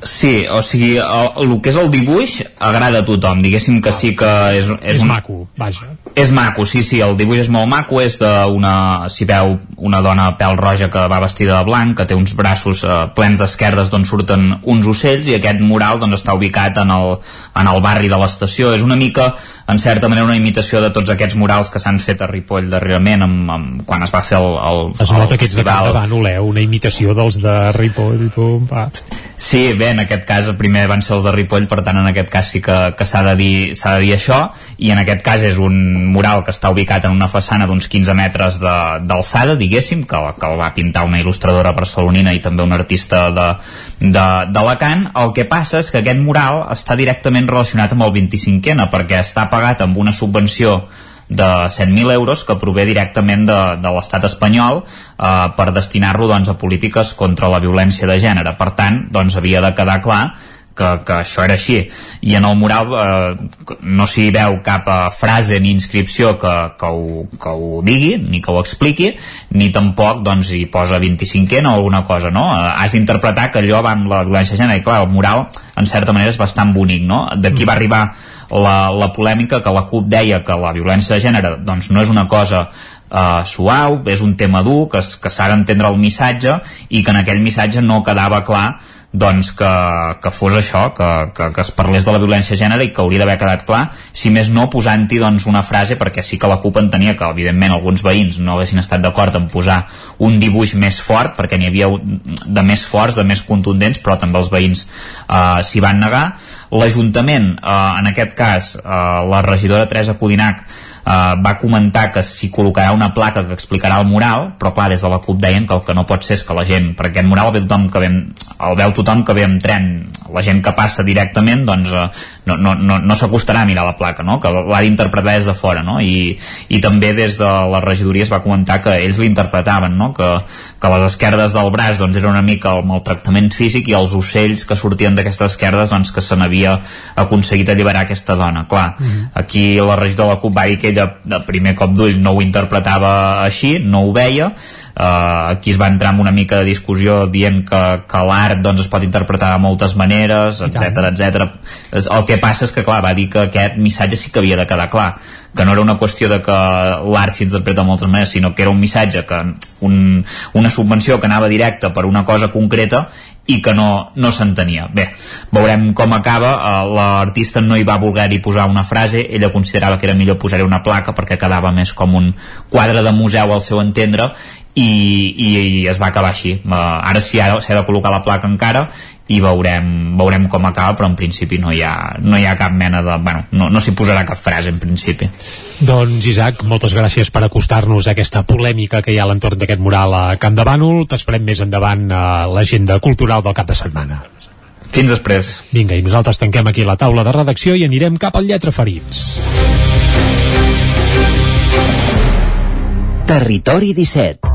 Sí, o sigui, el, el que és el dibuix agrada a tothom, diguéssim que sí que és, és, És un, maco, vaja. És maco, sí, sí, el dibuix és molt maco, és d'una, si veu, una dona pèl roja que va vestida de blanc, que té uns braços eh, plens d'esquerdes d'on surten uns ocells, i aquest mural doncs, està ubicat en el, en el barri de l'estació. És una mica, en certa manera, una imitació de tots aquests murals que s'han fet a Ripoll darrerament, amb, amb, quan es va fer el, el, Es el nota que ets de festival. de Bànol, eh? Una imitació dels de Ripoll, pum, va. Sí, bé, en aquest cas primer van ser els de Ripoll, per tant en aquest cas sí que, que s'ha de, dir, de dir això, i en aquest cas és un mural que està ubicat en una façana d'uns 15 metres d'alçada, diguéssim, que, que el va pintar una il·lustradora barcelonina i també un artista d'Alacant. El que passa és que aquest mural està directament relacionat amb el 25N, perquè està pagat amb una subvenció de 100.000 euros que prové directament de, de l'estat espanyol eh, per destinar-lo doncs, a polítiques contra la violència de gènere. Per tant, doncs, havia de quedar clar que, que això era així i en el mural eh, no s'hi veu cap eh, frase ni inscripció que, que, ho, que ho digui ni que ho expliqui ni tampoc doncs hi posa 25 o alguna cosa no? Eh, has d'interpretar que allò va amb la violència gènere i clar, el mural en certa manera és bastant bonic no? d'aquí va arribar la, la polèmica que la CUP deia que la violència de gènere doncs no és una cosa uh, suau, és un tema dur que, que s'ha d'entendre el missatge i que en aquell missatge no quedava clar doncs que, que fos això, que, que, que es parlés de la violència de gènere i que hauria d'haver quedat clar, si més no posant-hi doncs, una frase, perquè sí que la CUP entenia que evidentment alguns veïns no haguessin estat d'acord en posar un dibuix més fort, perquè n'hi havia de més forts, de més contundents, però també els veïns eh, s'hi van negar. L'Ajuntament, eh, en aquest cas, eh, la regidora Teresa Codinac, Uh, va comentar que s'hi col·locarà una placa que explicarà el mural, però clar, des de la CUP deien que el que no pot ser és que la gent, perquè aquest mural el veu tothom que ve, el veu tothom que ve amb tren, la gent que passa directament, doncs uh, no, no, no, no s'acostarà a mirar la placa, no? que l'ha d'interpretar des de fora, no? I, i també des de la regidoria es va comentar que ells l'interpretaven, no? que, que les esquerdes del braç doncs, era una mica el maltractament físic i els ocells que sortien d'aquestes esquerdes doncs, que se n'havia aconseguit alliberar aquesta dona. Clar, Mhm. aquí la regidora de la CUP va dir que ella de primer cop d'ull no ho interpretava així, no ho veia Uh, aquí es va entrar en una mica de discussió dient que, que l'art doncs, es pot interpretar de moltes maneres, etc etc. El que passa és que clar, va dir que aquest missatge sí que havia de quedar clar que no era una qüestió de que l'art s'interpreta de moltes maneres, sinó que era un missatge que un, una subvenció que anava directa per una cosa concreta i que no, no s'entenia. Bé, veurem com acaba. Uh, L'artista no hi va voler-hi posar una frase, ella considerava que era millor posar-hi una placa perquè quedava més com un quadre de museu al seu entendre i, i, i es va acabar així. Uh, ara sí, ara s'ha de col·locar la placa encara i veurem, veurem com acaba, però en principi no hi ha, no hi ha cap mena de... Bueno, no, no s'hi posarà cap frase en principi. Doncs Isaac, moltes gràcies per acostar-nos a aquesta polèmica que hi ha a l'entorn d'aquest mural a Camp de Bànol. T'esperem més endavant a l'agenda cultural del cap de setmana. Fins després. Vinga, i nosaltres tanquem aquí la taula de redacció i anirem cap al Lletra Ferits. Territori 17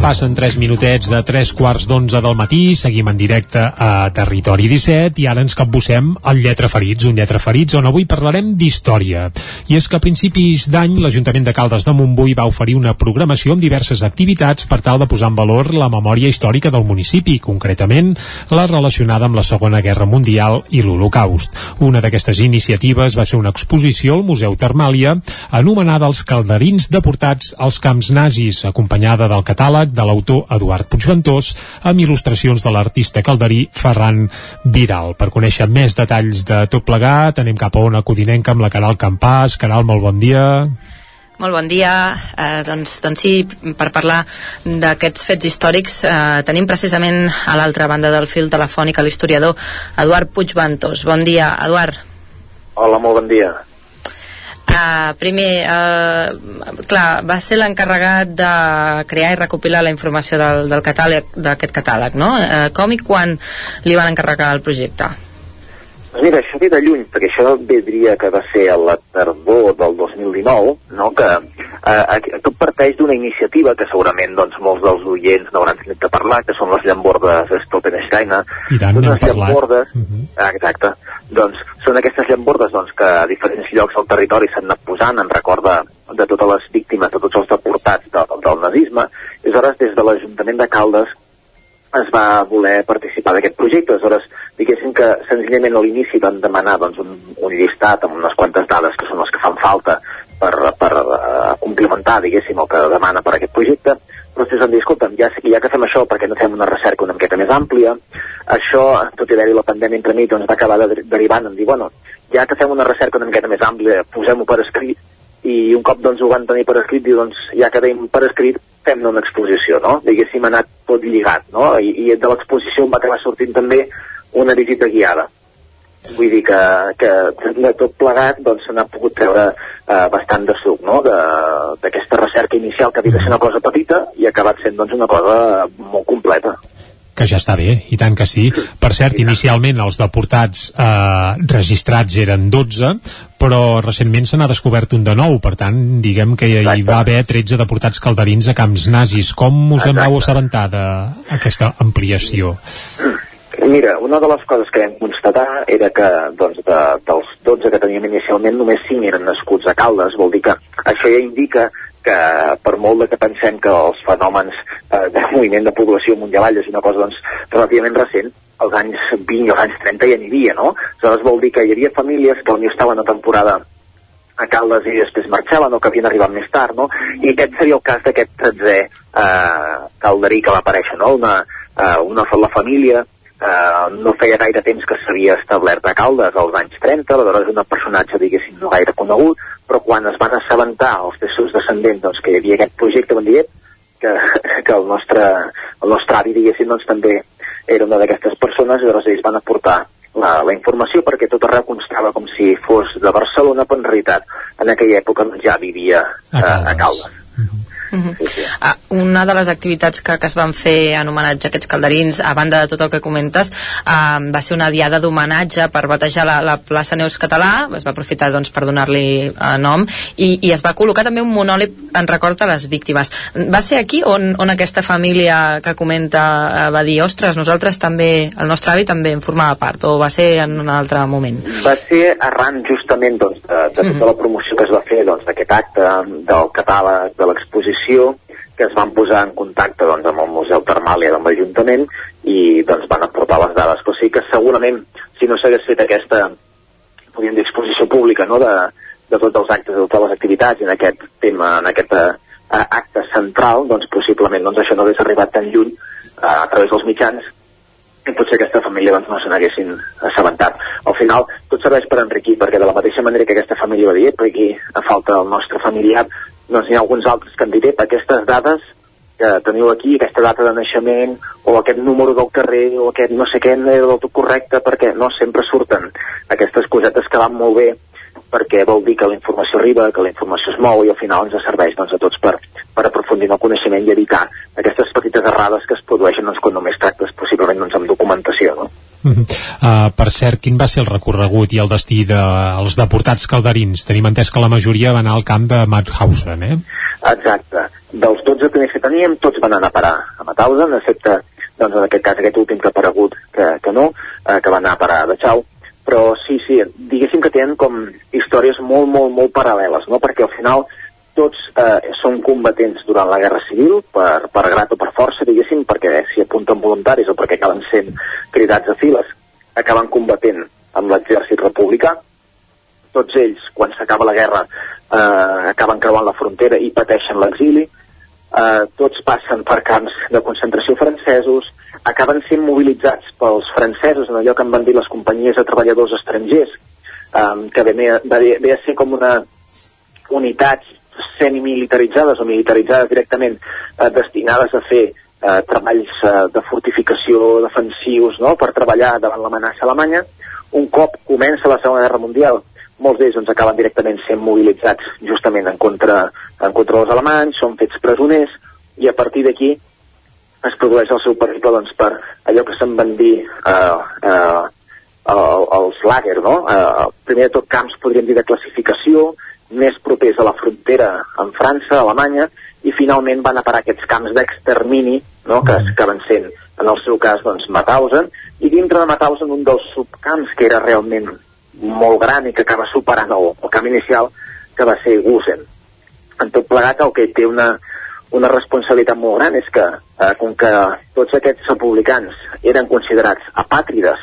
Passen 3 minutets de 3 quarts d'11 del matí, seguim en directe a Territori 17 i ara ens capbussem al Lletra Ferits, un Lletra Ferits on avui parlarem d'història. I és que a principis d'any l'Ajuntament de Caldes de Montbui va oferir una programació amb diverses activitats per tal de posar en valor la memòria històrica del municipi, concretament la relacionada amb la Segona Guerra Mundial i l'Holocaust. Una d'aquestes iniciatives va ser una exposició al Museu Termàlia anomenada Els calderins deportats als camps nazis, acompanyada del catàleg de l'autor Eduard Puigventós amb il·lustracions de l'artista calderí Ferran Vidal. Per conèixer més detalls de tot plegat, anem cap a una codinenca amb la Caral Campàs. Caral, molt bon dia. Molt bon dia. Eh, doncs, doncs sí, per parlar d'aquests fets històrics eh, tenim precisament a l'altra banda del fil telefònic l'historiador Eduard Puigventós. Bon dia, Eduard. Hola, molt bon dia. Uh, primer, uh, clar, va ser l'encarregat de crear i recopilar la informació del, del catàleg d'aquest catàleg, no? Uh, com i quan li van encarregar el projecte? Doncs mira, això ve de lluny, perquè això vedria que va ser a la tardor del 2019, no? que eh, tot parteix d'una iniciativa que segurament doncs, molts dels oients n'hauran sentit de parlar, que són les llambordes Stolpensteina. I tant, n'hem parlat. llambordes, Uh -huh. ah, exacte, doncs són aquestes llambordes doncs, que a diferents llocs del territori s'han anat posant en record de, de totes les víctimes, de tots els deportats de, del nazisme, i aleshores des de l'Ajuntament de Caldes es va voler participar d'aquest projecte. Aleshores, diguéssim que senzillament a l'inici van demanar doncs, un, un llistat amb unes quantes dades que són les que fan falta per, per uh, complementar, diguéssim, el que demana per aquest projecte, però després van dir, escolta'm, ja, ja que fem això, perquè no fem una recerca una miqueta més àmplia, això, tot i haver-hi la pandèmia entremig, doncs va acabar de, derivant en dir, bueno, ja que fem una recerca una miqueta més àmplia, posem-ho per escrit, i un cop doncs ho van tenir per escrit, diu, doncs ja que tenim per escrit, fem una exposició, no? Diguéssim, ha anat tot lligat, no? I, i de l'exposició va acabar sortint també una visita guiada. Vull dir que, que de tot plegat doncs se n'ha pogut treure eh, bastant de suc, no? D'aquesta recerca inicial que havia de ser una cosa petita i ha acabat sent doncs una cosa molt completa. Que ja està bé, i tant que sí. Per cert, inicialment els deportats eh, registrats eren 12, però recentment se n'ha descobert un de nou, per tant, diguem que hi va haver 13 deportats calderins a camps nazis. Com us en vau assabentar d'aquesta ampliació? Mira, una de les coses que vam constatar era que doncs, de, dels 12 que teníem inicialment només 5 eren nascuts a Caldes, vol dir que això ja indica que per molt de que pensem que els fenòmens eh, de moviment de població mundial és una cosa doncs, relativament recent, als anys 20 i als anys 30 ja n'hi havia, no? Aleshores vol dir que hi havia famílies que potser estaven a temporada a Caldes i després marxaven o que havien arribat més tard, no? I aquest seria el cas d'aquest 13è eh, calderí que va aparèixer, no? Una, eh, una la família eh, no feia gaire temps que s'havia establert a Caldes, als anys 30, aleshores un personatge, diguéssim, no gaire conegut, però quan es van assabentar els seus descendents doncs, que hi havia aquest projecte, van dir "Ep, que, que el, nostre, el nostre avi, diguéssim, doncs, també era una d'aquestes persones, i aleshores ells van aportar la, la informació perquè tot arreu constava com si fos de Barcelona, però en realitat en aquella època doncs, ja vivia a, a Caldes. Uh -huh. ah, una de les activitats que, que es van fer en homenatge a aquests calderins, a banda de tot el que comentes, ah, va ser una diada d'homenatge per batejar la, la plaça Neus Català, es va aprofitar doncs, per donar-li eh, nom, i, i es va col·locar també un monòleg en record a les víctimes. Va ser aquí on, on aquesta família que comenta eh, va dir, ostres, nosaltres també, el nostre avi també en formava part, o va ser en un altre moment? Va ser arran justament doncs, de, de tota la promoció que es va fer doncs, d'aquest acte, del catàleg, de l'exposició, que es van posar en contacte doncs, amb el Museu Termàlia amb l'Ajuntament i doncs, van aportar les dades. Però sí que segurament, si no s'hagués fet aquesta podríem dir, exposició pública no? de, de tots els actes, de totes les activitats i en aquest tema, en aquest uh, acte central, doncs possiblement doncs, això no hagués arribat tan lluny uh, a través dels mitjans i potser aquesta família doncs, no se n'haguessin assabentat. Al final, tot serveix per enriquir, perquè de la mateixa manera que aquesta família va dir, per aquí a falta del nostre familiar, doncs hi ha alguns altres que dit, "Ep, aquestes dades que teniu aquí, aquesta data de naixement, o aquest número del carrer, o aquest no sé què, no era del tot correcte, perquè no sempre surten aquestes cosetes que van molt bé, perquè vol dir que la informació arriba, que la informació es mou i al final ens serveix doncs, a tots per, per aprofundir en el coneixement i evitar aquestes petites errades que es produeixen doncs, quan només tractes possiblement doncs, amb documentació. No? Uh per cert, quin va ser el recorregut i el destí dels de, deportats calderins? Tenim entès que la majoria va anar al camp de Mauthausen, eh? Exacte. Dels 12 primers que teníem, tots van anar a parar a Mauthausen, excepte, doncs, en aquest cas, aquest últim que ha aparegut, que, que no, eh, que va anar a parar a Dachau. Però sí, sí, diguéssim que tenen com històries molt, molt, molt paral·leles, no? Perquè al final tots eh, són combatents durant la Guerra Civil, per, per grat o per força, diguéssim, perquè s'hi apunten voluntaris o perquè acaben sent cridats a files, acaben combatent amb l'exèrcit republicà. Tots ells, quan s'acaba la guerra, eh, acaben creuant la frontera i pateixen l'exili. Eh, tots passen per camps de concentració francesos, acaben sent mobilitzats pels francesos en allò que en van dir les companyies de treballadors estrangers, eh, que ve, ve, ve a ser com una unitats semimilitaritzades o militaritzades directament eh, destinades a fer eh, treballs eh, de fortificació defensius no? per treballar davant l'amenaça alemanya. Un cop comença la Segona Guerra Mundial, molts d'ells doncs, acaben directament sent mobilitzats justament en contra, en contra dels alemanys, són fets presoners, i a partir d'aquí es produeix el seu periple doncs, per allò que se'n van dir eh, eh, els lager, no? Eh, primer de tot camps, podríem dir, de classificació, més propers a la frontera amb França, Alemanya, i finalment van a parar aquests camps d'extermini, no? que acaben sent, en el seu cas, doncs, Mauthausen, i dintre de Mauthausen un dels subcamps que era realment molt gran i que acaba superant el, el camp inicial, que va ser Gusen. En tot plegat, el que té una, una responsabilitat molt gran és que, eh, com que tots aquests republicans eren considerats apàtrides,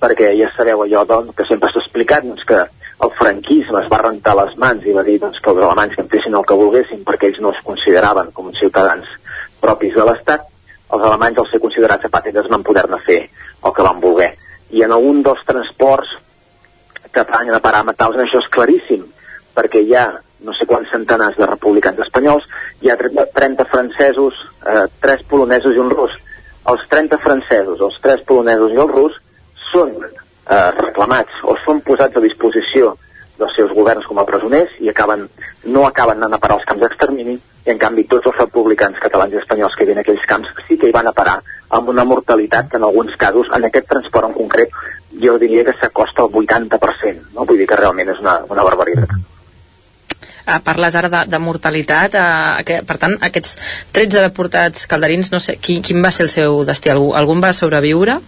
perquè ja sabeu allò doncs, que sempre s'ha explicat, doncs, que el franquisme es va rentar les mans i va dir doncs, que els alemanys que en fessin el que volguessin perquè ells no es consideraven com ciutadans propis de l'Estat, els alemanys al ser considerats apàtrides van poder-ne fer el que van voler. I en algun dels transports que van a parar a això és claríssim, perquè hi ha no sé quants centenars de republicans espanyols, hi ha 30 francesos, eh, 3 polonesos i un rus. Els 30 francesos, els 3 polonesos i el rus són eh, reclamats o són posats a disposició dels seus governs com a presoners i acaben, no acaben anant a parar als camps d'extermini i en canvi tots els republicans catalans i espanyols que viuen a aquells camps sí que hi van a parar amb una mortalitat que en alguns casos, en aquest transport en concret, jo diria que s'acosta al 80%, no? vull dir que realment és una, una barbaritat. Mm parles ara de, de mortalitat eh, que, per tant aquests 13 deportats calderins no sé, quin, quin va ser el seu destí? Algú, algun va sobreviure?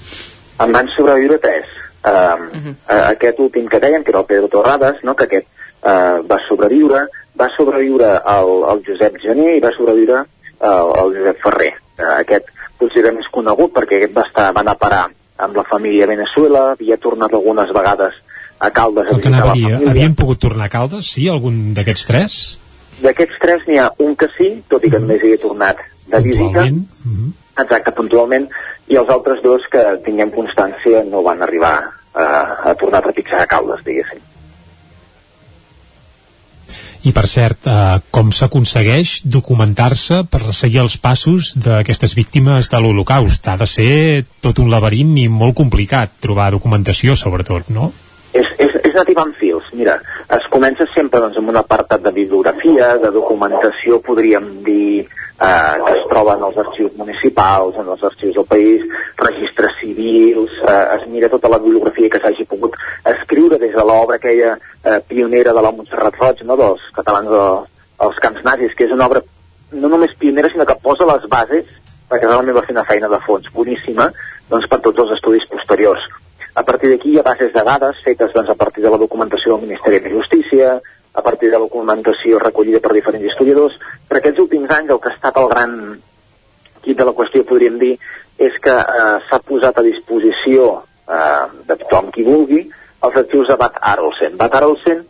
En van sobreviure 3 eh, uh -huh. aquest últim que dèiem, que era el Pedro Torrades, no? que aquest eh, va sobreviure, va sobreviure el, el Josep Gené i va sobreviure el, el Josep Ferrer. Eh, aquest potser era més conegut perquè aquest va, estar, va anar a parar amb la família a Venezuela, havia tornat algunes vegades a Caldes a visitar la família. Havien pogut tornar a Caldes, sí, algun d'aquests tres? D'aquests tres n'hi ha un que sí, tot i que només hi he tornat de visita. Mm. Exacte, puntualment, i els altres dos que tinguem constància no van arribar a, a tornar a trepitjar a Caldes, diguéssim. I per cert, eh, com s'aconsegueix documentar-se per seguir els passos d'aquestes víctimes de l'Holocaust? Ha de ser tot un laberint i molt complicat trobar documentació, sobretot, no? És, és, és nativa en fils. Mira, es comença sempre doncs, amb un apartat de bibliografia, de documentació, podríem dir, eh, que es troben als arxius municipals, en els arxius del país, registres civils, eh, es mira tota la bibliografia que s'hagi pogut escriure des de l'obra aquella eh, pionera de la Montserrat Roig, no, dels catalans de, dels camps nazis, que és una obra no només pionera, sinó que posa les bases, perquè realment va fer una feina de fons boníssima, doncs per tots els estudis posteriors. A partir d'aquí hi ha bases de dades fetes doncs, a partir de la documentació del Ministeri de Justícia, a partir de la documentació recollida per diferents historiadors. Per aquests últims anys el que ha estat el gran quid de la qüestió, podríem dir, és que eh, s'ha posat a disposició eh, de tothom qui vulgui els arxius de Bad Arolsen. Bad Arolsen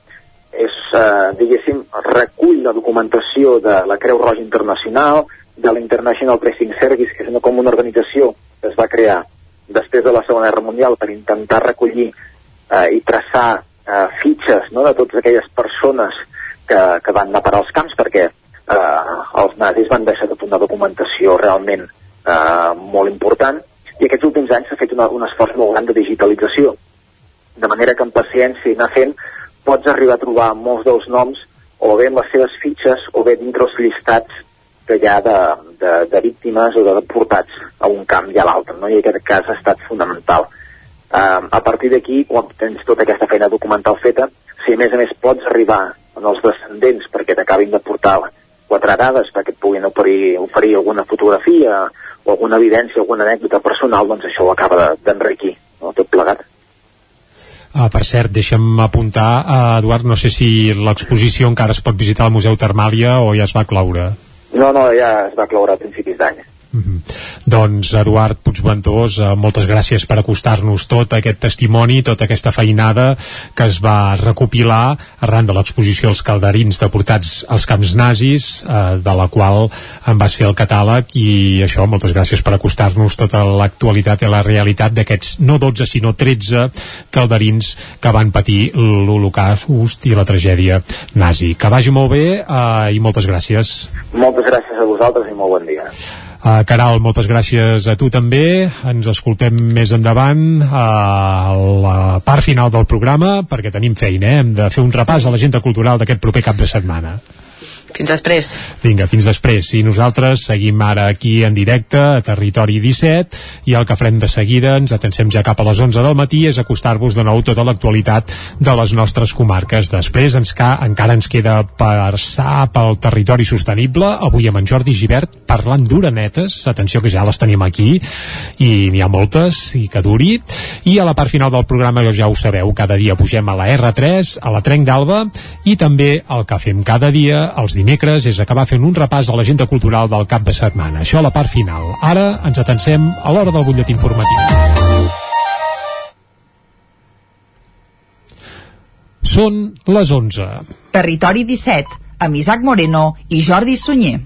és, eh, diguéssim, recull la documentació de la Creu Roja Internacional, de la International Pressing Service, que és una, com una organització que es va crear després de la Segona Guerra Mundial per intentar recollir eh, i traçar eh, fitxes no, de totes aquelles persones que, que van anar parar als camps perquè eh, els nazis van deixar de fer una documentació realment eh, molt important i aquests últims anys s'ha fet una, un esforç molt gran de digitalització de manera que amb paciència i anar fent pots arribar a trobar molts dels noms o bé les seves fitxes o bé dintre els llistats que hi ha de, de, de víctimes o de deportats a un camp i a l'altre, no? i aquest cas ha estat fonamental. Uh, a partir d'aquí, quan tens tota aquesta feina documental feta, si a més a més pots arribar als descendents perquè t'acabin de portar quatre dades perquè et puguin oferir, oferir alguna fotografia o alguna evidència, alguna anècdota personal, doncs això ho acaba d'enriquir, no? tot plegat. Uh, per cert, deixa'm apuntar, uh, Eduard, no sé si l'exposició encara es pot visitar al Museu Termàlia o ja es va cloure. No, no, ja es va cloure a principis d'any. Mm -hmm. Doncs Eduard Puigventós, eh, moltes gràcies per acostar-nos tot aquest testimoni, tota aquesta feinada que es va recopilar arran de l'exposició als calderins deportats als camps nazis, eh, de la qual en vas fer el catàleg i això, moltes gràcies per acostar-nos tota l'actualitat i la realitat d'aquests no 12 sinó 13 calderins que van patir l'Holocaust i la tragèdia nazi. Que vagi molt bé eh, i moltes gràcies. Moltes gràcies a vosaltres i molt bon dia. Uh, Caral, moltes gràcies a tu també. Ens escoltem més endavant a la part final del programa perquè tenim feina, eh? Hem de fer un repàs a l'agenda cultural d'aquest proper cap de setmana. Fins després. Vinga, fins després. I nosaltres seguim ara aquí en directe a Territori 17 i el que farem de seguida, ens atencem ja cap a les 11 del matí, és acostar-vos de nou tota l'actualitat de les nostres comarques. Després ens ca, encara ens queda passar pel territori sostenible, avui amb en Jordi Givert parlant d'uranetes, atenció que ja les tenim aquí i n'hi ha moltes i que duri. I a la part final del programa, ja ho sabeu, cada dia pugem a la R3, a la Trenc d'Alba i també el que fem cada dia, els dimecres és acabar fent un repàs a l'agenda cultural del cap de setmana. Això a la part final. Ara ens atencem a l'hora del butlletí informatiu. Són les 11. Territori 17, amb Isaac Moreno i Jordi Sunyer.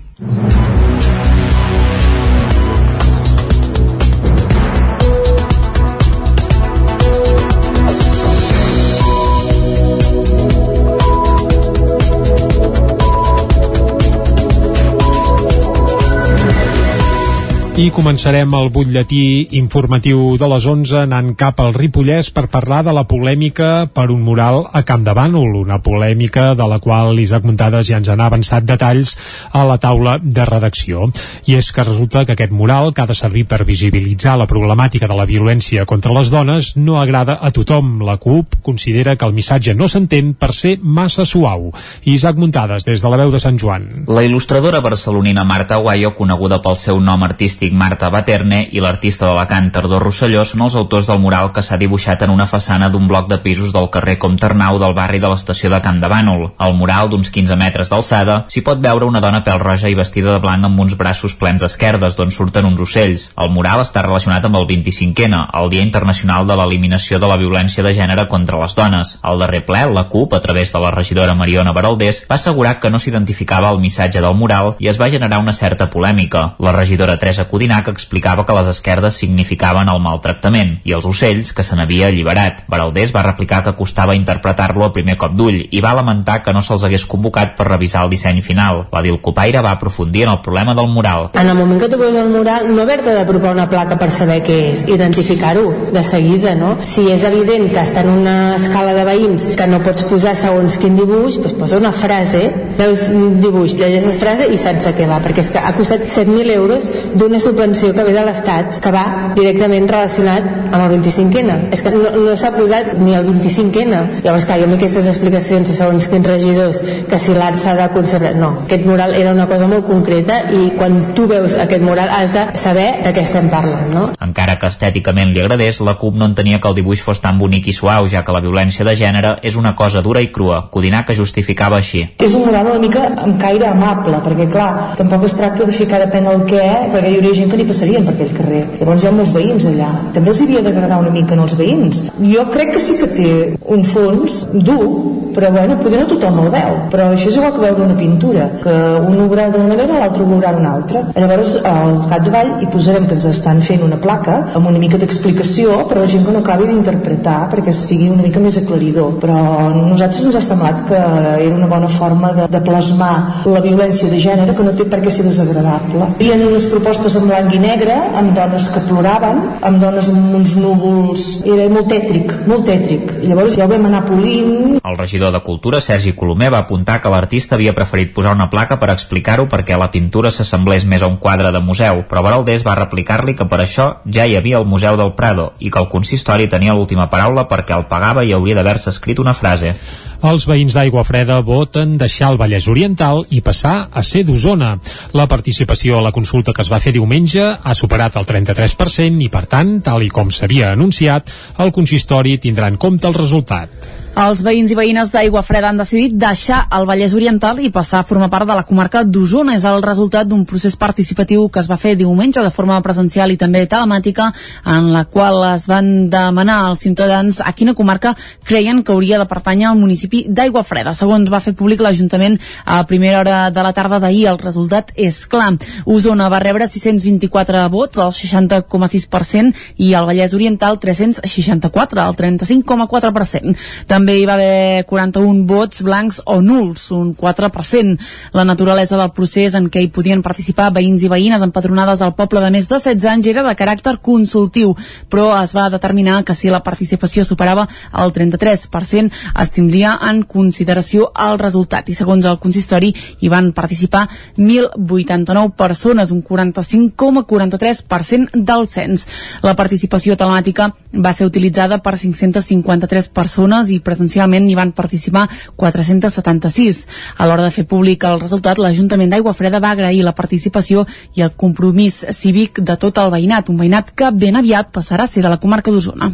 I començarem el butlletí informatiu de les 11 anant cap al Ripollès per parlar de la polèmica per un mural a Camp de Bànol, una polèmica de la qual Isaac Muntades ja ens ha avançat detalls a la taula de redacció. I és que resulta que aquest mural, que ha de servir per visibilitzar la problemàtica de la violència contra les dones, no agrada a tothom. La CUP considera que el missatge no s'entén per ser massa suau. Isaac Muntades, des de la veu de Sant Joan. La il·lustradora barcelonina Marta Guayo, coneguda pel seu nom artístic Marta Baterne i l'artista d'Alacant Tardor Rosselló són els autors del mural que s'ha dibuixat en una façana d'un bloc de pisos del carrer Comternau del barri de l'estació de Camp de Bànol. Al mural, d'uns 15 metres d'alçada, s'hi pot veure una dona pèl roja i vestida de blanc amb uns braços plens d'esquerdes d'on surten uns ocells. El mural està relacionat amb el 25N, el Dia Internacional de l'Eliminació de la Violència de Gènere contra les Dones. Al darrer ple, la CUP, a través de la regidora Mariona Baraldés, va assegurar que no s'identificava el missatge del mural i es va generar una certa polèmica. La regidora Teresa Codinac explicava que les esquerdes significaven el maltractament i els ocells que se n'havia alliberat. Baraldés va replicar que costava interpretar-lo a primer cop d'ull i va lamentar que no se'ls hagués convocat per revisar el disseny final. La Dilcopaire va aprofundir en el problema del mural. En el moment que tu veus el mural, no haver-te de provar una placa per saber què és, identificar-ho de seguida, no? Si és evident que està en una escala de veïns que no pots posar segons quin dibuix, doncs posa una frase, veus un dibuix, llegeixes frase i saps de què va, perquè és que ha costat 7.000 euros d'una subvenció que ve de l'Estat que va directament relacionat amb el 25N. És que no, no s'ha posat ni el 25N. Llavors, clar, jo amb aquestes explicacions de segons quins regidors que si l'art s'ha de conservar... No, aquest mural era una cosa molt concreta i quan tu veus aquest mural has de saber de què estem parlant, no? Encara que estèticament li agradés, la CUP no entenia que el dibuix fos tan bonic i suau, ja que la violència de gènere és una cosa dura i crua. Codinà que justificava així. És un mural una mica amb caire amable, perquè clar, tampoc es tracta de ficar depèn el què, perquè hi hauria gent que ni passarien per aquell carrer. Llavors hi ha molts veïns allà. També els havia d'agradar una mica en els veïns. Jo crec que sí que té un fons dur, però bueno, poder no tothom el veu. Però això és igual que veure una pintura, que un ho veurà d'una manera, l'altre ho veurà d'una altra. Llavors, al cap de vall hi posarem que ens estan fent una placa amb una mica d'explicació per a la gent que no acabi d'interpretar perquè sigui una mica més aclaridor. Però a nosaltres ens ha semblat que era una bona forma de, de plasmar la violència de gènere que no té per què ser desagradable. Hi ha unes propostes en blanc i negre, amb dones que ploraven, amb dones amb uns núvols... Era molt tètric, molt tètric. I llavors ja ho vam anar polint. El regidor de Cultura, Sergi Colomer, va apuntar que l'artista havia preferit posar una placa per explicar-ho perquè la pintura s'assemblés més a un quadre de museu, però Baraldés va replicar-li que per això ja hi havia el Museu del Prado i que el consistori tenia l'última paraula perquè el pagava i hauria d'haver-se escrit una frase. Els veïns d'Aigua Freda voten deixar el Vallès Oriental i passar a ser d'Osona. La participació a la consulta que es va fer diumenge ha superat el 33% i, per tant, tal i com s'havia anunciat, el consistori tindrà en compte el resultat. Els veïns i veïnes d'Aigua Freda han decidit deixar el Vallès Oriental i passar a formar part de la comarca d'Osona. És el resultat d'un procés participatiu que es va fer diumenge de forma presencial i també telemàtica, en la qual es van demanar als ciutadans a quina comarca creien que hauria de pertànyer al municipi d'Aigua Freda. Segons va fer públic l'Ajuntament a primera hora de la tarda d'ahir, el resultat és clar. Osona va rebre 624 vots, el 60,6%, i el Vallès Oriental 364, el 35,4%. També hi va haver 41 vots blancs o nuls, un 4%. La naturalesa del procés en què hi podien participar veïns i veïnes empadronades al poble de més de 16 anys era de caràcter consultiu, però es va determinar que si la participació superava el 33% es tindria en consideració el resultat i segons el consistori hi van participar 1.089 persones, un 45,43% del cens. La participació telemàtica va ser utilitzada per 553 persones i presencialment hi van participar 476. A l'hora de fer públic el resultat, l'Ajuntament d'Aigua Freda va agrair la participació i el compromís cívic de tot el veïnat, un veïnat que ben aviat passarà a ser de la comarca d'Osona.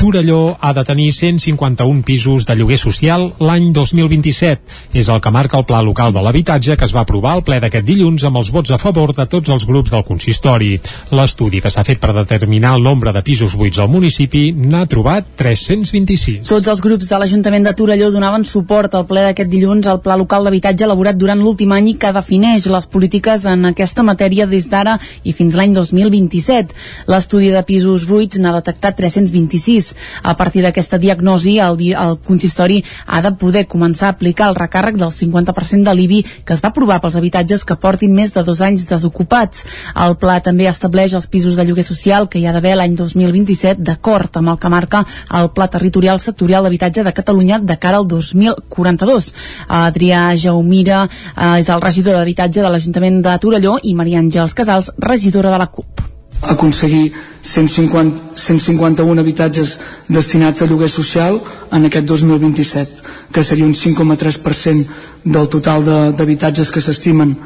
Torelló ha de tenir 151 pisos de lloguer social l'any 2027. És el que marca el Pla Local de l'Habitatge que es va aprovar al ple d'aquest dilluns amb els vots a favor de tots els grups del consistori. L'estudi que s'ha fet per determinar el nombre de pisos buits al municipi n'ha trobat 326. Tots els grups de l'Ajuntament de Torelló donaven suport al ple d'aquest dilluns al Pla Local d'Habitatge elaborat durant l'últim any que defineix les polítiques en aquesta matèria des d'ara i fins l'any 2027. L'estudi de pisos buits n'ha detectat 326 a partir d'aquesta diagnosi, el, el consistori ha de poder començar a aplicar el recàrrec del 50% de l'IBI que es va aprovar pels habitatges que portin més de dos anys desocupats. El pla també estableix els pisos de lloguer social que hi ha d'haver l'any 2027 d'acord amb el que marca el Pla Territorial Sectorial d'Habitatge de Catalunya de cara al 2042. Adrià Jaumira eh, és el regidor d'Habitatge de l'Ajuntament de Torelló i Maria Àngels Casals, regidora de la CUP aconseguir 150, 151 habitatges destinats a lloguer social en aquest 2027, que seria un 5,3% del total d'habitatges que s'estimen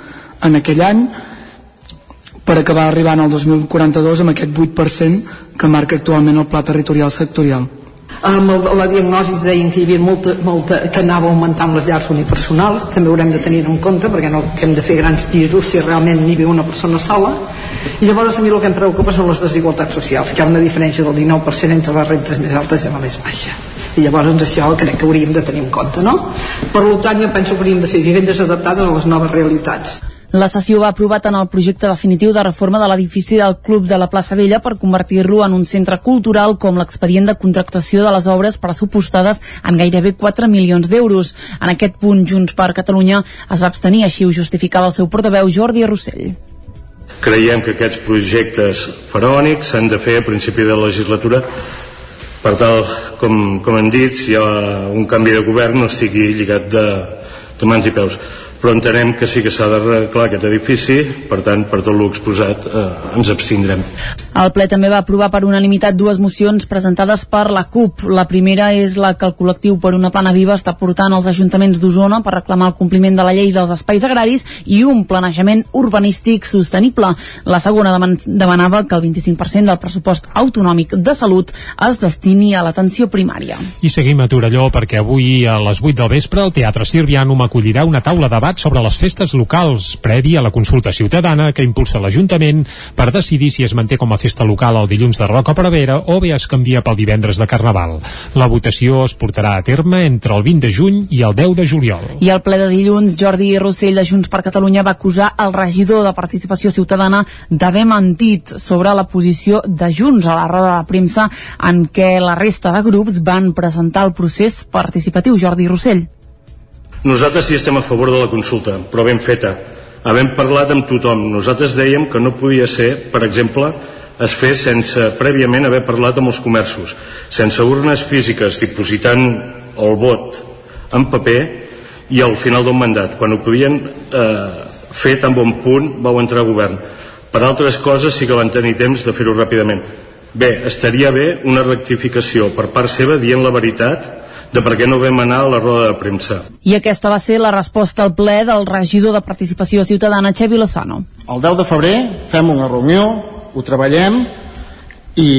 en aquell any, per acabar arribant al 2042 amb aquest 8% que marca actualment el Pla Territorial Sectorial. Amb el, la diagnosi deien que hi havia molta, molta, que anava augmentant les llars unipersonals, també haurem de tenir en compte perquè no que hem de fer grans pisos si realment n'hi viu una persona sola. I llavors a mi el que em preocupa són les desigualtats socials que hi ha una diferència del 19% entre les rentes més altes i la més baixa. I llavors doncs, això crec que hauríem de tenir en compte no? per tant jo penso que hauríem de fer vivendes adaptades a les noves realitats la sessió va aprovar tant el projecte definitiu de reforma de l'edifici del Club de la plaça Vella per convertir-lo en un centre cultural com l'expedient de contractació de les obres pressupostades en gairebé 4 milions d'euros. En aquest punt, Junts per Catalunya es va abstenir, així ho justificava el seu portaveu Jordi Rossell. Creiem que aquests projectes faraònics s'han de fer a principi de la legislatura per tal, com, com hem dit, si hi ha un canvi de govern no estigui lligat de, de mans i peus però entenem que sí que s'ha d'arreglar aquest edifici, per tant, per tot l'exposat eh, ens abstindrem. El ple també va aprovar per unanimitat dues mocions presentades per la CUP. La primera és la que el col·lectiu per una plana viva està portant als ajuntaments d'Osona per reclamar el compliment de la llei dels espais agraris i un planejament urbanístic sostenible. La segona demanava que el 25% del pressupost autonòmic de salut es destini a l'atenció primària. I seguim a Torelló perquè avui a les 8 del vespre el Teatre Sirvianum acollirà una taula de debat sobre les festes locals, previ a la consulta ciutadana que impulsa l'Ajuntament per decidir si es manté com a festa local el dilluns de Roca Prevera o bé es canvia pel divendres de Carnaval. La votació es portarà a terme entre el 20 de juny i el 10 de juliol. I al ple de dilluns, Jordi Rossell de Junts per Catalunya va acusar el regidor de Participació Ciutadana d'haver mentit sobre la posició de Junts a la roda de premsa en què la resta de grups van presentar el procés participatiu. Jordi Rossell. Nosaltres sí estem a favor de la consulta, però ben feta, havent parlat amb tothom. Nosaltres dèiem que no podia ser, per exemple, es fes sense prèviament haver parlat amb els comerços, sense urnes físiques dipositant el vot en paper i al final d'un mandat, quan ho podien eh, fer tan bon punt vau entrar a govern. Per altres coses sí que van tenir temps de fer-ho ràpidament. Bé, estaria bé una rectificació per part seva dient la veritat de per què no vam anar a la roda de premsa. I aquesta va ser la resposta al ple del regidor de Participació Ciutadana, Xevi Lozano. El 10 de febrer fem una reunió, ho treballem i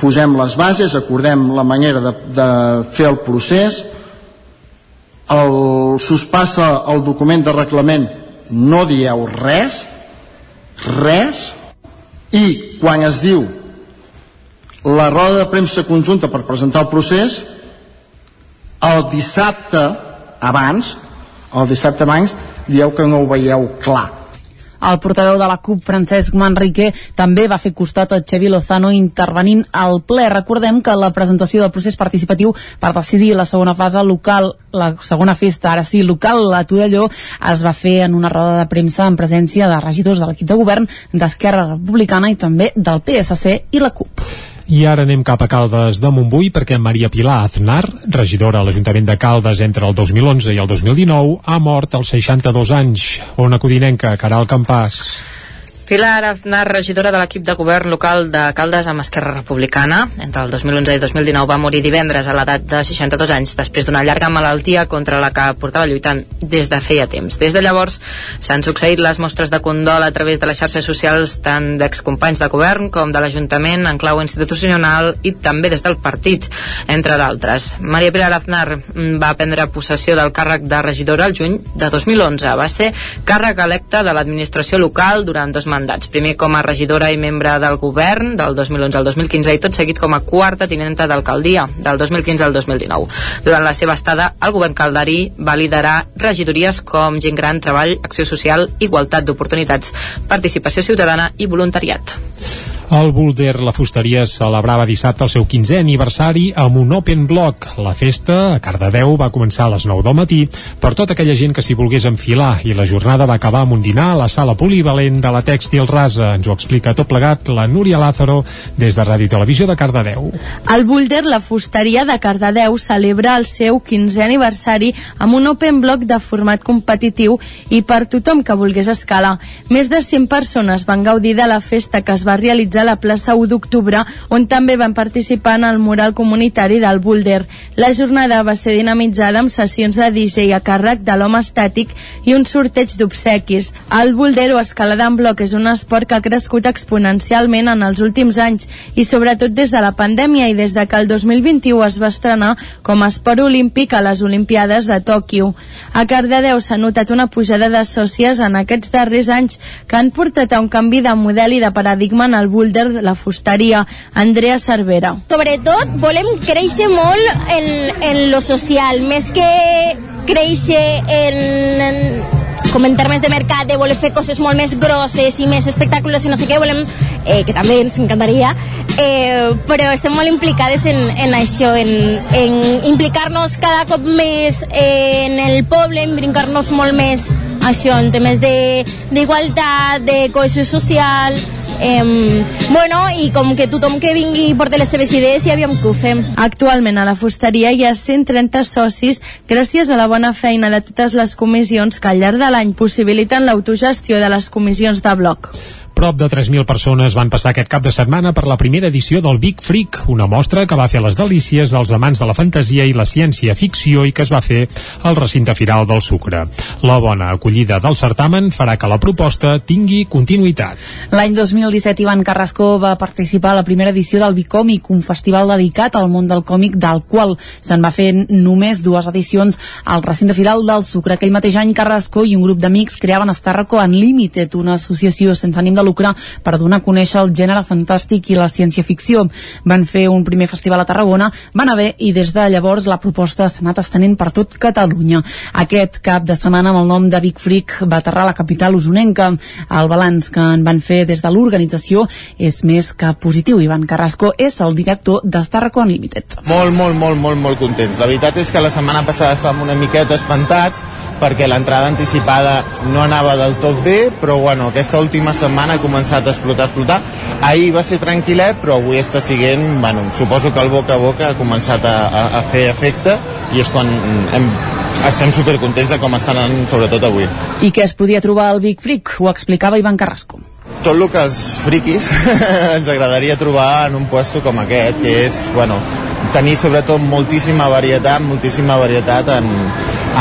posem les bases, acordem la manera de, de fer el procés, el, s'us passa el document de reglament, no dieu res, res, i quan es diu la roda de premsa conjunta per presentar el procés, el dissabte abans, el dissabte abans, dieu que no ho veieu clar. El portaveu de la CUP, Francesc Manrique, també va fer costat a Xevi Lozano intervenint al ple. Recordem que la presentació del procés participatiu per decidir la segona fase local, la segona festa, ara sí, local, a Tudelló, es va fer en una roda de premsa en presència de regidors de l'equip de govern d'Esquerra Republicana i també del PSC i la CUP. I ara anem cap a Caldes de Montbui perquè Maria Pilar Aznar, regidora a l'Ajuntament de Caldes entre el 2011 i el 2019, ha mort als 62 anys. Ona Codinenca, Caral Campàs. Pilar Aznar, regidora de l'equip de govern local de Caldes amb Esquerra Republicana. Entre el 2011 i el 2019 va morir divendres a l'edat de 62 anys després d'una llarga malaltia contra la que portava lluitant des de feia temps. Des de llavors s'han succeït les mostres de condol a través de les xarxes socials tant d'excompanys de govern com de l'Ajuntament en clau institucional i també des del partit, entre d'altres. Maria Pilar Aznar va prendre possessió del càrrec de regidora el juny de 2011. Va ser càrrec electe de l'administració local durant dos mandats. Primer com a regidora i membre del govern del 2011 al 2015 i tot seguit com a quarta tinenta d'alcaldia del 2015 al 2019. Durant la seva estada, el govern calderí va liderar regidories com Gent Gran, Treball, Acció Social, Igualtat d'Oportunitats, Participació Ciutadana i Voluntariat. El Boulder La Fusteria celebrava dissabte el seu 15è aniversari amb un Open Block. La festa a Cardedeu va començar a les 9 del matí per tota aquella gent que s'hi volgués enfilar i la jornada va acabar amb un dinar a la sala polivalent de la Tèxtil Rasa. Ens ho explica tot plegat la Núria Lázaro des de Ràdio Televisió de Cardedeu. El Boulder La Fusteria de Cardedeu celebra el seu 15è aniversari amb un Open Block de format competitiu i per tothom que volgués escalar. Més de 100 persones van gaudir de la festa que es va realitzar a la plaça 1 d'octubre, on també van participar en el mural comunitari del Boulder. La jornada va ser dinamitzada amb sessions de DJ a càrrec de l'home estàtic i un sorteig d'obsequis. El Boulder o escalada en bloc és un esport que ha crescut exponencialment en els últims anys i sobretot des de la pandèmia i des de que el 2021 es va estrenar com a esport olímpic a les Olimpiades de Tòquio. A Cardedeu s'ha notat una pujada de sòcies en aquests darrers anys que han portat a un canvi de model i de paradigma en el Boulder de la fusteria, Andrea Cervera. Sobretot volem créixer molt en, en lo social, més que créixer en, en com en termes de mercat, de voler fer coses molt més grosses i més espectacles i no sé què, volem, eh, que també ens encantaria, eh, però estem molt implicades en, en això, en, en implicar-nos cada cop més en el poble, en brincar-nos molt més això, en temes d'igualtat, de, de cohesió social, Eh, bueno, i com que tothom que vingui i porti les seves idees ja aviam que ho fem. Actualment a la fusteria hi ha 130 socis gràcies a la bona feina de totes les comissions que al llarg de l'any possibiliten l'autogestió de les comissions de bloc. Prop de 3.000 persones van passar aquest cap de setmana per la primera edició del Big Freak, una mostra que va fer les delícies dels amants de la fantasia i la ciència-ficció i que es va fer al recinte firal del Sucre. La bona acollida del certamen farà que la proposta tingui continuïtat. L'any 2017 Ivan Carrasco va participar a la primera edició del Bicòmic, un festival dedicat al món del còmic del qual se'n va fer només dues edicions al recinte firal del Sucre. Aquell mateix any Carrasco i un grup d'amics creaven Starraco Unlimited, una associació sense ànim de de lucre per donar a conèixer el gènere fantàstic i la ciència-ficció. Van fer un primer festival a Tarragona, van haver i des de llavors la proposta s'ha anat estenent per tot Catalunya. Aquest cap de setmana amb el nom de Big Freak va aterrar la capital usonenca. El balanç que en van fer des de l'organització és més que positiu. Ivan Carrasco és el director d'Estarraco Unlimited. Molt, molt, molt, molt, molt contents. La veritat és que la setmana passada estàvem una miqueta espantats perquè l'entrada anticipada no anava del tot bé, però bueno, aquesta última setmana ha començat a explotar, a explotar. Ahir va ser tranquil·let, però avui està siguent, bueno, suposo que el boca a boca ha començat a, a, a fer efecte i és quan hem, estem supercontents de com estan anant, sobretot avui. I què es podia trobar al Big Freak? Ho explicava Ivan Carrasco. Tot el que els friquis ens agradaria trobar en un puesto com aquest, que és, bueno, tenir sobretot moltíssima varietat, moltíssima varietat en,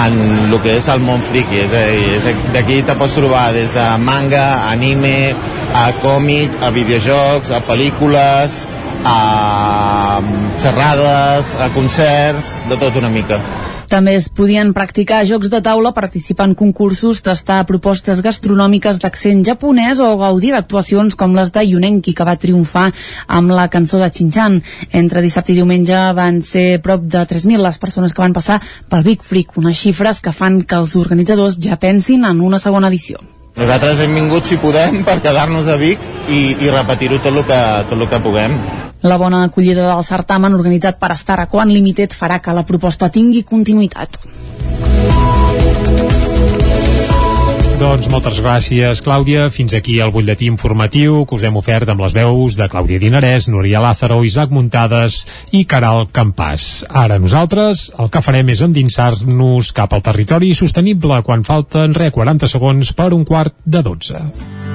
en el que és el món friki. És a dir, d'aquí te pots trobar des de manga, anime, a còmic, a videojocs, a pel·lícules, a xerrades, a concerts, de tot una mica. També es podien practicar jocs de taula, participar en concursos, tastar propostes gastronòmiques d'accent japonès o gaudir d'actuacions com les de Yunenki, que va triomfar amb la cançó de Chinchan. Entre dissabte i diumenge van ser prop de 3.000 les persones que van passar pel Big Freak, unes xifres que fan que els organitzadors ja pensin en una segona edició. Nosaltres hem vingut, si podem, per quedar-nos a Vic i, i repetir-ho tot el que, tot el que puguem. La bona acollida del certamen organitzat per Star Aquan Limited farà que la proposta tingui continuïtat. Doncs moltes gràcies, Clàudia. Fins aquí el butlletí informatiu que us hem ofert amb les veus de Clàudia Dinarès, Núria Lázaro, Isaac Muntades i Caral Campàs. Ara nosaltres el que farem és endinsar-nos cap al territori sostenible quan falten re 40 segons per un quart de 12.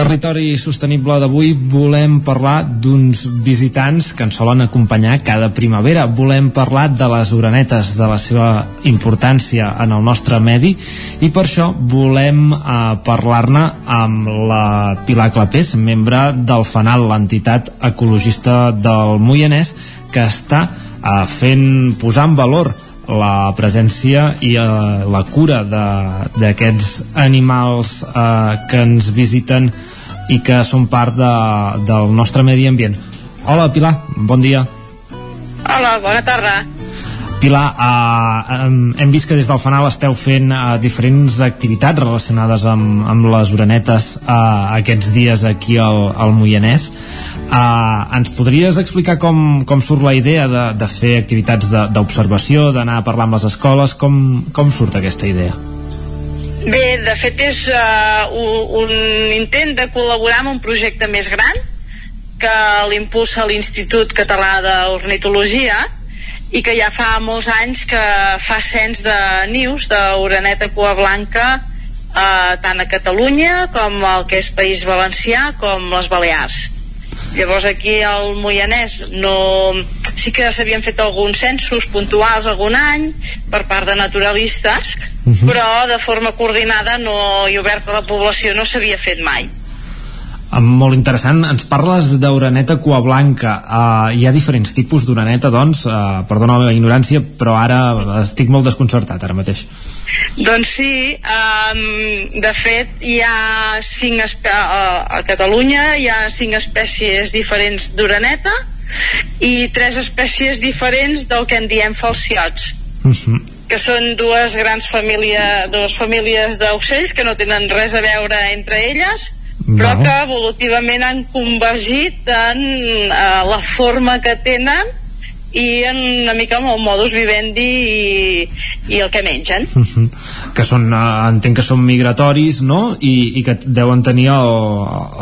Territori sostenible d'avui volem parlar d'uns visitants que ens solen acompanyar cada primavera. Volem parlar de les orenetes, de la seva importància en el nostre medi i per això volem eh, parlar-ne amb la Pilar Clapés, membre del FANAL, l'entitat ecologista del Moianès, que està eh, fent posar en valor la presència i eh, la cura d'aquests animals eh, que ens visiten i que són part de, del nostre medi ambient. Hola Pilar, bon dia. Hola, bona tarda. Pilar, eh, hem, vist que des del Fanal esteu fent eh, diferents activitats relacionades amb, amb les orenetes eh, aquests dies aquí al, al Moianès. Eh, ens podries explicar com, com surt la idea de, de fer activitats d'observació, d'anar a parlar amb les escoles? Com, com surt aquesta idea? Bé, de fet és uh, un intent de col·laborar amb un projecte més gran que l'impulsa l'Institut Català d'Ornitologia i que ja fa molts anys que fa cens de nius d'oreneta cua blanca eh, tant a Catalunya com al que és País Valencià com les Balears. Llavors aquí al Moianès no... sí que s'havien fet alguns censos puntuals algun any per part de naturalistes, uh -huh. però de forma coordinada no, i oberta a la població no s'havia fet mai. Eh, Molt interessant. Ens parles d'oreneta cua blanca. Uh, hi ha diferents tipus d'oreneta, doncs, uh, perdona la meva ignorància, però ara estic molt desconcertat ara mateix. Doncs sí, um, de fet hi ha cinc espe- a, Catalunya hi ha cinc espècies diferents d'oreneta i tres espècies diferents del que en diem falciots Uh -huh. que són dues grans famílies dues famílies d'ocells que no tenen res a veure entre elles però Val. que evolutivament han convergit en uh, la forma que tenen i en una mica amb el modus vivendi i, i el que mengen Uh -huh. que són, uh, entenc que són migratoris no? I, i que deuen tenir el,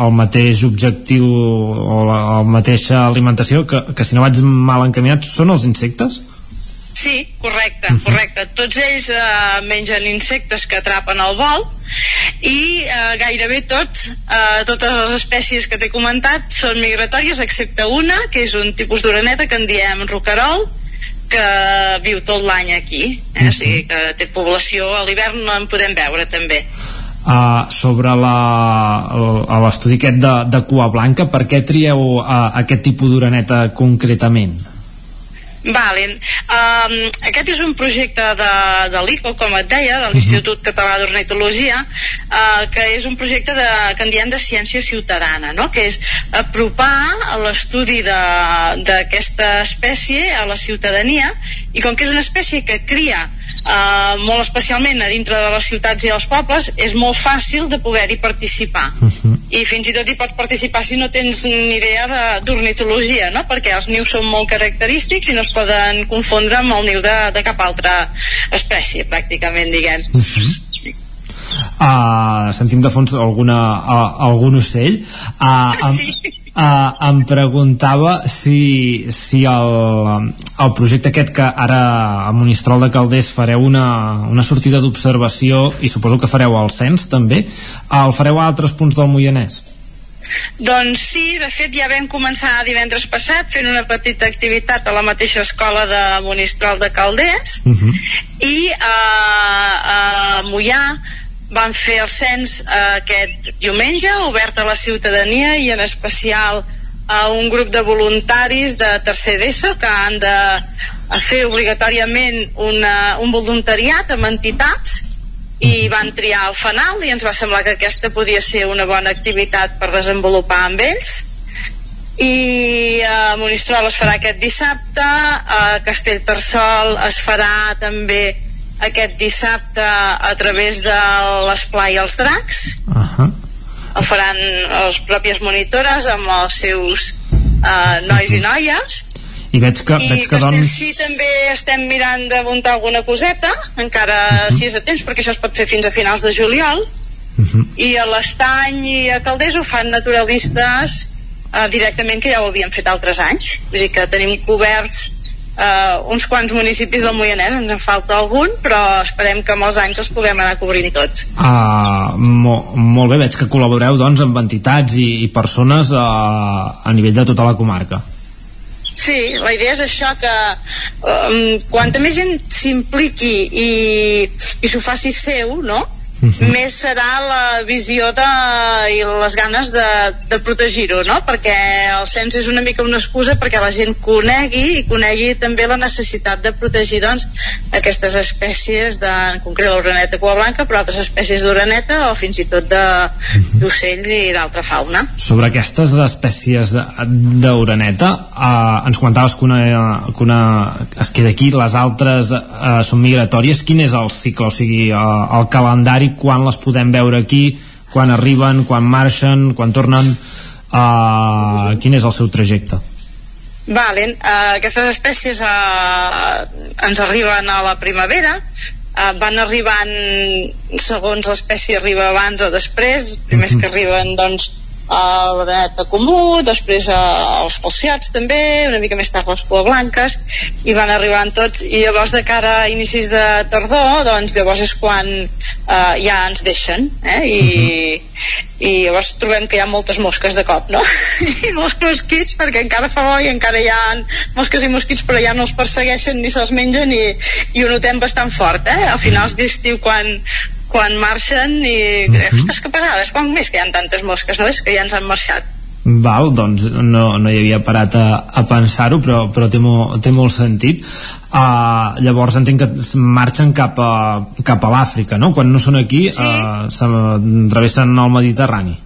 el mateix objectiu o la, la mateixa alimentació que, que si no vaig mal encaminat són els insectes? Sí, correcte, correcte. Tots ells eh, mengen insectes que atrapen al vol i eh, gairebé tots, eh, totes les espècies que t'he comentat són migratòries excepte una, que és un tipus d'oreneta que en diem rocarol, que viu tot l'any aquí. Eh? O sigui que té població, a l'hivern no en podem veure també. uh, sobre l'estudi aquest de, de cua blanca per què trieu uh, aquest tipus d'uraneta concretament? Valen. Um, aquest és un projecte de, de l'ICO, com et deia, de l'Institut Català d'Ornitologia, uh, que és un projecte de, que en diem de ciència ciutadana, no? que és apropar l'estudi d'aquesta espècie a la ciutadania i com que és una espècie que cria Uh, molt especialment a dintre de les ciutats i els pobles és molt fàcil de poder-hi participar uh -huh. i fins i tot hi pots participar si no tens ni idea d'ornitologia no? perquè els nius són molt característics i no es poden confondre amb el niu de, de cap altra espècie pràcticament diguem uh -huh. Uh, sentim de fons alguna, uh, algun ocell uh, sí uh, em preguntava si, si el, el projecte aquest que ara a Monistrol de Calders fareu una, una sortida d'observació i suposo que fareu el cens també, el fareu a altres punts del Moianès? Doncs sí, de fet ja vam començar divendres passat fent una petita activitat a la mateixa escola de Monistrol de Calders uh -huh. i a, a Mollà van fer el cens eh, aquest diumenge, obert a la ciutadania i en especial a un grup de voluntaris de tercer d'ESO que han de fer obligatòriament una, un voluntariat amb entitats i van triar el fanal i ens va semblar que aquesta podia ser una bona activitat per desenvolupar amb ells. I a Monistrol es farà aquest dissabte a Castellterçol es farà també aquest dissabte a través de l'Esplai els Dracs uh -huh. el faran les pròpies monitores amb els seus uh, nois uh -huh. i noies i veig que, I veig que doncs... sí, també estem mirant de muntar alguna coseta encara uh -huh. si és a temps perquè això es pot fer fins a finals de juliol uh -huh. i a l'Estany i a Calders ho fan naturalistes uh, directament que ja ho havien fet altres anys vull dir que tenim coberts uh, uns quants municipis del Moianès, ens en falta algun, però esperem que molts anys els puguem anar cobrint tots. Uh, mo molt bé, veig que col·laboreu doncs, amb entitats i, i persones uh, a nivell de tota la comarca. Sí, la idea és això que um, quanta més gent s'impliqui i, i s'ho faci seu, no? Mhm. -huh. més serà la visió de, i les ganes de, de protegir-ho, no? Perquè el cens és una mica una excusa perquè la gent conegui i conegui també la necessitat de protegir doncs, aquestes espècies, de, en concret l'oraneta cua blanca, però altres espècies d'oraneta o fins i tot mhm. d'ocells i d'altra fauna. Sobre aquestes espècies d'oraneta, eh, ens comentaves que una, que una es queda aquí, les altres eh, són migratòries. Quin és el cicle, o sigui, eh, el calendari quan les podem veure aquí, quan arriben, quan marxen, quan tornen, uh, quin és el seu trajecte? Valen, uh, aquestes espècies uh, ens arriben a la primavera, uh, van arribant segons l'espècie arriba abans o després, primers uh -huh. que arriben doncs a l'oreneta comú, després als falciats també, una mica més tard les cua blanques, i van arribant tots, i llavors de cara a inicis de tardor, doncs llavors és quan eh, ja ens deixen, eh? I, uh -huh. i llavors trobem que hi ha moltes mosques de cop, no? I molts mosquits, perquè encara fa bo i encara hi ha mosques i mosquits, però ja no els persegueixen ni se'ls mengen i, i ho notem bastant fort, eh? A finals d'estiu, quan, quan marxen i uh -huh. ostres que pesades, quan més que hi ha tantes mosques no? és que ja ens han marxat Val, doncs no, no hi havia parat a, a pensar-ho, però, però té, molt, té molt sentit. Uh, llavors entenc que marxen cap a, cap a l'Àfrica, no? Quan no són aquí, sí. uh, travessen el Mediterrani.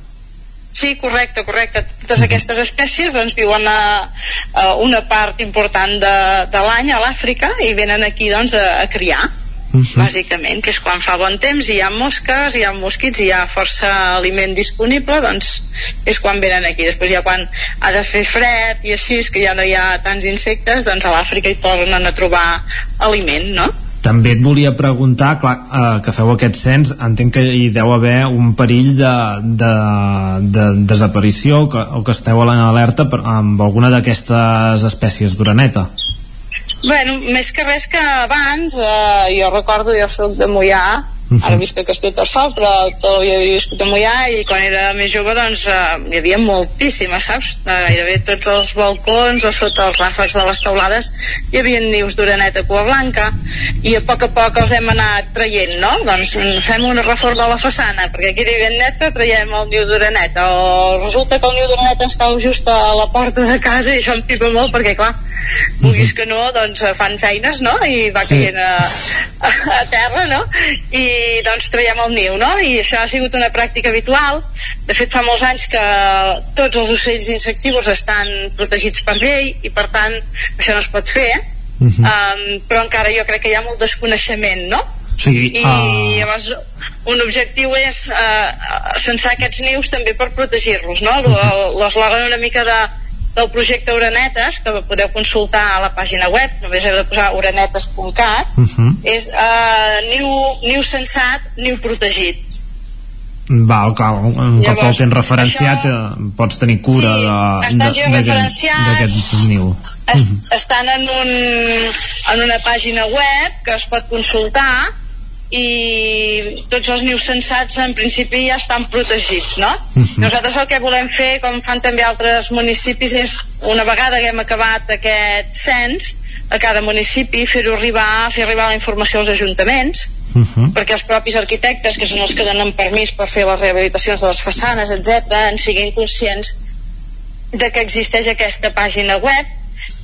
Sí, correcte, correcte. Totes -huh. aquestes espècies doncs, viuen a, a una part important de, de l'any a l'Àfrica i venen aquí doncs, a, a criar uh -huh. bàsicament, que és quan fa bon temps i hi ha mosques, hi ha mosquits i hi ha força aliment disponible, doncs és quan venen aquí. Després ja quan ha de fer fred i així, que ja no hi ha tants insectes, doncs a l'Àfrica hi tornen a trobar aliment, no? També et volia preguntar, clar, eh, que feu aquest cens, entenc que hi deu haver un perill de, de, de desaparició que, o que esteu a l'alerta amb alguna d'aquestes espècies d'uraneta. Bueno, més que res que abans, eh, jo recordo, jo soc de Mollà, Ara visc a Castellterçol, però tota la vida havia viscut a Mollà i quan era més jove, doncs, eh, hi havia moltíssimes, saps? Eh, gairebé tots els balcons o sota els ràfecs de les taulades hi havia nius d'oreneta cua blanca i a poc a poc els hem anat traient, no? Doncs fem una reforma a la façana perquè quedi ben neta, traiem el niu d'oreneta o resulta que el niu d'oreneta ens cau just a la porta de casa i això em pipa molt perquè, clar, vulguis que no, doncs fan feines, no? I va Sí. caient a, a, a terra, no? I doncs traiem el niu, no? I això ha sigut una pràctica habitual. De fet, fa molts anys que tots els ocells insectius estan protegits per llei i, per tant, això no es pot fer. Mhm. Um, però encara jo crec que hi ha molt desconeixement, no? Sí, I ah. llavors un objectiu és uh, censar aquests nius també per protegir-los, no? L'eslògan una mica de, del projecte Uranetes, que podeu consultar a la pàgina web, només heu de posar uranetes.cat, Mhm. és uh, niu, niu censat, niu protegit. Val, clar, un cop el Llavors, tens referenciat això... pots tenir cura Sí, de, d'aquest- niu. Es, estan en, un, en una pàgina web que es pot consultar i tots els nius censats en principi ja estan protegits, no? Mhm. Nosaltres el que volem fer, com fan també altres municipis, és una vegada que hem acabat aquest cens, a cada municipi fer-ho arribar, fer arribar la informació als ajuntaments, perquè els propis arquitectes, que són els que donen permís per fer les rehabilitacions de les façanes, etc, en siguin conscients de que existeix aquesta pàgina web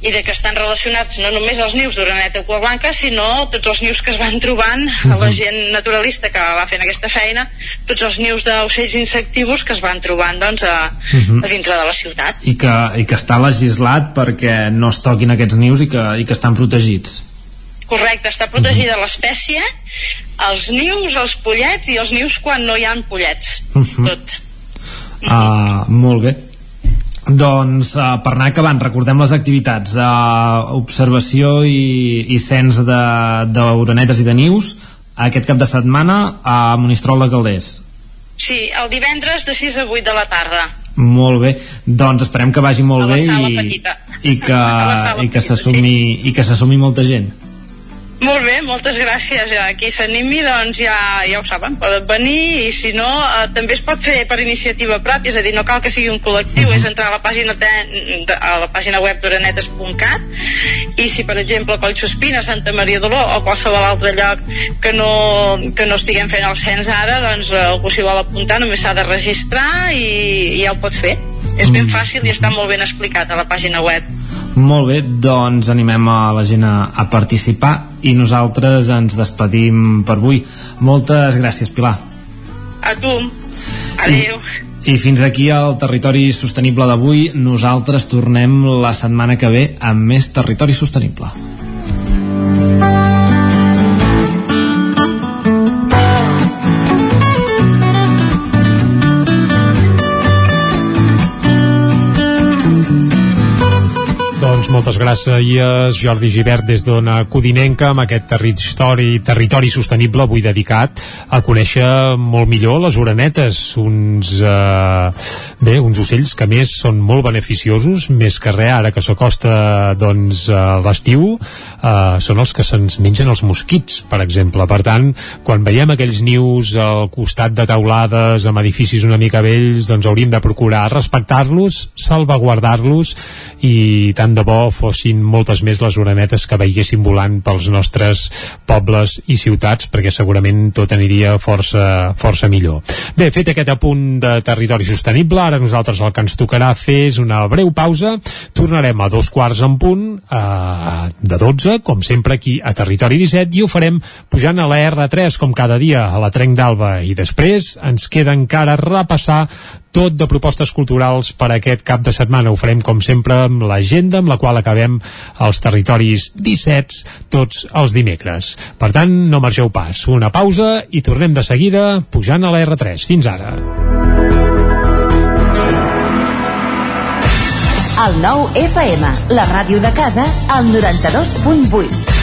i de que estan relacionats no només els nius d'Uraneta Cua Blanca, sinó tots els nius que es van trobant a la gent naturalista que va fent aquesta feina, tots els nius d'ocells insectius que es van trobant doncs, a, Mhm. a dintre de la ciutat. I que, I que està legislat perquè no es toquin aquests nius i que, i que estan protegits. Correcte, està protegida l'espècie, els nius, els pollets i els nius quan no hi ha pollets. Tot. Uh, molt bé. Doncs uh, per anar acabant, recordem les activitats. Uh, observació i, i cens d'orenetes i de nius aquest cap de setmana a Monistrol de Calders. Sí, el divendres de 6 a 8 de la tarda. Molt bé, doncs esperem que vagi molt bé i, petita. i que, i que s'assumi i que molta gent. Molt bé, moltes gràcies. Ja, Qui s'animi, doncs ja, ja ho saben, poden venir i si no, eh, també es pot fer per iniciativa pròpia, és a dir, no cal que sigui un col·lectiu, és entrar a la pàgina, de, de, a la pàgina web d'uranetes.cat i si, per exemple, a Collsospina, Santa Maria d'Oló o qualsevol altre lloc que no, que no estiguem fent el cens ara, doncs eh, algú s'hi vol apuntar, només s'ha de registrar i, i ja ho pot fer. És ben fàcil i està molt ben explicat a la pàgina web. Molt bé, doncs animem a la gent a, a participar i nosaltres ens despedim per avui. Moltes gràcies, Pilar. A tu. Adéu. I fins aquí el Territori Sostenible d'avui. Nosaltres tornem la setmana que ve amb més Territori Sostenible. Moltes gràcies, Jordi Givert, des d'Ona Codinenca, amb aquest territori, territori sostenible avui dedicat a conèixer molt millor les orenetes, uns, eh, bé, uns ocells que més són molt beneficiosos, més que res, ara que s'acosta doncs, l'estiu, eh, són els que se'ns mengen els mosquits, per exemple. Per tant, quan veiem aquells nius al costat de taulades amb edificis una mica vells, doncs hauríem de procurar respectar-los, salvaguardar-los i tant de bo fossin moltes més les orenetes que veiéssim volant pels nostres pobles i ciutats perquè segurament tot aniria força, força millor. Bé, fet aquest apunt de territori sostenible, ara nosaltres el que ens tocarà fer és una breu pausa, tornarem a dos quarts en punt eh, de 12, com sempre aquí a Territori 17 i ho farem pujant a la R3 com cada dia a la Trenc d'Alba i després ens queda encara repassar tot de propostes culturals per aquest cap de setmana. Ho farem, com sempre, amb l'agenda amb la qual acabem els territoris 17 tots els dimecres. Per tant, no margeu pas. Una pausa i tornem de seguida pujant a la R3. Fins ara. El nou FM, la ràdio de casa, al 92.8.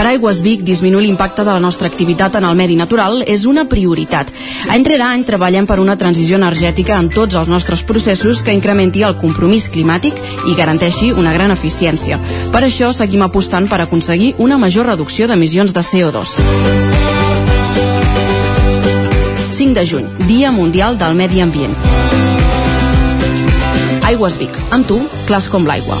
Per Aigües Vic, disminuir l'impacte de la nostra activitat en el medi natural és una prioritat. Any rere any treballem per una transició energètica en tots els nostres processos que incrementi el compromís climàtic i garanteixi una gran eficiència. Per això seguim apostant per aconseguir una major reducció d'emissions de CO2. 5 de juny, Dia Mundial del Medi Ambient. Aigües Vic, amb tu, clars com l'aigua.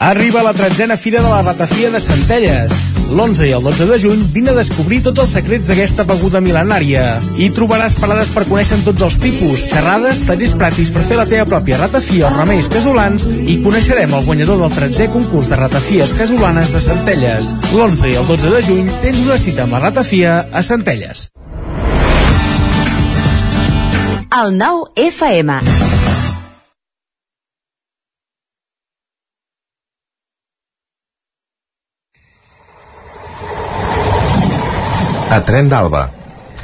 Arriba la tretzena Fira de la Ratafia de Centelles. L'11 i el 12 de juny vine a descobrir tots els secrets d'aquesta beguda mil·lenària. Hi trobaràs parades per conèixer tots els tipus, xerrades, tallers pràctics per fer la teva pròpia ratafia o remeis casolans i coneixerem el guanyador del 13è concurs de ratafies casolanes de Centelles. L'11 i el 12 de juny tens una cita amb la ratafia a Centelles. El 9 FM. A Tren d'Alba.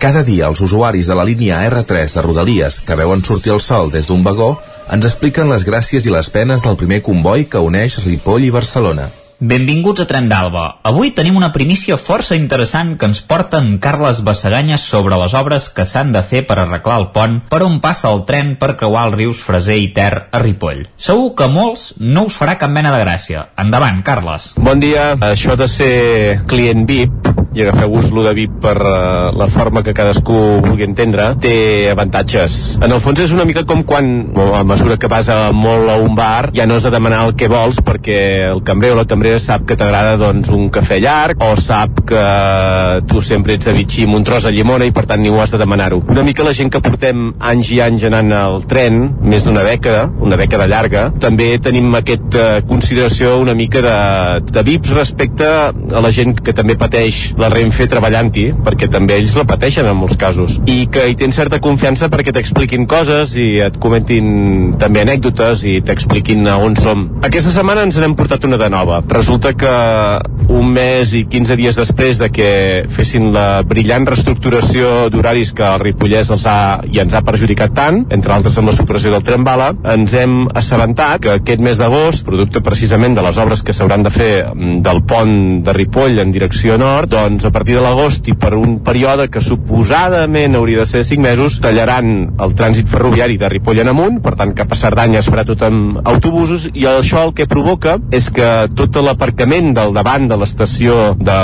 Cada dia els usuaris de la línia R3 de Rodalies que veuen sortir el sol des d'un vagó ens expliquen les gràcies i les penes del primer comboi que uneix Ripoll i Barcelona. Benvinguts a Tren d'Alba. Avui tenim una primícia força interessant que ens porta en Carles Bassaganya sobre les obres que s'han de fer per arreglar el pont per on passa el tren per creuar els rius Freser i Ter a Ripoll. Segur que molts no us farà cap mena de gràcia. Endavant, Carles. Bon dia. Això de ser client VIP i agafeu-vos lo de VIP per uh, la forma que cadascú vulgui entendre, té avantatges. En el fons és una mica com quan, a mesura que vas a molt a un bar, ja no has de demanar el que vols perquè el cambrer o la cambrera sap que t'agrada doncs, un cafè llarg o sap que tu sempre ets de bitxí amb un tros de llimona i per tant ni ho has de demanar-ho. Una mica la gent que portem anys i anys anant al tren, més d'una dècada, una dècada llarga, també tenim aquesta consideració una mica de, de VIPs respecte a la gent que també pateix la Renfe treballant-hi, perquè també ells la pateixen en molts casos, i que hi tens certa confiança perquè t'expliquin coses i et comentin també anècdotes i t'expliquin on som. Aquesta setmana ens n'hem portat una de nova. Resulta que un mes i 15 dies després de que fessin la brillant reestructuració d'horaris que el Ripollès els ha, i ens ha perjudicat tant, entre altres amb la supressió del tren bala, ens hem assabentat que aquest mes d'agost, producte precisament de les obres que s'hauran de fer mm, del pont de Ripoll en direcció nord, doncs doncs a partir de l'agost i per un període que suposadament hauria de ser de 5 mesos tallaran el trànsit ferroviari de Ripoll en amunt, per tant cap a Cerdanya es farà tot amb autobusos i això el que provoca és que tot l'aparcament del davant de l'estació de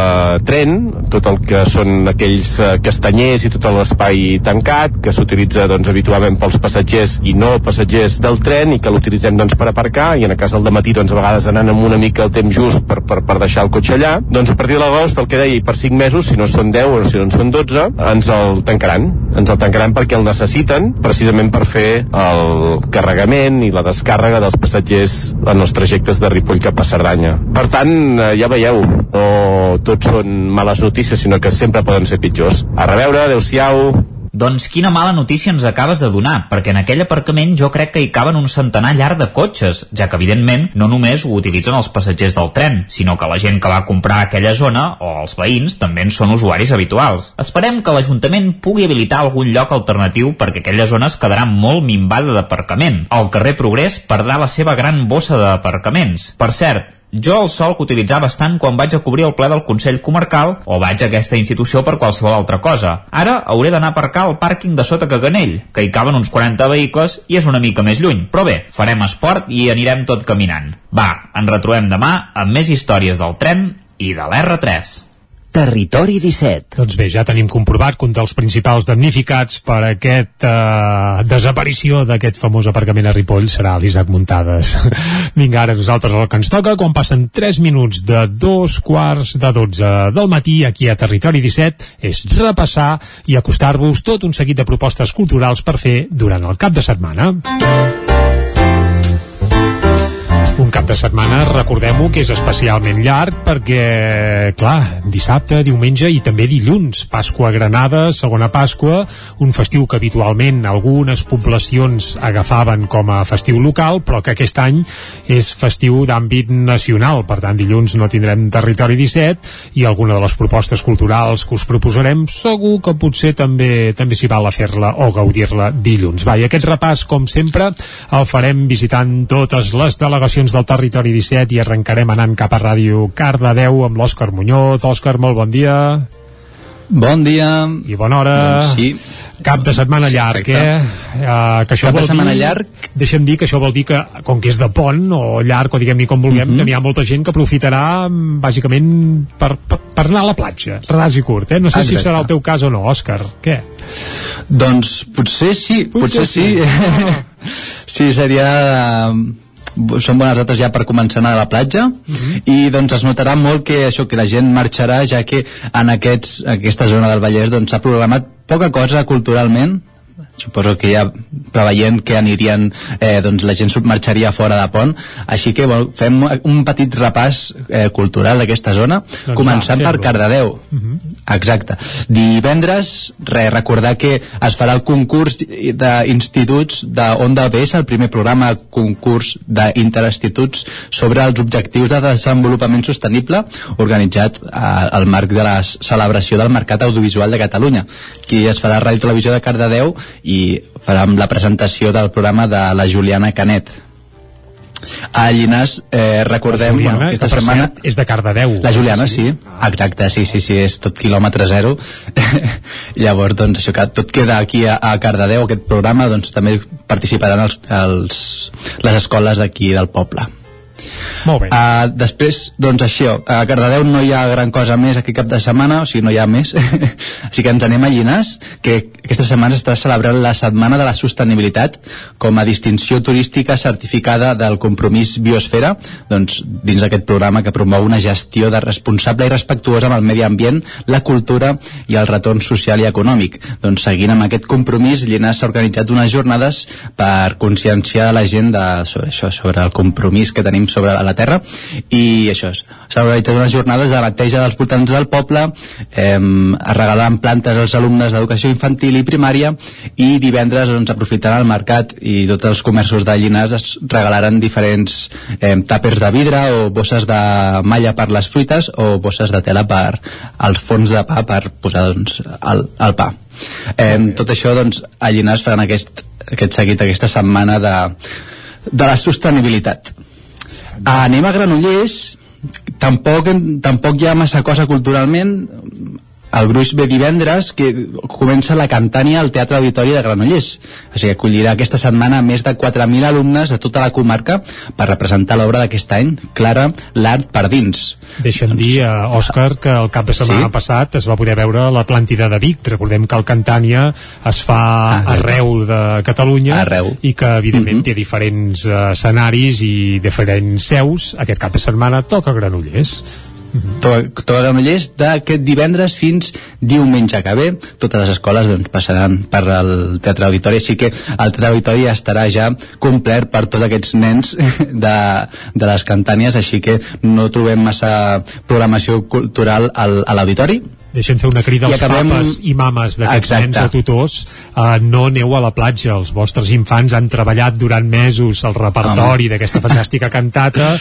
tren, tot el que són aquells eh, castanyers i tot l'espai tancat que s'utilitza doncs, habitualment pels passatgers i no passatgers del tren i que l'utilitzem doncs, per aparcar i en el cas del matí doncs, a vegades anant amb una mica el temps just per, per, per deixar el cotxe allà, doncs a partir de l'agost el que deia i per 5 mesos, si no són 10 o si no són 12, ens el tancaran. Ens el tancaran perquè el necessiten precisament per fer el carregament i la descàrrega dels passatgers en els trajectes de Ripoll cap a Cerdanya. Per tant, eh, ja veieu, no tots són males notícies, sinó que sempre poden ser pitjors. A reveure, adeu-siau. Doncs quina mala notícia ens acabes de donar, perquè en aquell aparcament jo crec que hi caben un centenar llarg de cotxes, ja que evidentment no només ho utilitzen els passatgers del tren, sinó que la gent que va comprar aquella zona o els veïns també en són usuaris habituals. Esperem que l'Ajuntament pugui habilitar algun lloc alternatiu perquè aquella zona es quedarà molt minvada d'aparcament. El carrer Progrés perdrà la seva gran bossa d'aparcaments. Per cert, jo el sol que utilitzava bastant quan vaig a cobrir el ple del Consell Comarcal o vaig a aquesta institució per qualsevol altra cosa. Ara hauré d'anar a aparcar al pàrquing de sota Caganell, que hi caben uns 40 vehicles i és una mica més lluny. Però bé, farem esport i anirem tot caminant. Va, ens retrobem demà amb més històries del tren i de l'R3. Territori 17. Doncs bé, ja tenim comprovat que un dels principals damnificats per aquest eh, desaparició d'aquest famós aparcament a Ripoll serà l'Isaac Muntades. Vinga, ara nosaltres el que ens toca, quan passen 3 minuts de dos quarts de 12 del matí aquí a Territori 17, és repassar i acostar-vos tot un seguit de propostes culturals per fer durant el cap de setmana. Un cap de setmana, recordem-ho, que és especialment llarg perquè, clar, dissabte, diumenge i també dilluns, Pasqua Granada, segona Pasqua, un festiu que habitualment algunes poblacions agafaven com a festiu local, però que aquest any és festiu d'àmbit nacional. Per tant, dilluns no tindrem Territori 17 i alguna de les propostes culturals que us proposarem segur que potser també també s'hi val a fer-la o gaudir-la dilluns. Va, i aquest repàs, com sempre, el farem visitant totes les delegacions del Territori 17 i arrencarem anant cap a Ràdio Cardedeu amb l'Òscar Muñoz. Òscar, molt bon dia. Bon dia. I bona hora. Doncs sí. Cap de setmana llarg, eh? Uh, que això Cap de vol setmana dir, llarg. Deixem dir que això vol dir que, com que és de pont, o llarg, o diguem-hi com vulguem, Mhm. també hi ha molta gent que aprofitarà, mm, bàsicament, per, per, per anar a la platja, ras i curt, eh? No sé si Exacte. serà el teu cas o no, Òscar. Què? Doncs potser sí, potser, sí. sí, seria... Són bones dates ja per començar a anar a la platja. I doncs es notarà molt que això que la gent marxarà ja que en aquests, aquesta zona del Vallès doncs s'ha programat poca cosa culturalment suposo que ja preveient que anirien eh, doncs la gent marxaria fora de pont així que bueno, fem un petit repàs eh, cultural d'aquesta zona Doncs començant va, per. Cardedeu Exacte. Divendres, re, recordar que es farà el concurs d'instituts d'Onda BS, el primer programa concurs d'interinstituts sobre els objectius de desenvolupament sostenible organitzat eh, al marc de la celebració del Mercat Audiovisual de Catalunya. Aquí es farà a Ràdio Televisió de Cardedeu i farem la presentació del programa de la Juliana Canet. A Llinars, eh, recordem, Juliana, bueno, aquesta setmana... és de Cardedeu. La Juliana, sí. Exacte, sí, sí, sí, és tot quilòmetre zero. Llavors, doncs, això que tot queda aquí a, a Cardedeu, aquest programa, doncs també participaran els, els, les escoles d'aquí del poble. Molt bé. Uh, després, doncs això, a Cardedeu no hi ha gran cosa més aquest cap de setmana, o sigui, no hi ha més. Així que ens anem a Llinars, que aquesta setmana està celebrant la Setmana de la Sostenibilitat com a distinció turística certificada del compromís Biosfera, doncs dins d'aquest programa que promou una gestió de responsable i respectuosa amb el medi ambient, la cultura i el retorn social i econòmic. Doncs seguint amb aquest compromís, Llinars s'ha organitzat unes jornades per conscienciar la gent de, sobre això, sobre el compromís que tenim sobre la Terra. I això és. S'ha organitzat unes jornades de neteja dels voltants del poble eh, regalant plantes als alumnes d'educació infantil i primària i divendres doncs, aprofitant el mercat i tots els comerços de Llinars es regalaran diferents eh, tàpers de vidre o bosses de malla per les fruites o bosses de tela per als fons de pa per posar doncs, el, el pa. Eh, tot això doncs, a Llinars faran aquest, aquest seguit aquesta setmana de, de la sostenibilitat anem a Granollers. Tampoc, tampoc hi ha massa cosa culturalment el gruix ve divendres que comença la cantània al Teatre Auditori de Granollers o sigui, acollirà aquesta setmana més de 4.000 alumnes de tota la comarca per representar l'obra d'aquest any Clara, l'art per dins Deixa'm dir, uh, Òscar, que el cap de setmana Sí? passat es va poder veure l'Atlàntida de Vic. Recordem que el Cantània es fa Ah, arreu de Catalunya Arreu. i que, evidentment, Mhm. té diferents uh, escenaris i diferents seus. Aquest cap de setmana toca Granollers. Granollers d'aquest divendres fins diumenge que ve. Totes les escoles doncs, passaran per al Teatre Auditori així que el Teatre Auditori estarà ja complert per tots aquests nens de, de les cantànies així que no trobem massa programació cultural al, a l'auditori deixem fer una crida I als acabem- papes i mames d'aquests nens o tutors. Uh, no aneu a la platja, els vostres infants han treballat durant mesos el repertori d'aquesta fantàstica cantata.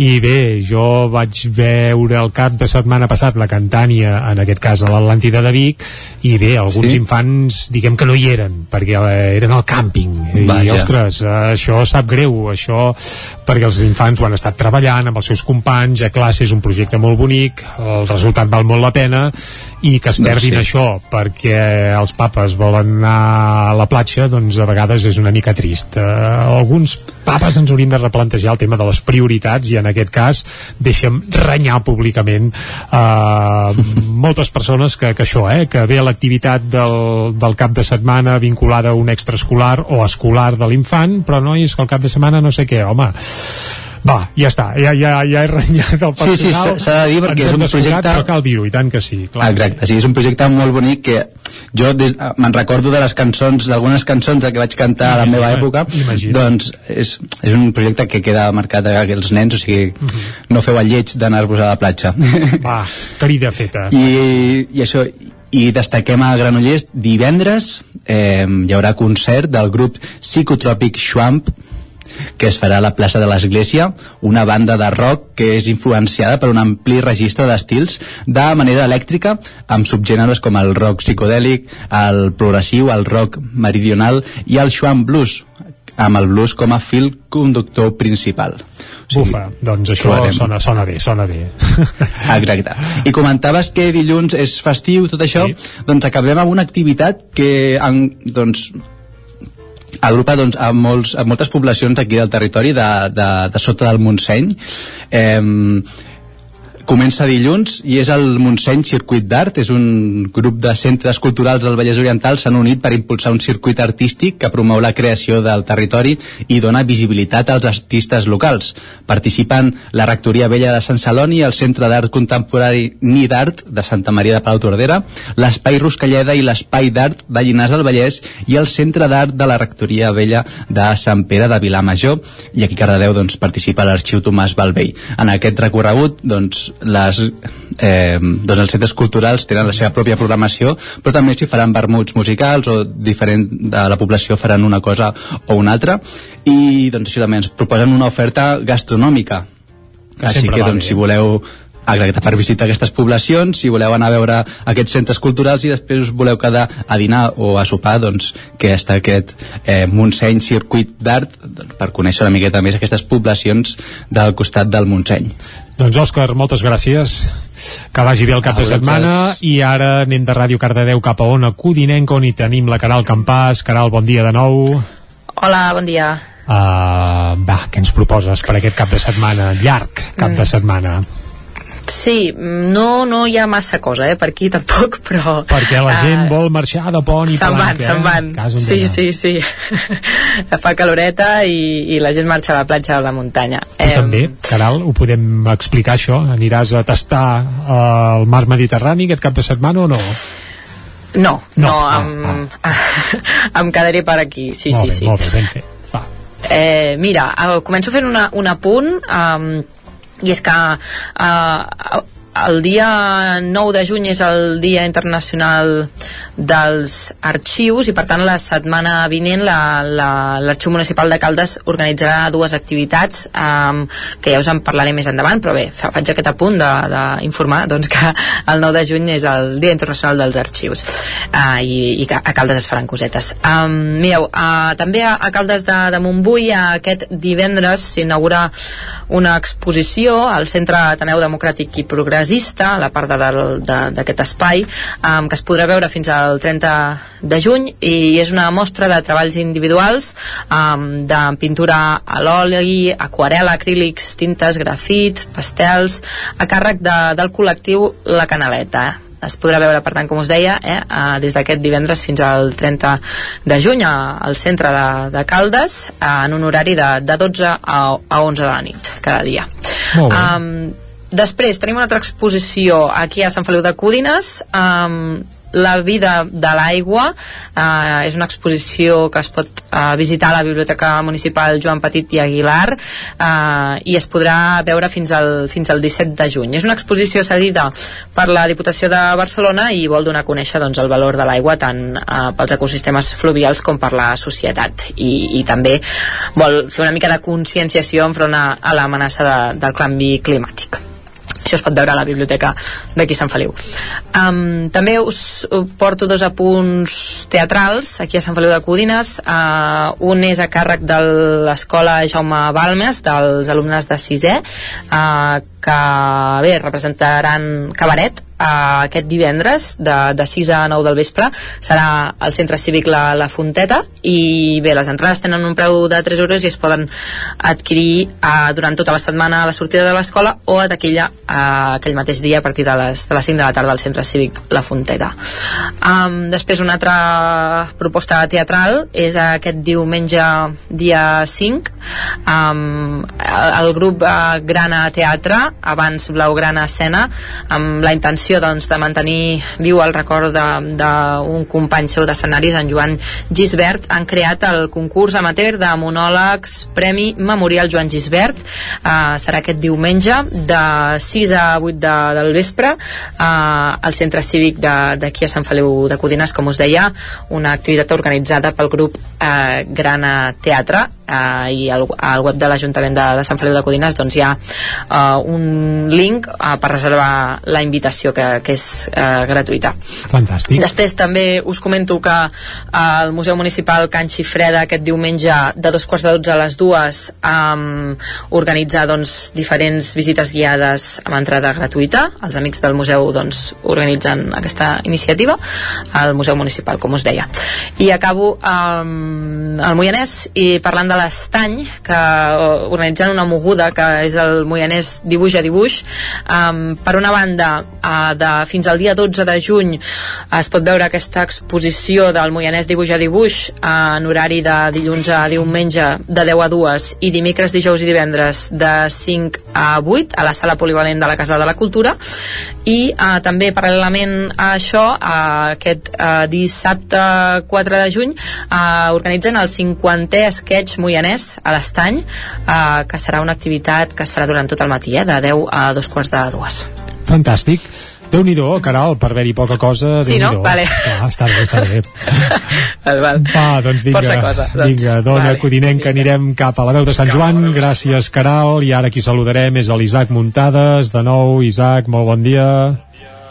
I bé, jo vaig veure el cap de setmana passat la cantània, en aquest cas a l'Atlàntida de Vic i bé, alguns Sí? infants diguem que no hi eren perquè eh, eren al càmping. I Vaja. ostres, eh, això sap greu això perquè els infants ho han estat treballant amb els seus companys, a classe és un projecte molt bonic, el resultat val molt la pena i que es Doncs perdin sí. això perquè els papes volen anar a la platja doncs a vegades és una mica trist eh, alguns papes ens haurien de replantejar el tema de les prioritats i en aquest cas deixem renyar públicament eh, moltes persones que, que això, eh, que ve l'activitat del, del cap de setmana vinculada a un extraescolar o escolar de l'infant però no, és que el cap de setmana no sé què, home va, ja està, ja, ja, ja he renyat el Sí, sí, personal s'ha- de dir perquè és un projecte- però cal dir-ho, i tant que sí clar. Exacte, sí, és un projecte molt bonic que jo me'n recordo de les cançons, d'algunes cançons que vaig cantar a la meva època, imagina't. doncs és, és un projecte que queda marcat a els nens, o sigui, no feu el lleig d'anar-vos a la platja. Va, crida feta. I, i això, i destaquem a Granollers divendres eh, hi haurà concert del grup Psicotròpic Schwamp que es farà a la plaça de l'Església, una banda de rock que és influenciada per un ampli registre d'estils de manera elèctrica, amb subgèneres com el rock psicodèlic, el progressiu, el rock meridional i el Schwamp Blues, amb el blues com a fil conductor principal. Bufa, doncs això sona, sona bé, sona bé. Exacte. I comentaves que dilluns és festiu, tot això, sí. doncs acabem amb una activitat que en, doncs, agrupa doncs, a, molts, a moltes poblacions d'aquí del territori de, de, de sota del Montseny. Eh, comença dilluns i és el Montseny Circuit d'Art. És un grup de centres culturals del Vallès Oriental s'han unit per impulsar un circuit artístic que promou la creació del territori i dona visibilitat als artistes locals. Participen la Rectoria Vella de Sant Celoni el Centre d'Art Contemporani Ni d'Art de Santa Maria de Palau Tordera l'Espai Ruscalleda i l'Espai d'Art de Llinars del Vallès i el Centre d'Art de la Rectoria Vella de Sant Pere de Vilamajor. I aquí a Cardedeu doncs, participa l'Arxiu Tomàs Balvell en aquest recorregut doncs, les, eh, doncs els centres culturals tenen la seva pròpia programació però també s'hi faran vermuts musicals o diferent de la població faran una cosa o una altra. I doncs això també ens proposen una oferta gastronòmica. Així Sempre que doncs si voleu Exacte, per visitar aquestes poblacions, si voleu anar a veure aquests centres culturals i després us voleu quedar a dinar o a sopar, doncs que està aquest eh, Montseny Circuit d'Art doncs, per conèixer una miqueta més aquestes poblacions del costat del Montseny. Doncs Òscar, moltes gràcies. Que vagi bé el cap de setmana. I ara anem de Ràdio Cardedeu cap a Ona Codinenca on hi tenim la Caral Campàs. Caral, bon dia de nou. Hola, bon dia. uh, va, què ens proposes per aquest cap de setmana? Llarg cap de setmana Sí, no, no hi ha massa cosa, eh, per aquí tampoc, però... perquè la eh, gent vol marxar de pont i Se'n van, se'n van. eh? On Sí, sí, sí. Fa caloreta i, i la gent marxa a la platja o a la muntanya. Tu també, Caral, ho podem explicar això? Aniràs a tastar eh, el mar Mediterrani aquest cap de setmana o no? No, No, no, ah, em, em quedaré per aquí, sí, molt sí, bé, sí. molt bé, ben fet. Va. Eh, mira, eh, començo fent una, un apunt um, i és que uh, el dia 9 de juny és el Dia Internacional dels Arxius i per tant la setmana vinent la- la- l'Arxiu Municipal de Caldes organitzarà dues activitats um, que ja us en parlaré més endavant però bé, fa, faig aquest apunt d'informar doncs, que el 9 de juny és el Dia Internacional dels Arxius uh, i, i a Caldes es faran cosetes. Um, mireu, uh, també a, a Caldes de, de Montbui aquest divendres s'inaugura una exposició al Centre Ateneu Democràtic i Progressista, a la part de dalt de- d'aquest espai, um, que es podrà veure fins al 30 de juny i és una mostra de treballs individuals um, de pintura a l'oli, aquarela, acrílics, tintes, grafit, pastels, a càrrec de, del col·lectiu La Canaleta. Eh? es podrà veure, per tant, com us deia, eh, eh, des d'aquest divendres fins al 30 de juny al centre de, de Caldes eh, en un horari de, de 12 a, a 11 de la nit cada dia. Molt bé. Um, després tenim una altra exposició aquí a Sant Feliu de Cúdines um, la vida de l'aigua. Eh, és una exposició que es pot eh, visitar a la Biblioteca Municipal Joan Petit i Aguilar eh, i es podrà veure fins al, fins al 17 de juny. És una exposició cedida per la Diputació de Barcelona i vol donar a conèixer doncs, el valor de l'aigua tant eh, pels ecosistemes fluvials com per la societat. I, i també vol fer una mica de conscienciació enfront a, a l'amenaça de, del canvi climàtic això es pot veure a la biblioteca d'aquí Sant Feliu. Um, també us porto dos apunts teatrals aquí a Sant Feliu de Codines. Uh, un és a càrrec de l'escola Jaume Balmes dels alumnes de sisè uh, que bé, representaran cabaret uh, aquest divendres de, de 6 a 9 del vespre. Serà al centre cívic la, la Fonteta i bé, les entrades tenen un preu de 3 euros i es poden adquirir uh, durant tota la setmana a la sortida de l'escola o a taquilla uh, aquell mateix dia a partir de les, de les 5 de la tarda al centre cívic la Fonteta. Um, després una altra proposta teatral és aquest diumenge dia 5 um, el, el grup uh, Grana Teatre abans Blaugrana Escena amb la intenció doncs, de mantenir viu el record d'un company seu d'escenaris, en Joan Gisbert, han creat el concurs amateur de monòlegs Premi Memorial Joan Gisbert. Uh, serà aquest diumenge de 6 a 8 de, del vespre uh, al centre cívic d'aquí a Sant Feliu de Codines, com us deia, una activitat organitzada pel grup uh, Grana Teatre. Uh, i al, al web de l'Ajuntament de, de Sant Feliu de Codines doncs hi ha uh, un link uh, per reservar la invitació. que, que és uh, gratuïta. Fantàstic. Després també us comento que al Museu Municipal Can Xifreda aquest diumenge de dos quarts de dotze a les dues um, organitzar doncs, diferents visites guiades amb entrada gratuïta. Els amics del museu doncs, organitzen aquesta iniciativa al Museu Municipal, com us deia. I acabo um, al Moianès i parlant de l'Estany, que organitzen una moguda que és el Moianès dibuix a dibuix. Um, per una banda, uh, de, fins al dia 12 de juny es pot veure aquesta exposició del Moianès dibuix a dibuix en horari de dilluns a diumenge de 10 a 2 i dimecres, dijous i divendres de 5 a 8 a la sala polivalent de la Casa de la Cultura. I uh, també paral·lelament a això uh, aquest uh, dissabte 4 de juny uh, organitzen el 50è sketch moianès a l'Estany uh, que serà una activitat que es farà durant tot el matí eh, de 10 a dos quarts de dues. Fantàstic déu nhi Caral, per haver-hi poca cosa Sí, no? Vale. Ah, està bé, està bé val, val. Va, doncs vinga, cosa, doncs, vinga dona vale. Codinenca, anirem cap a la veu de Sant Joan gràcies Caral, i ara qui saludarem és l'Isaac Muntades, de nou Isaac, molt bon dia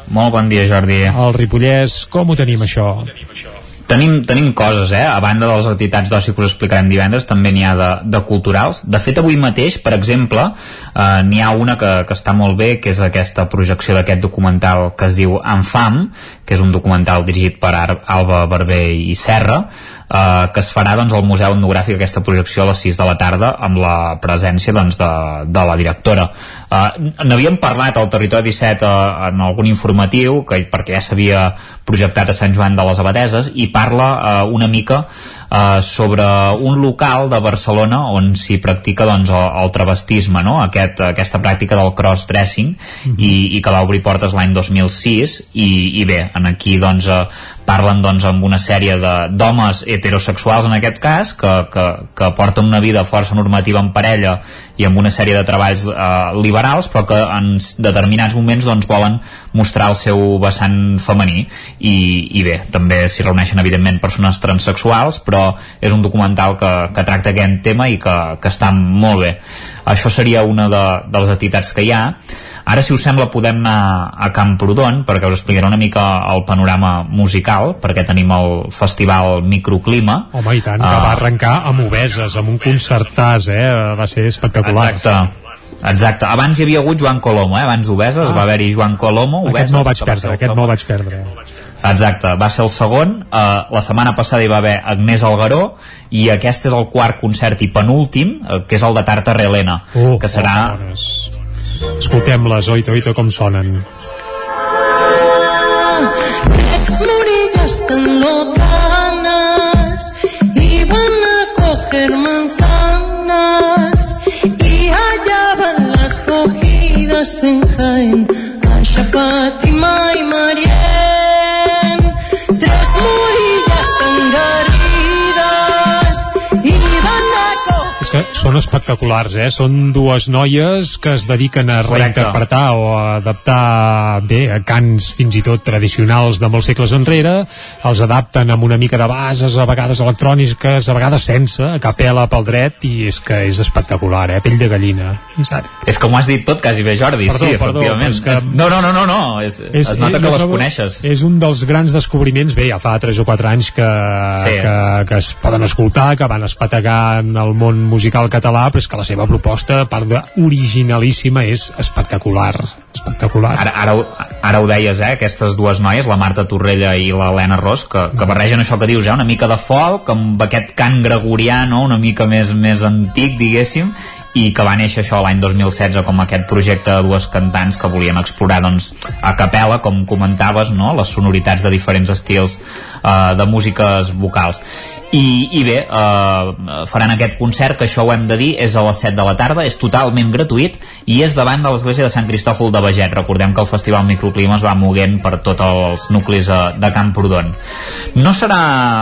molt bon dia Jordi el Ripollès, com ho tenim això? Tenim, tenim coses, eh? A banda de les activitats d'oci que us explicarem divendres, també n'hi ha de, de culturals. De fet, avui mateix, per exemple, eh, n'hi ha una que, que està molt bé, que és aquesta projecció d'aquest documental que es diu Enfam, que és un documental dirigit per Alba Barber i Serra, eh, que es farà doncs, al Museu Etnogràfic aquesta projecció a les 6 de la tarda amb la presència doncs, de, de la directora. Eh, N'havíem parlat al Territori 17 eh, en algun informatiu, que, perquè ja s'havia projectat a Sant Joan de les Abadeses, i parla eh, una mica sobre un local de Barcelona on s'hi practica doncs, el, el travestisme, no? Aquest, aquesta pràctica del cross-dressing mm -hmm. i, i que va obrir portes l'any 2006 i, i bé, en aquí doncs, eh, parlen doncs, amb una sèrie d'homes heterosexuals en aquest cas que, que, que porten una vida força normativa en parella i amb una sèrie de treballs eh, liberals però que en determinats moments doncs, volen mostrar el seu vessant femení i, i bé, també s'hi reuneixen evidentment persones transexuals però és un documental que, que tracta aquest tema i que, que està molt bé. Això seria una de, de les entitats que hi ha. Ara, si us sembla, podem anar a Camprodon perquè us explicaré una mica el panorama musical, perquè tenim el festival Microclima. Home, i tant, que uh, va arrencar amb obeses, amb un concertàs, eh? Va ser espectacular. Exacte. Exacte, abans hi havia hagut Joan Colomo, eh? abans d'Obeses ah. va haver-hi Joan Colomo Obeses, Aquest no el vaig perdre, aquest no el vaig perdre. Exacte, va ser el segon. Uh, la setmana passada hi va haver Agnès Algaró i aquest és el quart concert i penúltim, uh, que és el de Tarta Relena uh, que serà oh, escoltem-les, oita, oita com sonen? Las morillas tan lozanas Klassenheim Són espectaculars, eh? Són dues noies que es dediquen a Correcte. reinterpretar o a adaptar bé a cants fins i tot tradicionals de molts segles enrere, els adapten amb una mica de bases, a vegades electròniques, a vegades sense, a capella pel dret, i és que és espectacular, eh? Pell de gallina. Saps? És m'ho has dit tot quasi bé, Jordi, Perdó, sí, perdó, efectivament. és que- No, no, no, no, no. És, és, es nota eh, que les coneixes. És un dels grans descobriments, bé, ja fa 3 o 4 anys que, Sí. que, que es poden escoltar, que van espategar en el món musical català, però és que la seva proposta, a part d'originalíssima, és espectacular. Espectacular. Ara, ara, ara ho deies, eh? Aquestes dues noies, la Marta Torrella i l'Helena Ros, que, que barregen això que dius, eh? Una mica de folk, amb aquest cant gregorià, no? Una mica més, més antic, diguéssim, i que va néixer això l'any 2016 com aquest projecte de dues cantants que volien explorar doncs, a capella, com comentaves, no? les sonoritats de diferents estils eh, de músiques vocals. I, i bé, eh, faran aquest concert, que això ho hem de dir, és a les 7 de la tarda, és totalment gratuït i és davant de l'església de Sant Cristòfol de Beget. Recordem que el Festival Microclima es va moguent per tots els nuclis de, de Camprodon. No serà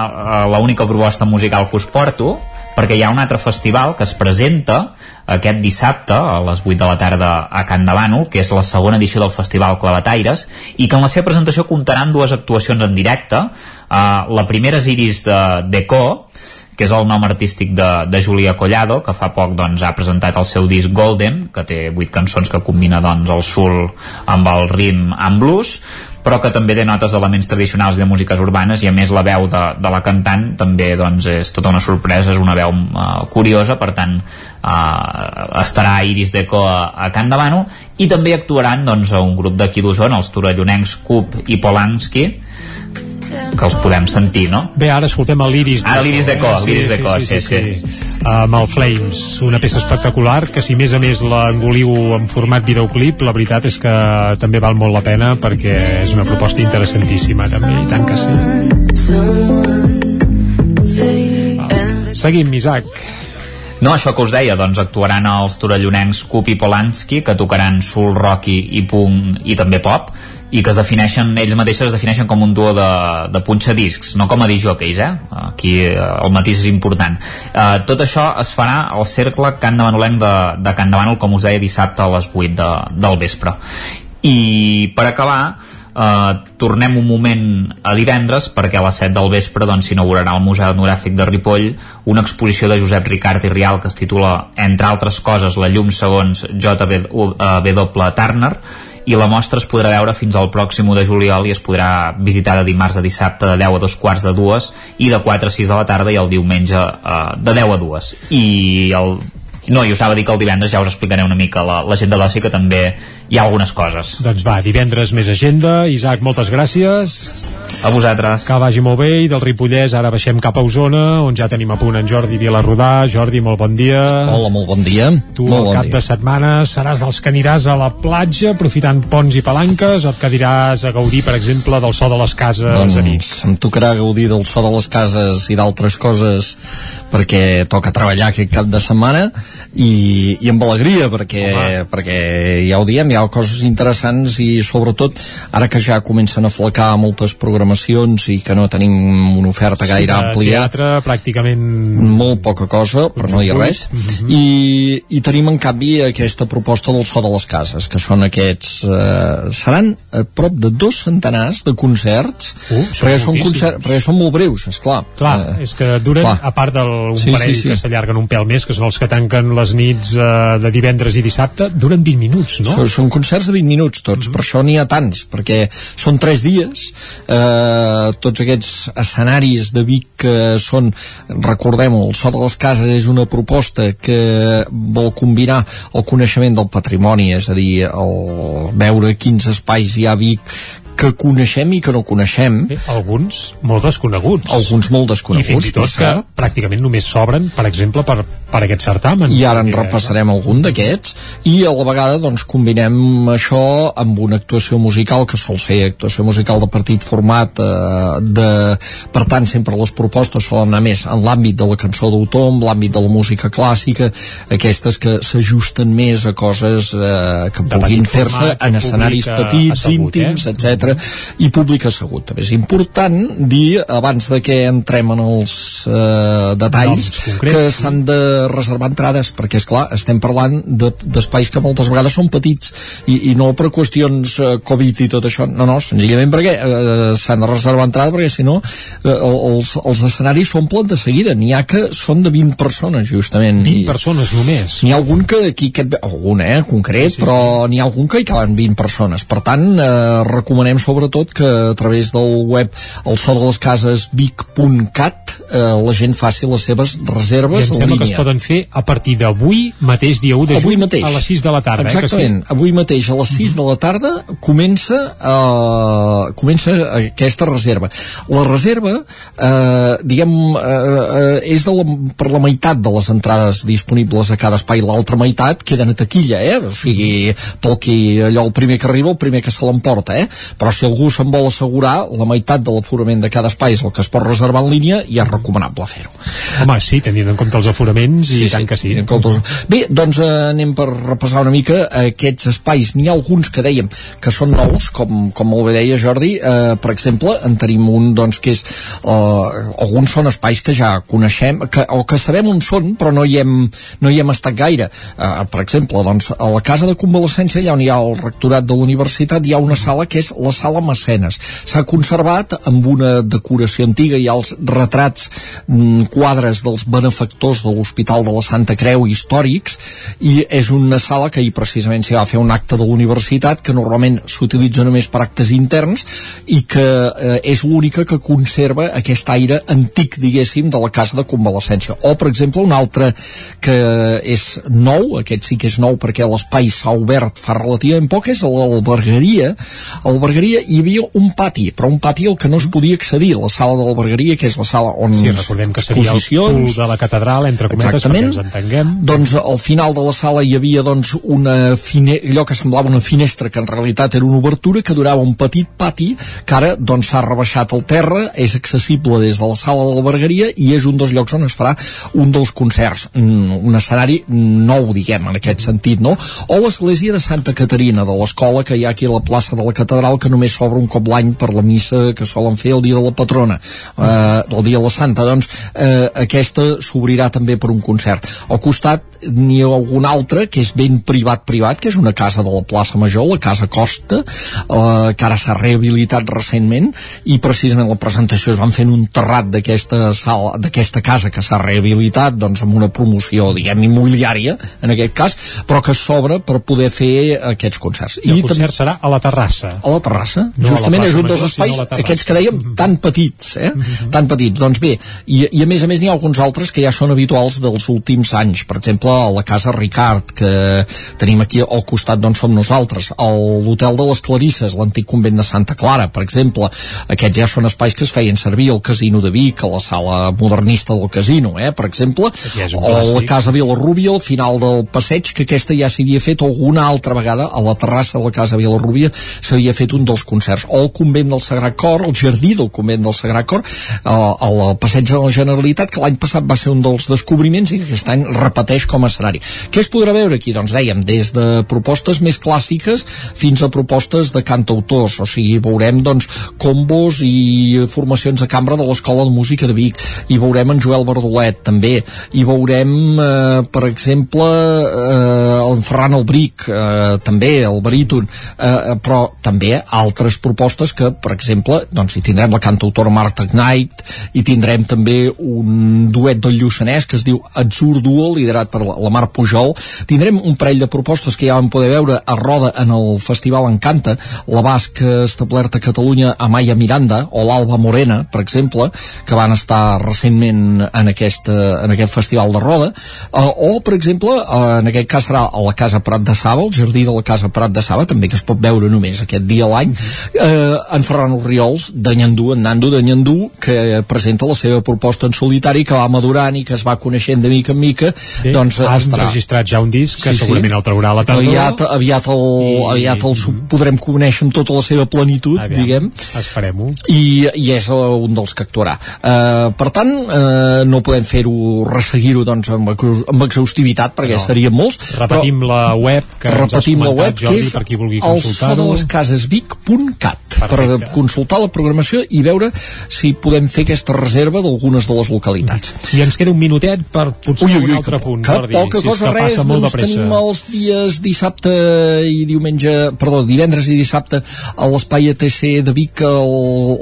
eh, l'única proposta musical que us porto, perquè hi ha un altre festival que es presenta aquest dissabte a les 8 de la tarda a Can de Bànol, que és la segona edició del Festival Clavataires, i que en la seva presentació comptaran dues actuacions en directe. Uh, la primera és Iris de Deco, que és el nom artístic de, de Julia Collado, que fa poc doncs, ha presentat el seu disc Golden, que té vuit cançons que combina doncs, el soul amb el rim amb blues, però que també té notes d'elements tradicionals de músiques urbanes i a més la veu de, de la cantant també doncs, és tota una sorpresa, és una veu uh, curiosa, per tant uh, estarà Iris Deco a, a Can Bànol i també actuaran doncs, un grup d'aquí d'Osona, els torellonencs Cup i Polanski que els podem sentir, no? Bé, ara escoltem l'Iris Ah, l'Iris de Co, l'Iris de Co, sí, sí. Amb el Flames, una peça espectacular que si més a més l'engoliu en format videoclip, la veritat és que també val molt la pena perquè és una proposta interessantíssima també, i tant que sí. Seguim, Isaac. No, això que us deia, doncs actuaran els torellonencs Cup i Polanski, que tocaran soul, rock i, i punk i també pop, i que es defineixen, ells mateixos es defineixen com un duo de, de punxadiscs, no com a disjòqueis, eh? Aquí eh, el matís és important. Eh, tot això es farà al cercle Can de Manolenc de, de Can de Manol, com us deia, dissabte a les 8 de, del vespre. I per acabar, Uh, tornem un moment a divendres perquè a les 7 del vespre doncs, s'inaugurarà al Museu Etnogràfic de Ripoll una exposició de Josep Ricard i Rial que es titula, entre altres coses, La llum segons J.W. Turner i la mostra es podrà veure fins al pròxim 1 de juliol i es podrà visitar de dimarts a dissabte de 10 a 2 quarts de dues i de 4 a 6 de la tarda i el diumenge uh, de 10 a 2 i el no, i us anava a dir que el divendres ja us explicaré una mica la- l'agenda d'oci que també hi ha algunes coses. Doncs va, divendres més agenda. Isaac, moltes gràcies. A vosaltres. Que vagi molt bé i del Ripollès ara baixem cap a Osona, on ja tenim a punt en Jordi Vilarrodà. Jordi, molt bon dia. Hola, molt bon dia. Tu molt al bon cap dia. de setmana seràs dels que aniràs a la platja aprofitant ponts i palanques o et quediràs a gaudir, per exemple, del so de les cases doncs a nit? em tocarà gaudir del so de les cases i d'altres coses perquè toca treballar aquest cap de setmana i, i amb alegria perquè, perquè ja ho diem, hi ha coses interessants i sobretot ara que ja comencen a flacar moltes programacions i que no tenim una oferta gaire de àmplia teatre, pràcticament... molt poca cosa, per no dir res Mhm. i, i tenim en canvi aquesta proposta del so de les cases que són aquests eh, seran a prop de dos centenars de concerts Uh, perquè, són concerts, perquè són molt breus, esclar Clar, Eh, és que duren, clar. a part d'un Sí, parell sí, sí. que s'allarguen un pèl més, que són els que tanquen les nits eh, de divendres i dissabte, duren 20 minuts, no? Són, són concerts de 20 minuts tots, per això n'hi ha tants, perquè són 3 dies, eh, tots aquests escenaris de Vic que són, recordem-ho, el So de les Cases és una proposta que vol combinar el coneixement del patrimoni, és a dir, el veure quins espais hi ha a Vic que coneixem i que no coneixem. Bé, alguns molt desconeguts. Alguns molt I desconeguts, fins i tot que pràcticament només s'obren, per exemple, per, per aquest certamen. i ara en repassarem algun d'aquests i a la vegada doncs combinem això amb una actuació musical que sol ser actuació musical de partit format eh, de, per tant sempre les propostes solen anar més en l'àmbit de la cançó d'autor en l'àmbit de la música clàssica aquestes que s'ajusten més a coses eh, que De puguin fer-se en escenaris eh, petits, assegut, íntims, eh? etc i públic assegut també és important dir abans de que entrem en els eh, detalls concrets, que s'han de de reservar entrades, perquè, és clar estem parlant de- d'espais que moltes vegades són petits i, i no per qüestions eh, Covid i tot això, no, no, senzillament perquè eh, s'han de reservar entrada perquè si no eh, els, els escenaris s'omplen de seguida, n'hi ha que són de 20 persones justament 20 I- persones només. N'hi ha algun que aquí, aquest, algun, eh, concret, sí, sí, però n'hi ha algun que hi caben 20 persones. Per tant, eh, recomanem sobretot que a través del web el so de les cases vic.cat eh, la gent faci les seves I reserves em en sembla que es línia. Poden fer a partir d'avui mateix, dia 1 de Avui juny, mateix. a les 6 de la tarda. Exactament, Eh, que avui mateix a les 6 de la tarda comença uh, comença aquesta reserva. La reserva, eh, diguem, eh, eh, és de la, per la meitat de les entrades disponibles a cada espai, l'altra meitat queden a taquilla, eh? o sigui, pel que allò el primer que arriba, el primer que se l'emporta, eh? però si algú se'n vol assegurar, la meitat de l'aforament de cada espai és el que es pot reservar en línia i és recomanable fer-ho. sí. Home, sí, tenint en compte els aforaments, i tant que sí. en comptes... Bé, doncs eh, anem per repassar una mica aquests espais. N'hi ha alguns que dèiem que són nous, com, com molt bé deia Jordi, eh, per exemple, en tenim un doncs, que és... Eh, alguns són espais que ja coneixem, que, o que sabem on són, però no hi hem, no hi hem estat gaire. Eh, per exemple, doncs, a la casa de convalescència, allà on hi ha el rectorat de la universitat, hi ha una sala que és la sala Mecenes. S'ha conservat amb una decoració antiga, hi ha els retrats, mm, quadres dels benefactors de l'Hospital de la Santa Creu històrics, i és una sala que ahir precisament s'hi va fer un acte de la universitat, que normalment s'utilitza només per actes interns, i que eh, és l'única que conserva aquest aire antic, diguéssim, de la casa de convalescència. O, per exemple, un altre que és nou, aquest sí que és nou perquè l'espai s'ha obert fa relativament poc, és l'albergaria. A l'albergaria hi havia un pati, però un pati al que no es podia accedir, la sala de l'albergaria, que és la sala on Sí, recordem que seria el de la catedral, entre cometes, Entenguem. doncs al final de la sala hi havia doncs una fine... allò que semblava una finestra que en realitat era una obertura que durava un petit pati que ara doncs s'ha rebaixat al terra és accessible des de la sala de l'albergaria i és un dels llocs on es farà un dels concerts mm, un escenari nou diguem en aquest sentit no? o l'església de Santa Caterina de l'escola que hi ha aquí a la plaça de la catedral que només s'obre un cop l'any per la missa que solen fer el dia de la patrona eh, el dia de la Santa doncs eh, aquesta s'obrirà també per un concert al costat n'hi ha algun altre que és ben privat-privat, que és una casa de la plaça Major, la Casa Costa, eh, que ara s'ha rehabilitat recentment, i precisament la presentació es van fer en un terrat d'aquesta sala, d'aquesta casa que s'ha rehabilitat, doncs amb una promoció, diguem, immobiliària, en aquest cas, però que s'obre per poder fer aquests concerts. I el concert serà a la terrassa. A la terrassa. No a la Justament és un dels espais, aquests que dèiem, tan petits, eh? Tan petits. Doncs bé, i, i a més a més n'hi ha alguns altres que ja són habituals dels últims anys. Per exemple, a la Casa Ricard, que tenim aquí al costat d'on som nosaltres. A l'Hotel de les Clarisses, l'antic convent de Santa Clara, per exemple. Aquests ja són espais que es feien servir al Casino de Vic, a la sala modernista del casino, eh? per exemple. Ja O la clàssic. Casa Vilarrubia, al final del passeig, que aquesta ja s'havia fet alguna altra vegada a la terrassa de la Casa Vilarrubia s'havia fet un dels concerts. O el convent del Sagrat Cor, el jardí del convent del Sagrat Cor, eh, al passeig de la Generalitat, que l'any passat va ser un dels descobriments i que aquest any repeteix com a escenari. Què es podrà veure aquí? Doncs dèiem, des de propostes més clàssiques fins a propostes de cantautors, o sigui, veurem doncs combos i formacions de cambra de l'Escola de Música de Vic, i veurem en Joel Verdolet també, i veurem eh, per exemple eh, en Ferran Albric eh, també, el baríton eh, però també altres propostes que per exemple, doncs hi tindrem la cantautora Marta Knight, i tindrem també un duet del Lluçanès que es diu Atzur Duo, liderat per la, Mar Pujol, tindrem un parell de propostes que ja vam poder veure a Roda en el Festival Encanta, la basca establerta a Catalunya Amaya Miranda o l'Alba Morena, per exemple que van estar recentment en aquest, eh, en aquest festival de Roda. Eh, o per exemple, eh, en aquest cas serà a la Casa Prat de Saba, el jardí de la Casa Prat de Saba, també que es pot veure només aquest dia a l'any, eh, en Ferran Oriols de Nyandú, en Nando de Nyandú que presenta la seva proposta en solitari que va madurant i que es va coneixent de mica en mica Bé, doncs has estarà registrat ja un disc que segurament el traurà a la tardor. aviat, aviat, el, I- aviat el podrem conèixer amb tota la seva plenitud Aviam, diguem Esperem-ho. i, i és uh, un dels que actuarà uh, per tant uh, no podem fer-ho resseguir-ho doncs amb, amb exhaustivitat perquè No. serien molts Repetim la web que repetim la web Jordi, que és per qui vulgui el so de les cases vic.cat per consultar la programació i veure si podem fer aquesta reserva d'algunes de les localitats. I ens queda un minutet per potser ui, ui, ui, un altre punt, que Jordi. poca si cosa, res, doncs tenim els dies dissabte i diumenge, perdó, divendres i dissabte a l'espai ETC de Vic el,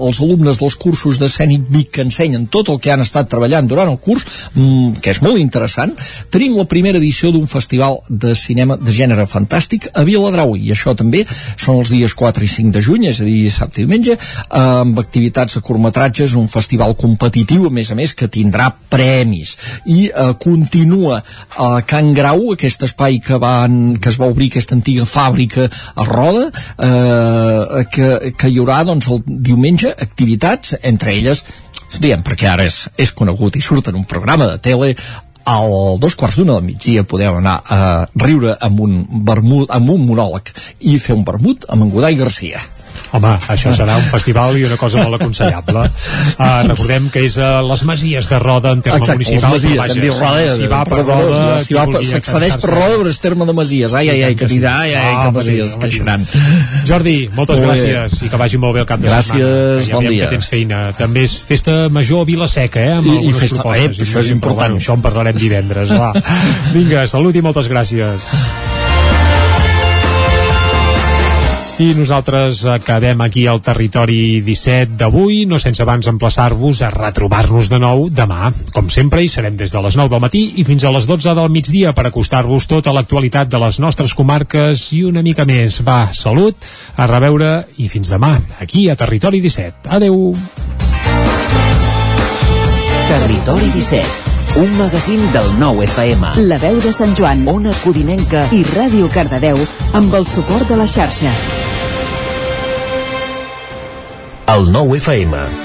els alumnes dels cursos d'escènic Vic que ensenyen tot el que han estat treballant durant el curs, mm, que és molt interessant. Tenim la primera edició d'un festival de cinema de gènere fantàstic a Viladrau i això també són els dies 4 i 5 de juny, és a dir, dissabte i diumenge, amb activitats de curtmetratges, un festival competitiu, a més a més, que tindrà premis. I eh, continua a Can Grau, aquest espai que, van, que es va obrir, aquesta antiga fàbrica a Roda, eh, que, que hi haurà doncs, el diumenge activitats, entre elles diem perquè ara és, és conegut i surt en un programa de tele al dos quarts d'una del migdia podeu anar a riure amb un vermut, amb un monòleg i fer un vermut amb en Godai Garcia Home, això serà un festival i una cosa molt aconsellable. Uh, recordem que és a les Masies de Roda en terme Exacte, municipal. les Masies, hem dit Roda, si va per Roda, si va per, s'accedeix per Roda, però és terme de Masies. Ai, ai, ai, que dirà, ai, ai, que Masies, que xerant. Jordi, moltes gràcies i que vagi molt bé el cap de gràcies, setmana. Gràcies, bon dia. Que tens feina. També és festa major a Vilaseca, eh? Amb I, i algunes festa, propostes. eh, això és important. Bueno, això en parlarem divendres, va. Vinga, salut i moltes gràcies. I nosaltres acabem aquí al territori 17 d'avui, no sense abans emplaçar-vos a retrobar-nos de nou demà. Com sempre, hi serem des de les 9 del matí i fins a les 12 del migdia per acostar-vos tota l'actualitat de les nostres comarques i una mica més. Va, salut, a reveure i fins demà, aquí a Territori 17. Adeu! Territori 17, un magazín del nou FM. La veu de Sant Joan, Ona Codinenca i Ràdio Cardedeu amb el suport de la xarxa. El nou FM.